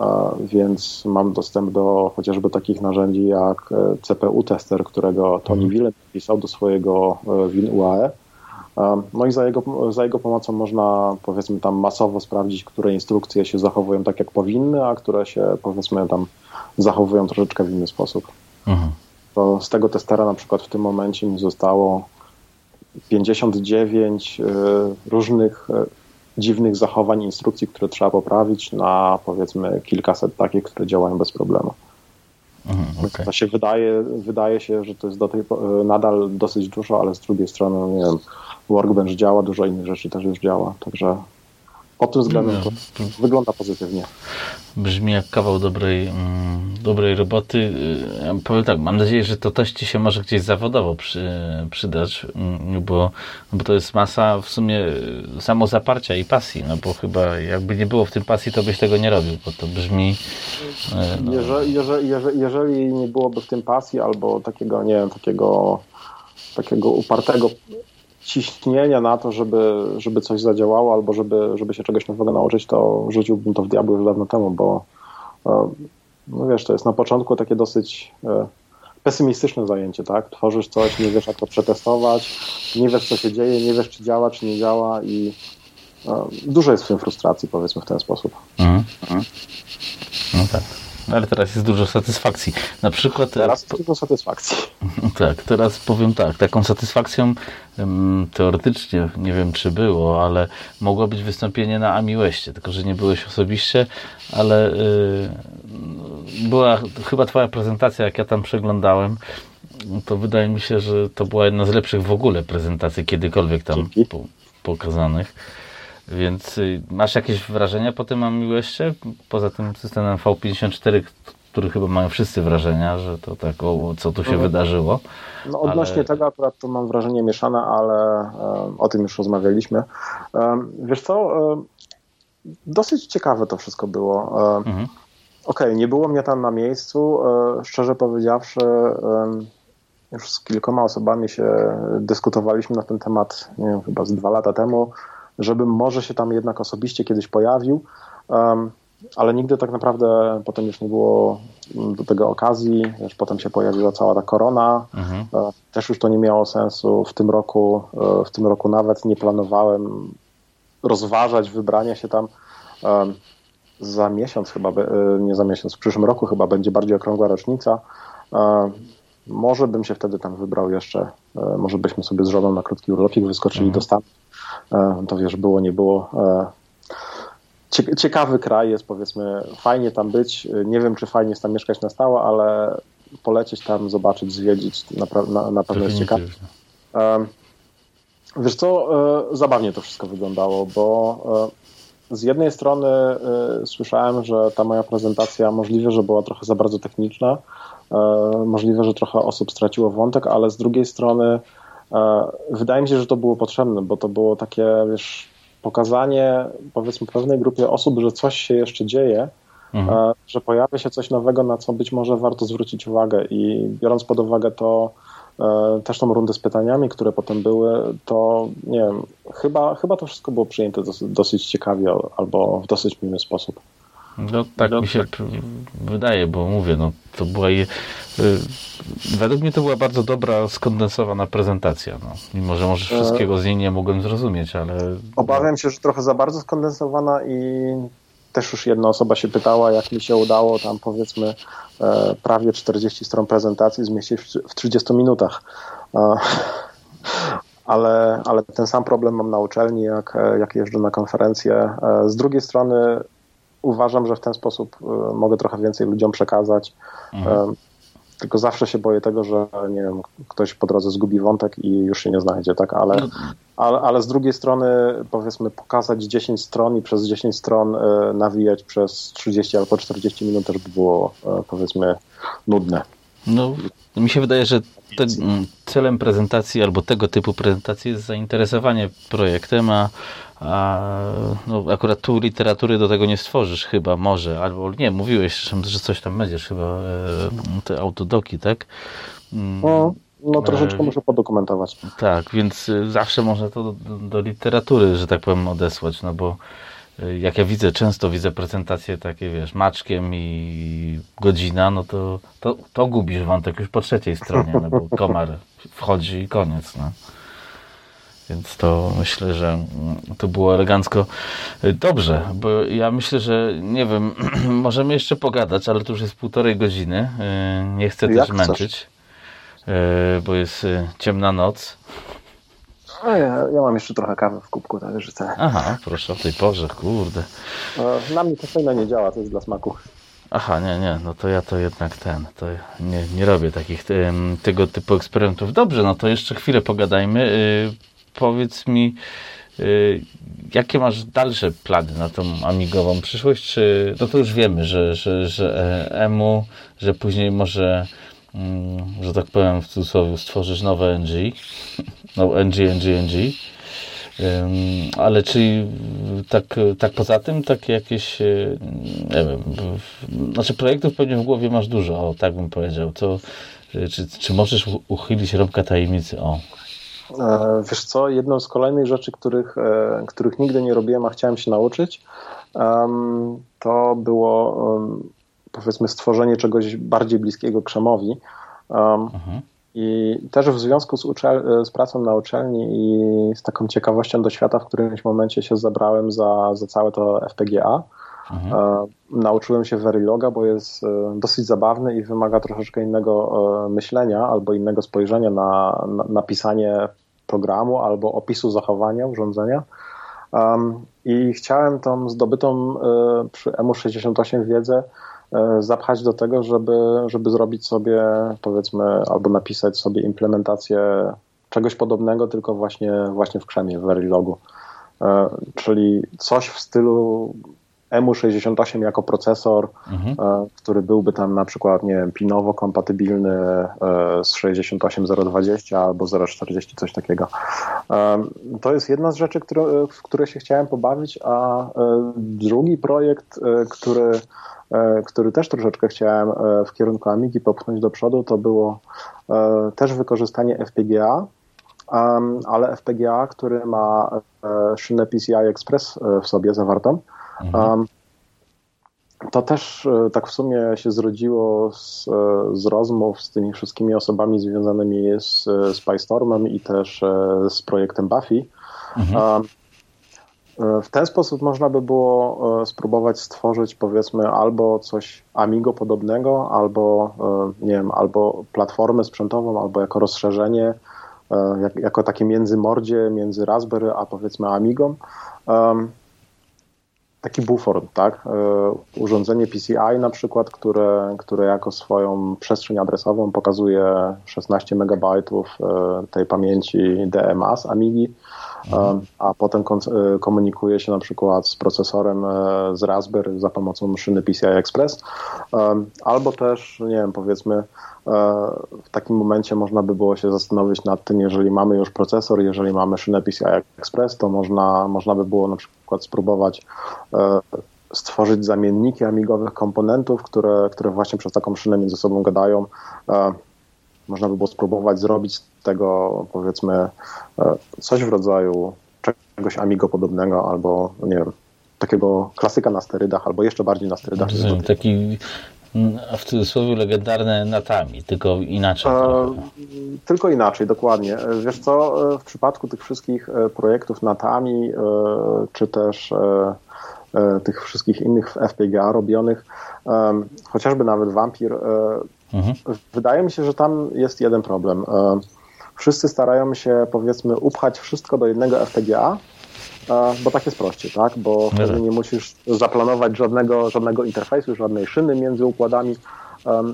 e, więc mam dostęp do chociażby takich narzędzi jak CPU Tester, którego Tony mhm. Willem napisał do swojego WinUAE. No i za jego, za jego pomocą można powiedzmy tam masowo sprawdzić, które instrukcje się zachowują tak jak powinny, a które się powiedzmy tam zachowują troszeczkę w inny sposób. Mhm. To z tego testera na przykład w tym momencie mi zostało 59 e, różnych e, dziwnych zachowań, instrukcji, które trzeba poprawić na powiedzmy kilkaset takich, które działają bez problemu. Mhm, okay. To się wydaje, wydaje się, że to jest do tej, e, nadal dosyć dużo, ale z drugiej strony, nie wiem, Workbench działa, dużo innych rzeczy też już działa, także pod tym względem no, to wygląda pozytywnie.
Brzmi jak kawał dobrej, mm, dobrej roboty. Y, ja powiem tak, mam nadzieję, że to też Ci się może gdzieś zawodowo przy, przydać, mm, bo, bo to jest masa w sumie samozaparcia i pasji, no bo chyba jakby nie było w tym pasji, to byś tego nie robił, bo to brzmi...
Y, no. Jeżeli, jeżeli, jeżeli, jeżeli nie byłoby w tym pasji albo takiego, nie wiem, takiego takiego upartego ciśnienia na to, żeby, żeby coś zadziałało albo żeby, żeby się czegoś nowego nauczyć, to rzuciłbym to w diabły już dawno temu, bo e, no wiesz, to jest na początku takie dosyć e, pesymistyczne zajęcie, tak? Tworzysz coś, nie wiesz jak to przetestować, nie wiesz co się dzieje, nie wiesz czy działa, czy nie działa i e, dużo jest w tym frustracji, powiedzmy w ten sposób. Mhm. mhm.
No tak. No ale teraz jest dużo satysfakcji. Na przykład.
Teraz jest dużo satysfakcji.
Tak, teraz powiem tak. Taką satysfakcją teoretycznie, nie wiem czy było, ale mogło być wystąpienie na Ami Westie, tylko że nie byłeś osobiście, ale yy, była chyba Twoja prezentacja, jak ja tam przeglądałem. To wydaje mi się, że to była jedna z lepszych w ogóle prezentacji kiedykolwiek tam po, pokazanych. Więc y, masz jakieś wrażenia po tym Amiłeście? Poza tym systemem V54, który chyba mają wszyscy wrażenia, że to tak, o, co tu się mhm. wydarzyło.
No odnośnie ale... tego akurat to mam wrażenie mieszane, ale e, o tym już rozmawialiśmy. E, wiesz co, e, dosyć ciekawe to wszystko było. Mhm. Okej, okay, nie było mnie tam na miejscu. Szczerze powiedziawszy, już z kilkoma osobami się dyskutowaliśmy na ten temat, nie wiem, chyba z dwa lata temu żebym może się tam jednak osobiście kiedyś pojawił, ale nigdy tak naprawdę potem już nie było do tego okazji, wiesz, potem się pojawiła cała ta korona, mhm. E, też już to nie miało sensu. W tym roku, e, w tym roku nawet nie planowałem rozważać wybrania się tam za miesiąc chyba, e, nie za miesiąc, w przyszłym roku chyba będzie bardziej okrągła rocznica. Może bym się wtedy tam wybrał jeszcze, może byśmy sobie z żoną na krótki urlopik wyskoczyli mhm. do Stanów to wiesz, było, nie było. E, ciekawy kraj jest, powiedzmy, fajnie tam być. Nie wiem, czy fajnie jest tam mieszkać na stałe, ale polecieć tam, zobaczyć, zwiedzić, na, na, na pewno jest ciekawe. E, wiesz co, zabawnie to wszystko wyglądało, bo z jednej strony słyszałem, że ta moja prezentacja możliwe, że była trochę za bardzo techniczna, możliwe, że trochę osób straciło wątek, ale z drugiej strony E, wydaje mi się, że to było potrzebne, bo to było takie, wiesz, pokazanie powiedzmy pewnej grupie osób, że coś się jeszcze dzieje, mhm. E, że pojawia się coś nowego, na co być może warto zwrócić uwagę i biorąc pod uwagę to e, też tą rundę z pytaniami, które potem były, to nie wiem, chyba, chyba to wszystko było przyjęte dosyć, dosyć ciekawie albo w dosyć miły sposób.
No tak no, mi się tak. wydaje, bo mówię, no to była je, y, według mnie to była bardzo dobra, skondensowana prezentacja, no. Mimo, że może wszystkiego z niej nie mogłem zrozumieć, ale...
Obawiam się, że trochę za bardzo skondensowana i też już jedna osoba się pytała, jak mi się udało tam powiedzmy e, prawie 40 stron prezentacji zmieścić w 30 minutach. E, ale, ale ten sam problem mam na uczelni, jak, jak jeżdżę na konferencje. E, z drugiej strony uważam, że w ten sposób e, mogę trochę więcej ludziom przekazać. Mhm. E, tylko zawsze się boję tego, że nie wiem, ktoś po drodze zgubi wątek i już się nie znajdzie, tak? Ale, no. ale, ale z drugiej strony powiedzmy pokazać 10 stron i przez 10 stron e, nawijać przez 30 albo 40 minut też by było powiedzmy nudne.
No, mi się wydaje, że te, celem prezentacji albo tego typu prezentacji jest zainteresowanie projektem, a a no, akurat tu literatury do tego nie stworzysz chyba, może, albo nie, mówiłeś, że coś tam będziesz chyba, e, te autodoki, tak?
Mm, no, no troszeczkę e, muszę podokumentować.
Tak, więc e, zawsze można to do, do, literatury, że tak powiem, odesłać, no bo jak ja widzę, często widzę prezentacje takie, wiesz, maczkiem i godzina, no to, to, to gubisz wątek już po trzeciej stronie, no bo komar wchodzi i koniec, no. Więc to myślę, że to było elegancko. Dobrze, bo ja myślę, że nie wiem, możemy jeszcze pogadać, ale to już jest półtorej godziny. E, nie chcę Jak też męczyć, e, bo jest ciemna noc.
A ja, ja mam jeszcze trochę kawy w kubku, tak rzucę.
Aha, proszę o tej porze, kurde.
Na mnie kofeina nie działa, to jest dla smaku.
Aha, nie, nie, no to ja to jednak ten, to nie, nie robię takich tego typu eksperymentów. Dobrze, no to jeszcze chwilę pogadajmy powiedz mi, Jakie masz dalsze plany na tą amigową przyszłość? Czy, no to już wiemy, że, że, że EMU, że później może, mm, że tak powiem w cudzysłowie, stworzysz nowe NG, no NG, NG, NG. Ale czy tak, tak poza tym, takie jakieś, e, nie wiem, znaczy projektów pewnie w głowie masz dużo, o, tak bym powiedział. To, e, czy, czy możesz uchylić rąbka tajemnicy? O.
E, wiesz co, jedną z kolejnych rzeczy, których, których nigdy nie robiłem, a chciałem się nauczyć, to było powiedzmy stworzenie czegoś bardziej bliskiego krzemowi. Mhm. I też w związku z, uczel- z, pracą na uczelni i z taką ciekawością do świata, w którymś momencie się zabrałem za, za całe to FPGA, mhm. e, nauczyłem się Veriloga, bo jest e, dosyć zabawny i wymaga troszeczkę innego e, myślenia albo innego spojrzenia na, na, na programu albo opisu zachowania urządzenia. Um, I chciałem tą zdobytą przy EMU68 wiedzę zapchać do tego, żeby, żeby zrobić sobie, powiedzmy, albo napisać sobie implementację czegoś podobnego, tylko właśnie, właśnie w krzemie, w Verilogu. Czyli coś w stylu EMU68 jako procesor, mhm. E, który byłby tam na przykład, nie wiem, pinowo kompatybilny z 68020 albo 040, coś takiego. To jest jedna z rzeczy, które, w które się chciałem pobawić, a drugi projekt, który E, który też troszeczkę chciałem e, w kierunku Amigi popchnąć do przodu, to było e, też wykorzystanie FPGA, ale FPGA, który ma szynę PCI Express w sobie zawartą. Mhm. To też tak w sumie się zrodziło z, z rozmów z tymi wszystkimi osobami związanymi z, z PyStormem i też z projektem Buffy. Mhm. W ten sposób można by było e, spróbować stworzyć powiedzmy albo coś Amigo podobnego, albo e, nie wiem, albo platformę sprzętową, albo jako rozszerzenie, e, jako takie międzymordzie między Raspberry a powiedzmy Amigą. Taki bufor, tak? Urządzenie PCI na przykład, które, które jako swoją przestrzeń adresową pokazuje 16 MB tej pamięci DMA z Amigi a potem e, komunikuje się na przykład z procesorem e, z Raspberry za pomocą maszyny PCI Express, albo też, nie wiem, powiedzmy, e, w takim momencie można by było się zastanowić nad tym, jeżeli mamy już procesor, jeżeli mamy szynę PCI Express, to można, można by było na przykład spróbować stworzyć zamienniki amigowych komponentów, które, które właśnie przez taką szynę między sobą gadają można by było spróbować zrobić z tego, powiedzmy, e, coś w rodzaju czegoś Amigo podobnego, albo, nie wiem, takiego klasyka na sterydach, albo jeszcze bardziej na sterydach.
Rozumiem, taki w cudzysłowie legendarny Natami, tylko inaczej. E,
tylko inaczej, dokładnie. Wiesz co, e, w przypadku tych wszystkich e, projektów Natami, e, czy też e, tych wszystkich innych FPGA robionych, chociażby nawet Vampir, Mhm. Wydaje mi się, że tam jest jeden problem. E, wszyscy starają się, powiedzmy, upchać wszystko do jednego FPGA, e, bo tak jest prościej, tak? Bo mhm. wtedy nie musisz zaplanować żadnego, żadnego interfejsu, żadnej szyny między układami,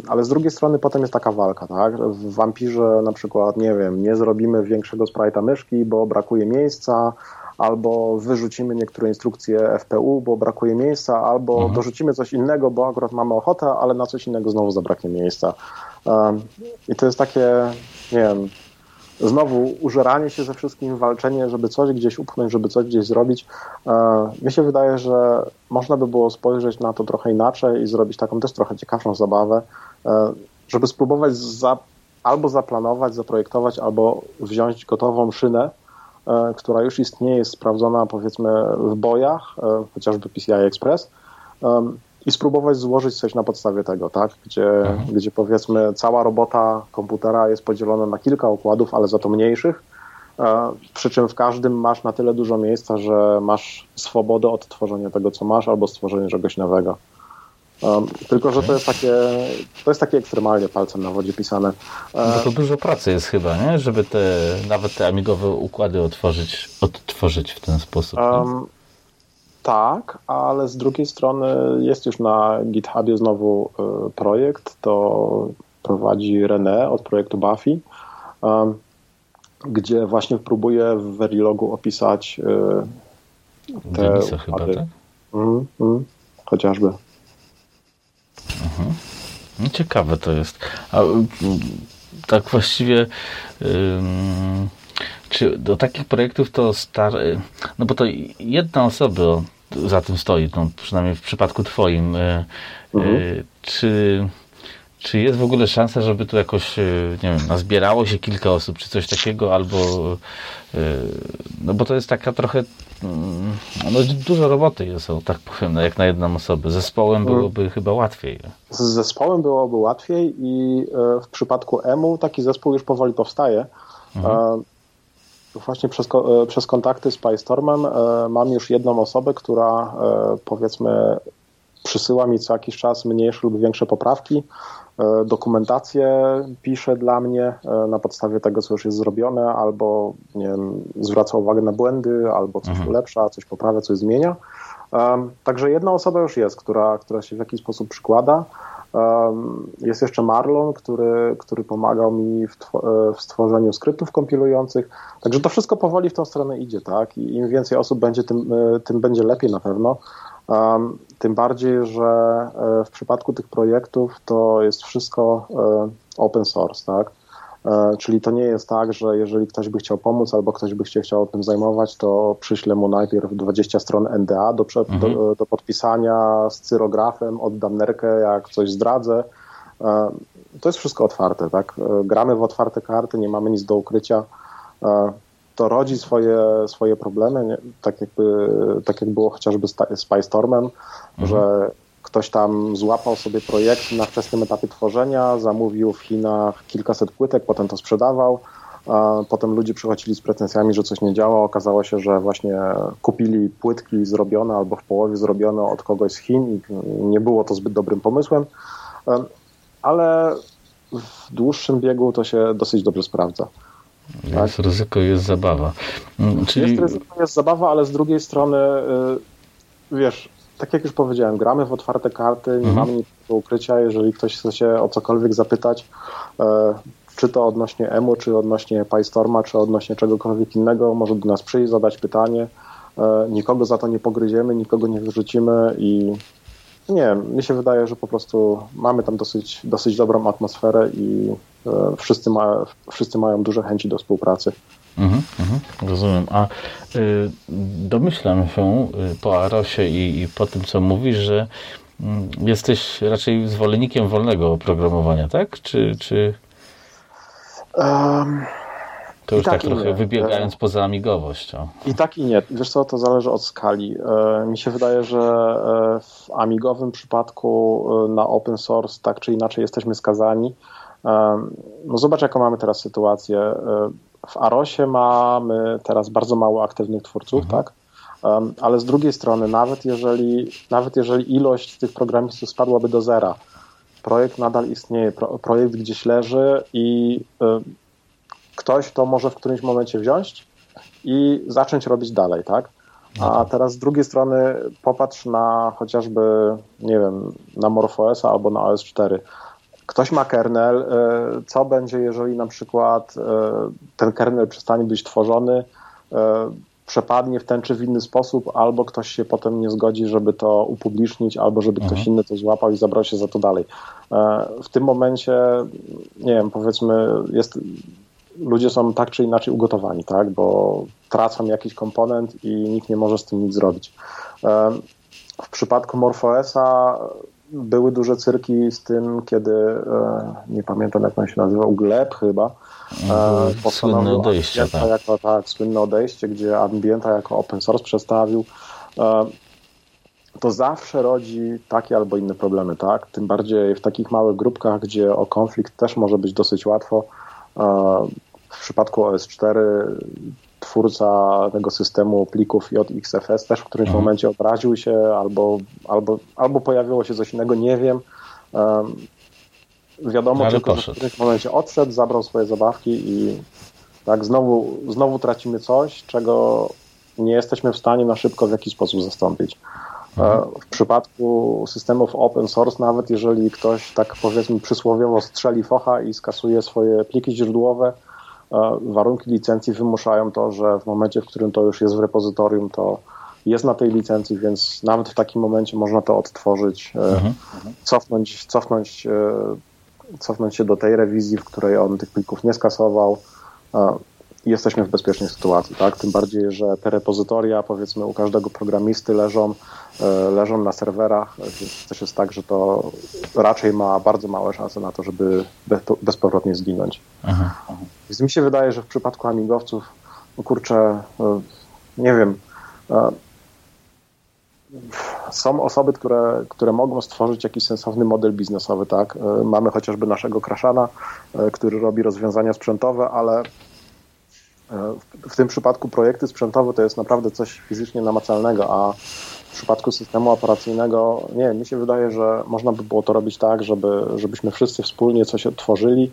ale z drugiej strony potem jest taka walka, tak? W Vampirze na przykład, nie wiem, nie zrobimy większego sprite'a myszki, bo brakuje miejsca, albo wyrzucimy niektóre instrukcje FPU, bo brakuje miejsca, albo mhm. dorzucimy coś innego, bo akurat mamy ochotę, ale na coś innego znowu zabraknie miejsca. I to jest takie, nie wiem, znowu użeranie się ze wszystkim, walczenie, żeby coś gdzieś upchnąć, żeby coś gdzieś zrobić. E, mi się wydaje, że można by było spojrzeć na to trochę inaczej i zrobić taką też trochę ciekawszą zabawę, e, żeby spróbować za, albo zaplanować, zaprojektować, albo wziąć gotową szynę, która już istnieje, jest sprawdzona powiedzmy w bojach, e, chociażby PCI Express i spróbować złożyć coś na podstawie tego, tak? Gdzie, mhm. gdzie powiedzmy cała robota komputera jest podzielona na kilka układów, ale za to mniejszych, e, przy czym w każdym masz na tyle dużo miejsca, że masz swobodę od tworzenia tego, co masz, albo stworzenia czegoś nowego. Um, tylko, że to jest takie, to jest takie ekstremalnie palcem na wodzie pisane.
No to dużo pracy jest chyba, nie? Żeby te, nawet te amigowe układy otworzyć, odtworzyć w ten sposób. Um,
tak, ale z drugiej strony jest już na GitHubie znowu y, projekt, to prowadzi René od projektu Buffy. Gdzie właśnie próbuję w Verilogu opisać
te Denisa chyba, tak?
Mm, mm, chociażby.
Mhm. No ciekawe to jest. A tak właściwie czy do takich projektów to star... No bo to jedna osoba za tym stoi, no, przynajmniej w przypadku twoim. E, mhm. Czy czy jest w ogóle szansa, żeby tu jakoś, nie wiem, nazbierało się kilka osób, czy coś takiego, albo, no bo to jest taka trochę, no dużo roboty jest, o, tak powiem, no, jak na jedną osobę. Zespołem mhm. byłoby chyba łatwiej.
Z zespołem byłoby łatwiej i e, w przypadku EMU taki zespół już powoli powstaje. Mhm. Właśnie przez, przez kontakty z PyStormem mam już jedną osobę, która powiedzmy przysyła mi co jakiś czas mniejsze lub większe poprawki. E, dokumentację pisze dla mnie e, na podstawie tego, co już jest zrobione, albo nie wiem, zwraca uwagę na błędy, albo coś mhm. ulepsza, coś poprawia, coś zmienia. Także jedna osoba już jest, która, która się w jakiś sposób przykłada. Jest jeszcze Marlon, który, który pomagał mi w, e, w, stworzeniu skryptów kompilujących. Także to wszystko powoli w tą stronę idzie, tak? I im więcej osób będzie, tym, tym będzie lepiej na pewno. Tym bardziej, że e, w przypadku tych projektów to jest wszystko e, open source, tak? E, czyli to nie jest tak, że jeżeli ktoś by chciał pomóc albo ktoś by się chciał tym zajmować, to przyślę mu najpierw 20 stron NDA do, mhm. do, do podpisania z cyrografem, oddam nerkę, jak coś zdradzę. To jest wszystko otwarte, tak? Gramy w otwarte karty, nie mamy nic do ukrycia to rodzi swoje, swoje problemy, nie? Tak, jakby, tak jak było chociażby z PyStormem, mhm. że ktoś tam złapał sobie projekt na wczesnym etapie tworzenia, zamówił w Chinach kilkaset płytek, potem to sprzedawał, potem ludzie przychodzili z pretensjami, że coś nie działa. Okazało się, że właśnie kupili płytki zrobione albo w połowie zrobione od kogoś z Chin i nie było to zbyt dobrym pomysłem, ale w dłuższym biegu to się dosyć dobrze sprawdza.
Jest tak? ryzyko, jest zabawa.
Mm, czyli... Jest ryzyko, jest zabawa, ale z drugiej strony, y, wiesz, tak jak już powiedziałem, gramy w otwarte karty, nie mhm. mamy nic do ukrycia. Jeżeli ktoś chce się o cokolwiek zapytać, e, czy to odnośnie EMU, czy odnośnie PyStorma, czy odnośnie czegokolwiek innego, może do nas przyjść, zadać pytanie. E, nikogo za to nie pogryziemy, nikogo nie wyrzucimy i nie, mi się wydaje, że po prostu mamy tam dosyć, dosyć dobrą atmosferę i wszyscy, ma, wszyscy mają duże chęci do współpracy.
Mhm, mhm, rozumiem. A y, domyślam się y, po Arosie i, i, po tym, co mówisz, że y, jesteś raczej zwolennikiem wolnego oprogramowania, tak? Czy. czy... Um, to już tak, tak trochę wybiegając e, poza amigowość. O.
I tak i nie. Wiesz co, to zależy od skali. E, mi się wydaje, że e, w amigowym przypadku na open source tak czy inaczej jesteśmy skazani. No zobacz, jaką mamy teraz sytuację. W Arosie mamy teraz bardzo mało aktywnych twórców, mhm. tak? Ale z drugiej strony, nawet jeżeli, nawet jeżeli ilość tych programistów spadłaby do zera, projekt nadal istnieje, projekt gdzieś leży i ktoś to może w którymś momencie wziąć i zacząć robić dalej, tak? A teraz z drugiej strony popatrz na chociażby, nie wiem, na MorphOS albo na OS4. Ktoś ma kernel, e, co będzie, jeżeli na przykład e, ten kernel przestanie być tworzony, e, przepadnie w ten czy w inny sposób, albo ktoś się potem nie zgodzi, żeby to upublicznić, albo żeby ktoś mhm. inny to złapał i zabrał się za to dalej. W tym momencie, nie wiem, powiedzmy, jest ludzie są tak czy inaczej ugotowani, tak? bo tracą jakiś komponent i nikt nie może z tym nic zrobić. W przypadku MorphOSa były duże cyrki z tym, kiedy e, nie pamiętam jak on się nazywał, Gleb chyba.
Mhm, słynne odejście. Tak.
Jako, tak, słynne odejście, gdzie Ambienta jako open source przedstawił. To zawsze rodzi takie albo inne problemy, tak? Tym bardziej w takich małych grupkach, gdzie o konflikt też może być dosyć łatwo. W przypadku OS4 twórca tego systemu plików JXFS też w którymś mhm. momencie obraził się albo, albo, albo pojawiło się coś innego, nie wiem. Um, wiadomo Ale tylko, poszedł. że w którymś momencie odszedł, zabrał swoje zabawki i tak znowu, znowu tracimy coś, czego nie jesteśmy w stanie na szybko w jakiś sposób zastąpić. Mhm. E, w przypadku systemów open source, nawet jeżeli ktoś tak powiedzmy przysłowiowo strzeli focha i skasuje swoje pliki źródłowe, warunki licencji wymuszają to, że w momencie, w którym to już jest w repozytorium, to jest na tej licencji, więc nawet w takim momencie można to odtworzyć, mhm. cofnąć, cofnąć, cofnąć się do tej rewizji, w której on tych plików nie skasował jesteśmy w bezpiecznej sytuacji, tak? Tym bardziej, że te repozytoria, powiedzmy, u każdego programisty leżą, e, leżą na serwerach, więc też jest tak, że to raczej ma bardzo małe szanse na to, żeby bezpowrotnie zginąć. Aha. Więc mi się wydaje, że w przypadku amigowców, no kurczę, e, nie wiem, e, są osoby, które, które mogą stworzyć jakiś sensowny model biznesowy, tak? Mamy chociażby naszego Kraszana, który robi rozwiązania sprzętowe, ale w tym przypadku projekty sprzętowe to jest naprawdę coś fizycznie namacalnego, a w przypadku systemu operacyjnego nie, mi się wydaje, że można by było to robić tak, żeby, żebyśmy wszyscy wspólnie coś odtworzyli,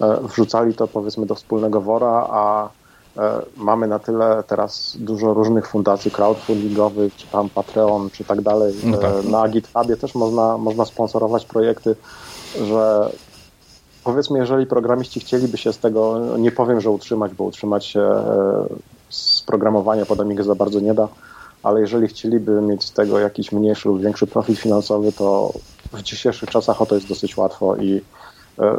e, wrzucali to powiedzmy do wspólnego wora, a e, mamy na tyle teraz dużo różnych fundacji crowdfundingowych, czy tam Patreon, czy tak dalej. No tak. E, na GitHubie też można, można sponsorować projekty, że powiedzmy, jeżeli programiści chcieliby się z tego, nie powiem, że utrzymać, bo utrzymać się z programowania pod Amigę za bardzo nie da, ale jeżeli chcieliby mieć z tego jakiś mniejszy lub większy profit finansowy, to w dzisiejszych czasach o to jest dosyć łatwo i e,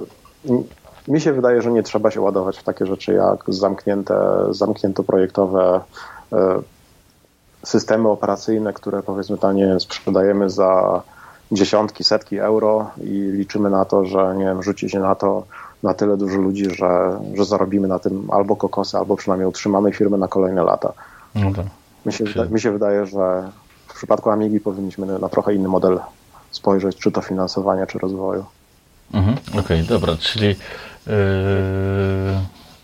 mi się wydaje, że nie trzeba się ładować w takie rzeczy jak zamknięte, zamknięto projektowe e, systemy operacyjne, które powiedzmy tanie sprzedajemy za dziesiątki, setki euro i liczymy na to, że nie wiem, rzuci się na to na tyle dużo ludzi, że, że zarobimy na tym albo kokosy, albo przynajmniej utrzymamy firmę na kolejne lata. No tak. Mi, się, mi się wydaje, że w przypadku Amigi powinniśmy na trochę inny model spojrzeć, czy to finansowania, czy rozwoju.
Mhm, Okej, okay, dobra, czyli yy,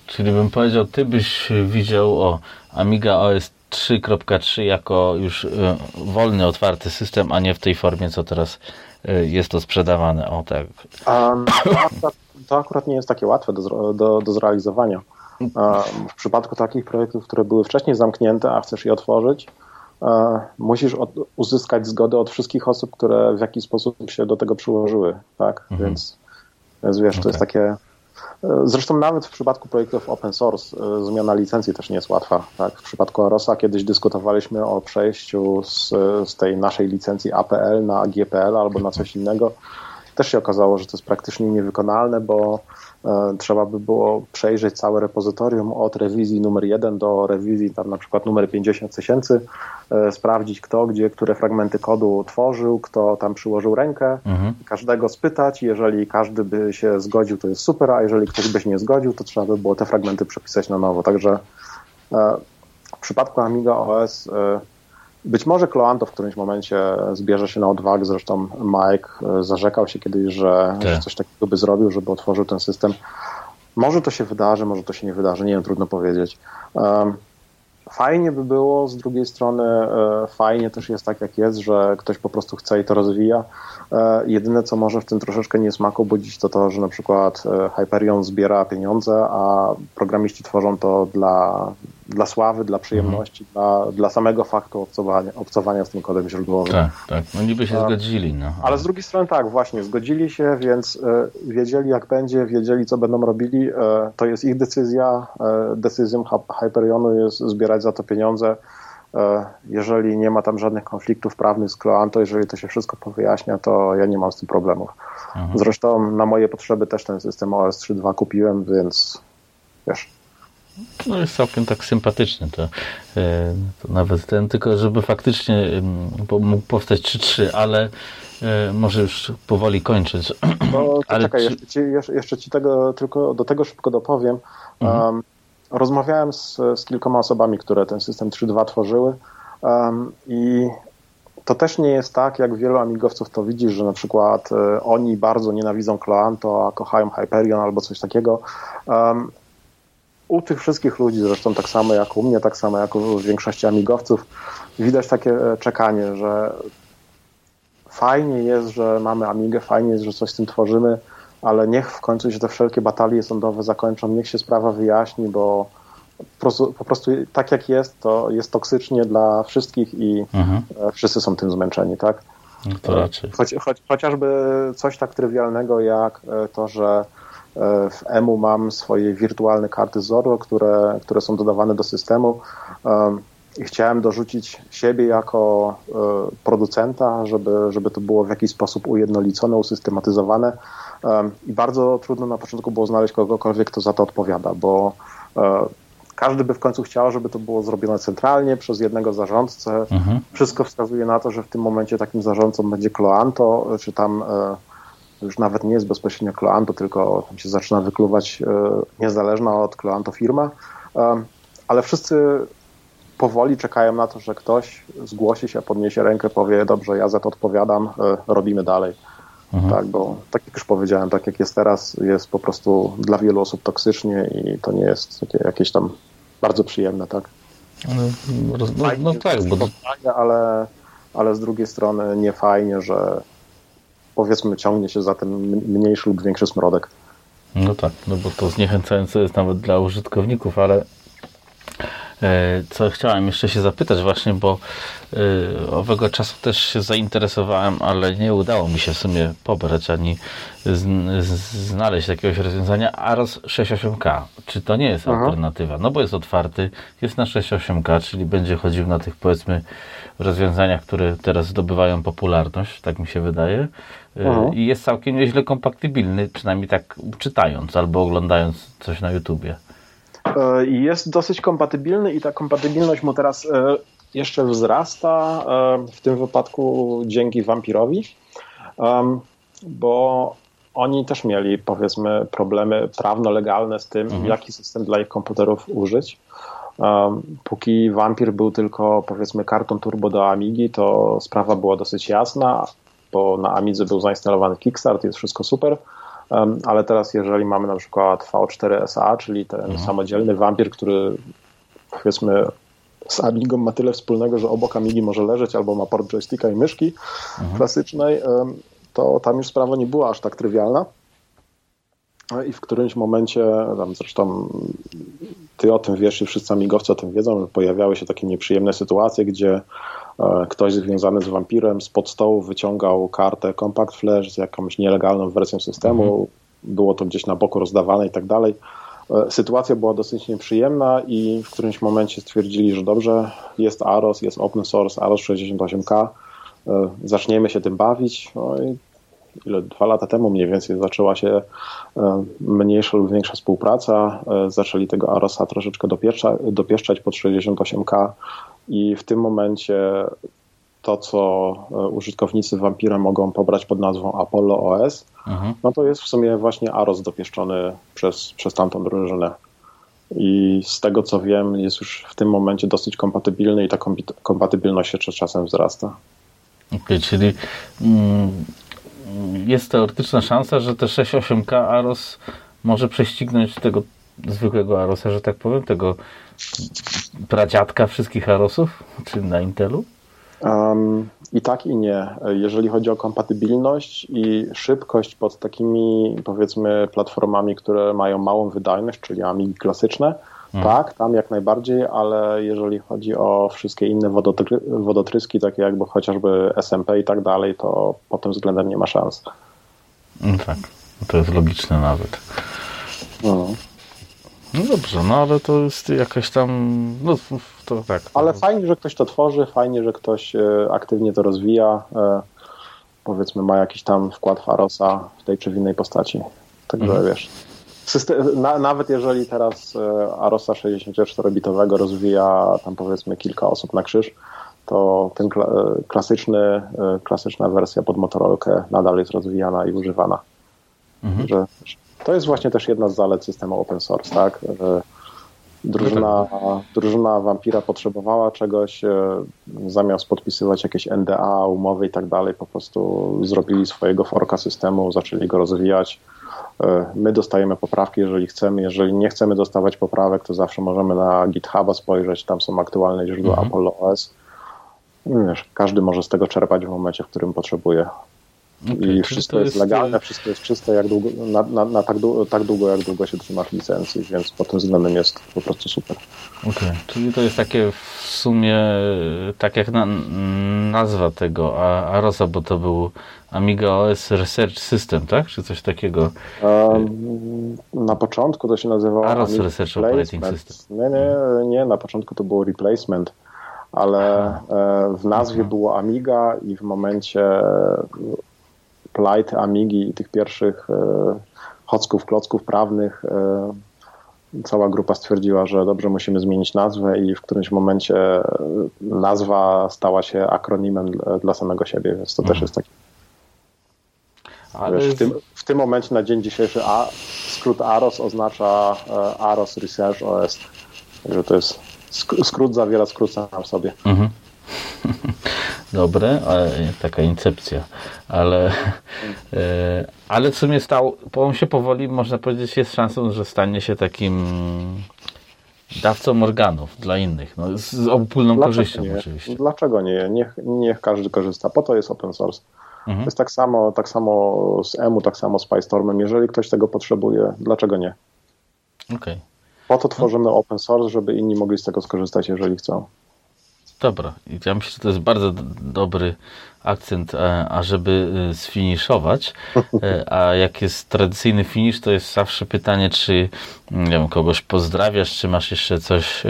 czyli bym powiedział, ty byś widział o Amiga OS 3.3 jako już y, wolny, otwarty system, a nie w tej formie, co teraz y, jest to sprzedawane. O tak.
Um, to, akurat, nie jest takie łatwe do, do, do zrealizowania. W przypadku takich projektów, które były wcześniej zamknięte, a chcesz je otworzyć, musisz od, uzyskać zgodę od wszystkich osób, które w jakiś sposób się do tego przyłożyły. Tak? Mhm. Więc, więc wiesz, okay. to jest takie Zresztą nawet w przypadku projektów open source e, zmiana licencji też nie jest łatwa. Tak? W przypadku Arosa kiedyś dyskutowaliśmy o przejściu z, z tej naszej licencji APL na GPL albo na coś innego. Też się okazało, że to jest praktycznie niewykonalne, bo E, trzeba by było przejrzeć całe repozytorium od rewizji numer 1 do rewizji tam na przykład numer 50 tysięcy, e, sprawdzić kto, gdzie, które fragmenty kodu tworzył, kto tam przyłożył rękę, mhm. każdego spytać, jeżeli każdy by się zgodził, to jest super, a jeżeli ktoś by się nie zgodził, to trzeba by było te fragmenty przepisać na nowo. Także e, w przypadku Amiga OS być może Kloanto w którymś momencie zbierze się na odwagę, zresztą Mike e, zarzekał się kiedyś, że, że tak. coś takiego by zrobił, żeby otworzył ten system. Może to się wydarzy, może to się nie wydarzy, nie wiem, trudno powiedzieć. Fajnie by było, z drugiej strony e, fajnie też jest tak jak jest, że ktoś po prostu chce i to rozwija. E, jedyne co może w tym troszeczkę niesmaku budzić to to, że na przykład Hyperion zbiera pieniądze, a programiści tworzą to dla dla sławy, dla przyjemności, mhm. dla, dla samego faktu obcowania, obcowania z tym kodem źródłowym.
Tak, tak. No niby się zgodzili. No.
Ale z drugiej strony tak, właśnie, zgodzili się, więc y, wiedzieli jak będzie, wiedzieli co będą robili. To jest ich decyzja. Decyzją Hyperionu jest zbierać za to pieniądze. Jeżeli nie ma tam żadnych konfliktów prawnych z Kloanto, jeżeli to się wszystko powyjaśnia, to ja nie mam z tym problemów. Mhm. Zresztą na moje potrzeby też ten system OS 3.2 kupiłem, więc wiesz,
no jest całkiem tak sympatyczny to, e, to nawet ten, tylko żeby faktycznie mógł powstać 3-3, ale e, może już powoli kończyć.
No, ale czekaj, czy... jeszcze, ci, jeszcze ci tego, tylko do tego szybko dopowiem. Mhm. Um, rozmawiałem z, z kilkoma osobami, które ten system 3.2 tworzyły um, i to też nie jest tak, jak wielu amigowców to widzi, że na przykład e, oni bardzo nienawidzą Cloanto, a kochają Hyperion albo coś takiego. Um, u tych wszystkich ludzi, zresztą tak samo jak u mnie, tak samo jak u większości amigowców, widać takie e, czekanie, że fajnie jest, że mamy Amigę, fajnie jest, że coś z tym tworzymy, ale niech w końcu się te wszelkie batalie sądowe zakończą, niech się sprawa wyjaśni, bo po prostu, po prostu tak jak jest, to jest toksycznie dla wszystkich i mhm. E, wszyscy są tym zmęczeni, tak?
No to raczej.
Choć, choć, chociażby coś tak trywialnego jak e, to, że w EMU mam swoje wirtualne karty Zorro, które, które są dodawane do systemu i chciałem dorzucić siebie jako producenta, żeby, żeby to było w jakiś sposób ujednolicone, usystematyzowane i bardzo trudno na początku było znaleźć kogokolwiek, kto za to odpowiada, bo każdy by w końcu chciał, żeby to było zrobione centralnie przez jednego zarządcę. Mhm. Wszystko wskazuje na to, że w tym momencie takim zarządcą będzie Kloanto, czy tam e, już nawet nie jest bezpośrednio Kloanto, tylko tam się zaczyna wykluwać e, niezależna od Kloanto firma, e, ale wszyscy powoli czekają na to, że ktoś zgłosi się, podniesie rękę, powie, dobrze, ja za to odpowiadam, robimy dalej. Mhm. Tak, bo tak jak już powiedziałem, tak jak jest teraz, jest po prostu dla wielu osób toksycznie i to nie jest takie jakieś tam bardzo przyjemne, tak?
No, no, no tak, bo...
Fajnie, ale, ale z drugiej strony nie fajnie, że powiedzmy ciągnie się za ten mniejszy lub większy smrodek.
No tak, no bo to zniechęcające jest nawet dla użytkowników, ale co chciałem jeszcze się zapytać właśnie, bo e, owego czasu też się zainteresowałem, ale nie udało mi się w sumie pobrać ani znaleźć jakiegoś rozwiązania. AROS 68K, czy to nie jest Aha. alternatywa? No bo jest otwarty, jest na 68K, czyli będzie chodził na tych powiedzmy rozwiązaniach, które teraz zdobywają popularność, tak mi się wydaje. E, Aha. I jest całkiem nieźle kompatybilny, przynajmniej tak czytając albo oglądając coś na YouTubie.
E, jest dosyć kompatybilny i ta kompatybilność mu teraz e, jeszcze wzrasta, e, w tym wypadku dzięki Vampirowi, bo oni też mieli powiedzmy problemy prawno-legalne z tym, mhm. jaki system dla ich komputerów użyć. Póki Vampir był tylko powiedzmy kartą turbo do Amigi, to sprawa była dosyć jasna, bo na Amidze był zainstalowany Kickstart, jest wszystko super ale teraz jeżeli mamy na przykład V4SA, czyli ten mhm. samodzielny wampir, który powiedzmy z Amigą ma tyle wspólnego, że obok Amigi może leżeć albo ma port joysticka i myszki mhm. klasycznej, to tam już sprawa nie była aż tak trywialna. I w którymś momencie, tam zresztą ty o tym wiesz i wszyscy amigowcy o tym wiedzą, że pojawiały się takie nieprzyjemne sytuacje, gdzie E, ktoś związany z wampirem spod stołu wyciągał kartę Compact Flash z jakąś nielegalną wersją systemu, mhm. było to gdzieś na boku rozdawane i tak dalej. E, sytuacja była dosyć nieprzyjemna i w którymś momencie stwierdzili, że dobrze, jest AROS, jest open source, AROS 68K, e, zaczniemy się tym bawić. No i ile, dwa lata temu mniej więcej zaczęła się mniejsza lub większa współpraca. Zaczęli tego AROSa troszeczkę dopieszczać pod 68K i w tym momencie to, co e, użytkownicy Vampira mogą pobrać pod nazwą Apollo OS, mhm. no to jest w sumie właśnie AROS dopieszczony przez, przez tamtą drużynę. I z tego co wiem, jest już w tym momencie dosyć kompatybilny i ta kompatybilność jeszcze czasem wzrasta.
Okej, okay, czyli mm, jest teoretyczna szansa, że te 6.8K AROS może prześcignąć tego zwykłego Arosa, że tak powiem, tego pradziadka wszystkich Arosów, czy na Intelu?
Um, I tak i nie. Jeżeli chodzi o kompatybilność i szybkość pod takimi powiedzmy platformami, które mają małą wydajność, czyli Amigi klasyczne, hmm. tak, tam jak najbardziej, ale jeżeli chodzi o wszystkie inne wodotry wodotryski, takie jakby chociażby SMP i tak dalej, to pod tym względem nie ma szans.
No tak, to jest logiczne nawet. No. No dobrze, no ale to jest jakaś tam, no to tak.
Ale fajnie, że ktoś to tworzy, fajnie, że ktoś e, aktywnie to rozwija, e, powiedzmy ma jakiś tam wkład Farosa w tej czy w innej postaci. Także mhm. wiesz, system, na, nawet jeżeli teraz e, Arosa 64-bitowego rozwija tam powiedzmy kilka osób na krzyż, to ten klasyczny, klasyczna wersja pod Motorolkę nadal jest rozwijana i używana. Mhm. Że, to jest właśnie też jedna z zalet systemu open source, tak? Drużyna, drużyna Vampira potrzebowała czegoś, e, zamiast podpisywać jakieś NDA, umowy i tak dalej, po prostu zrobili swojego forka systemu, zaczęli go rozwijać. E, my dostajemy poprawki, jeżeli chcemy. Jeżeli nie chcemy dostawać poprawek, to zawsze możemy na GitHuba spojrzeć, tam są aktualne źródła mhm. Apollo OS. Wiesz, każdy może z tego czerpać w momencie, w którym potrzebuje. Okay, I wszystko jest, jest legalne, e, wszystko jest czyste jak długo, na, na, na tak, długo, tak, długo, jak długo się trzymasz licencji, więc pod tym względem jest po prostu super.
Okej, okay. czyli to jest takie w sumie, tak jak na, nazwa tego Arosa, bo to był Amiga OS Research System, tak? Czy coś takiego?
Um, na początku to się nazywało
AROS Research Operating System.
Nie, nie, nie, na początku to było Replacement, ale e, w nazwie było Amiga i w momencie plajty Amigi i tych pierwszych chocków, klocków prawnych cała grupa stwierdziła, że dobrze musimy zmienić nazwę i w którymś momencie nazwa stała się akronimem dla samego siebie, więc to mhm. też jest taki. Ale... Wiesz, w, tym, w tym momencie na dzień dzisiejszy A, skrót AROS oznacza e, AROS Research OS, że to jest skrót zawiera skrót sam w sobie. Mhm.
Dobre, taka incepcja, ale, e, ale w sumie stał, on się powoli, można powiedzieć, jest szansą, że stanie się takim dawcą organów dla innych, no, z obopólną Dlaczego korzyścią
nie?
oczywiście.
Dlaczego nie? Niech, niech każdy korzysta, po to jest open source. Mhm. To jest tak samo, tak samo z EMU, tak samo z PyStormem. Jeżeli ktoś tego potrzebuje, dlaczego nie?
Okay.
Po to tworzymy open source, żeby inni mogli z tego skorzystać, jeżeli chcą.
Dobra, ja myślę, że to jest bardzo dobry akcent, e, ażeby e, sfiniszować. E, a jak jest tradycyjny finisz, to jest zawsze pytanie, czy nie wiem, kogoś pozdrawiasz, czy masz jeszcze coś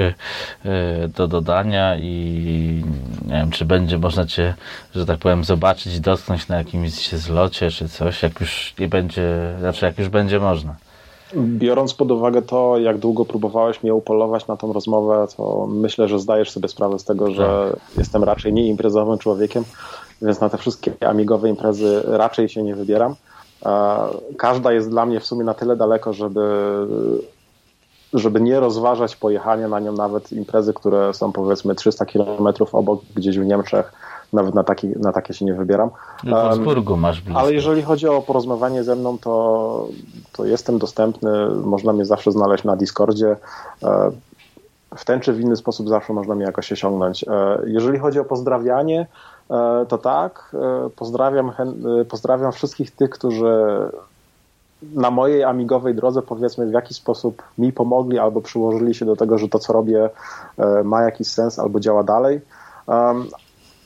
do dodania i nie wiem, czy będzie można cię, że tak powiem, zobaczyć, dotknąć na jakimś zlocie, czy coś, jak już nie będzie, znaczy jak już będzie można.
Biorąc pod uwagę to, jak długo próbowałeś mnie upolować na tą rozmowę, to myślę, że zdajesz sobie sprawę z tego, że tak. jestem raczej nieimprezowym człowiekiem, więc na te wszystkie amigowe imprezy raczej się nie wybieram. Każda jest dla mnie w sumie na tyle daleko, żeby, żeby nie rozważać pojechania na nią nawet imprezy, które są powiedzmy 300 km obok gdzieś w Niemczech nawet na, taki, na takie się nie wybieram.
W Wolfsburgu masz blisko.
Ale jeżeli chodzi o porozmawianie ze mną, to, to jestem dostępny, można mnie zawsze znaleźć na Discordzie. E, w ten czy w inny sposób zawsze można mnie jakoś osiągnąć. E, jeżeli chodzi o pozdrawianie, e, to tak, pozdrawiam, pozdrawiam wszystkich tych, którzy na mojej amigowej drodze, powiedzmy, w jakiś sposób mi pomogli albo przyłożyli się do tego, że to, co robię, ma jakiś sens albo działa dalej.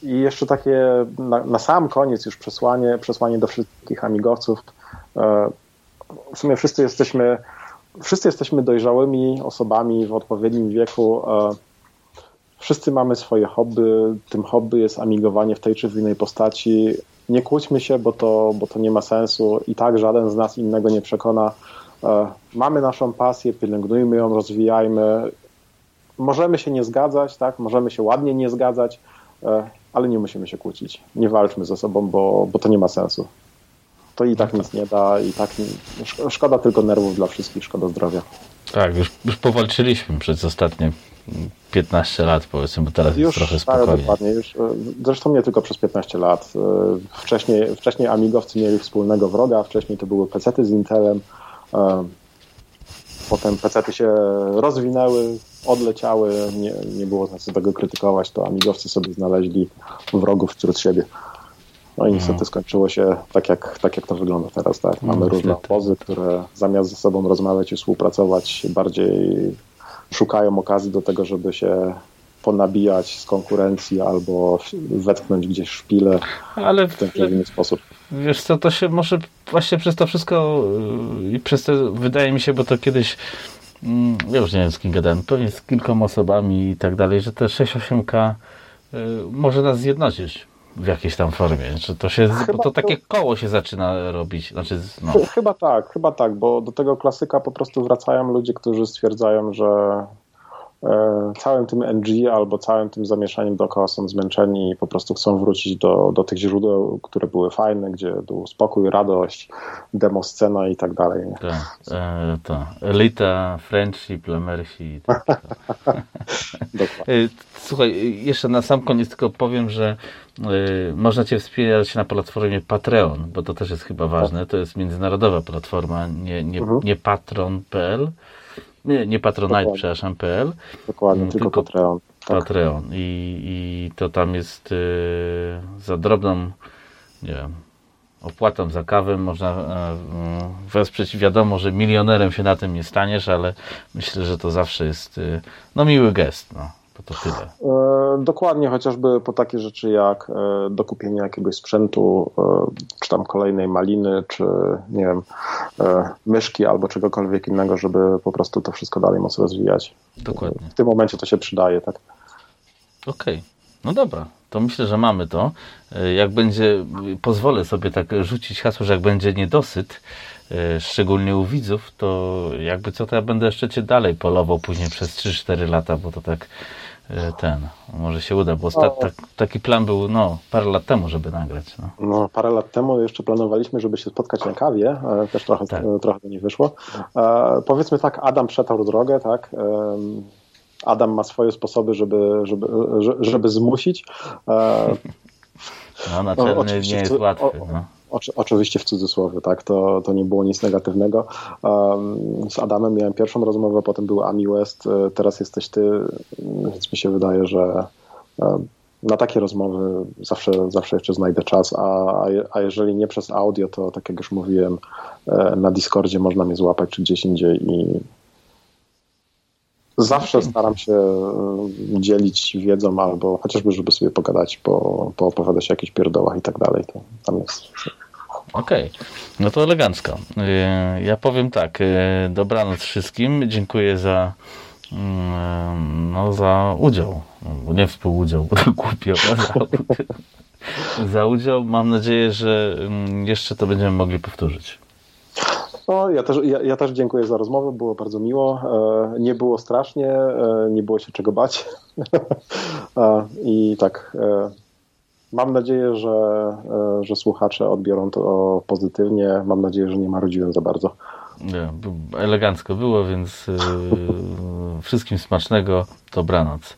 I jeszcze takie na, na, sam koniec już przesłanie, przesłanie do wszystkich amigowców. E, w sumie wszyscy jesteśmy, wszyscy jesteśmy dojrzałymi osobami w odpowiednim wieku. E, wszyscy mamy swoje hobby. Tym hobby jest amigowanie w tej czy w innej postaci. Nie kłóćmy się, bo to, bo to nie ma sensu. I tak żaden z nas innego nie przekona. E, mamy naszą pasję, pielęgnujmy ją, rozwijajmy. Możemy się nie zgadzać, tak? Możemy się ładnie nie zgadzać ale nie musimy się kłócić. Nie walczmy ze sobą, bo, bo to nie ma sensu. To i tak nic nie da, i tak nie, szkoda tylko nerwów dla wszystkich, szkoda zdrowia.
Tak, już, już powalczyliśmy przez ostatnie 15 lat, powiedzmy, bo teraz już, jest trochę spokojnie. Tak,
dokładnie. Już, zresztą nie tylko przez 15 lat. Wcześniej, wcześniej amigowcy mieli wspólnego wroga, wcześniej to były pecety z Intelem, potem pecety się rozwinęły, odleciały, nie, nie było sensu tego krytykować, to amigowcy sobie znaleźli wrogów wśród siebie. No i niestety mhm. skończyło się tak jak, tak, jak to wygląda teraz. Tak? Mamy no, różne obozy, które zamiast ze sobą rozmawiać i współpracować, bardziej szukają okazji do tego, żeby się ponabijać z konkurencji albo wetknąć gdzieś szpilę Ale w ten czy inny sposób.
Wiesz co, to się może właśnie przez to wszystko i przez to wydaje mi się, bo to kiedyś ja już nie wiem z kim gadałem, pewnie z kilkoma osobami i tak dalej, że te 6-8K y, może nas zjednoczyć w jakiejś tam formie, że to się, chyba to takie to... koło się zaczyna robić. Znaczy, no.
Chyba tak, chyba tak, bo do tego klasyka po prostu wracają ludzie, którzy stwierdzają, że całym tym NG albo całym tym zamieszaniem dookoła są zmęczeni i po prostu chcą wrócić do, do tych źródeł, które były fajne, gdzie był spokój, radość, demo scena i tak dalej.
Tak, e, to elita, friendship, lemersi. Tak, Słuchaj, jeszcze na sam koniec tylko powiem, że y, można Cię wspierać na platformie Patreon, bo to też jest chyba ważne. To jest międzynarodowa platforma, nie, nie, mhm. nie patron.pl nie, nie Patronite, Dokładnie. przepraszam, PL.
Dokładnie, mm, tylko, tylko Patreon.
Tak. Patreon. I, I to tam jest y, za drobną, nie wiem, opłatą za kawę można y, wesprzeć. Wiadomo, że milionerem się na tym nie staniesz, ale myślę, że to zawsze jest y, no miły gest. No. To to tyle.
E, dokładnie, chociażby po takie rzeczy jak e, dokupienie jakiegoś sprzętu, e, czy tam kolejnej maliny, czy nie wiem, myszki albo czegokolwiek innego, żeby po prostu to wszystko dalej mocno rozwijać.
Dokładnie.
W tym momencie to się przydaje, tak.
Okej. Okay. No dobra, to myślę, że mamy to. Jak będzie, pozwolę sobie tak rzucić hasło, że jak będzie niedosyt, szczególnie u widzów, to jakby co, to ja będę jeszcze cię dalej polował później przez 3-4 lata, bo to tak ten, może się uda, bo tak, taki plan był no, parę lat temu, żeby nagrać. No.
no. parę lat temu jeszcze planowaliśmy, żeby się spotkać na kawie, e, też trochę, tak. trochę to nie wyszło. E, powiedzmy tak, Adam przetarł drogę, tak, e, Adam ma swoje sposoby, żeby, żeby, żeby zmusić.
E, no, naczelny nie jest łatwy. No.
Oczywiście w cudzysłowie, tak, to, to nie było nic negatywnego. Z Adamem miałem pierwszą rozmowę, potem był Ami West, e, teraz jesteś ty, więc mi się wydaje, że na takie rozmowy zawsze, zawsze jeszcze znajdę czas, a, a jeżeli nie przez audio, to tak jak już mówiłem, e, na Discordzie można mnie złapać czy gdzieś indziej i zawsze staram się e, dzielić wiedzą albo chociażby, żeby sobie pogadać, po, poopowiadać o jakichś pierdołach i tak dalej, to tam jest
Okej, okay. no to elegancko. E, ja powiem tak, e, dobranoc wszystkim, dziękuję za mm, no, za udział, nie współudział, bo to głupio, za, udział. Mam nadzieję, że mm, jeszcze to będziemy mogli powtórzyć.
No, ja też, ja, ja, też dziękuję za rozmowę, było bardzo miło. E, nie było strasznie, nie było się czego bać. I tak, Mam nadzieję, że, e, że słuchacze odbiorą to pozytywnie. Mam nadzieję, że nie marudziłem za bardzo.
Elegancko było, więc yy, wszystkim smacznego. Dobranoc.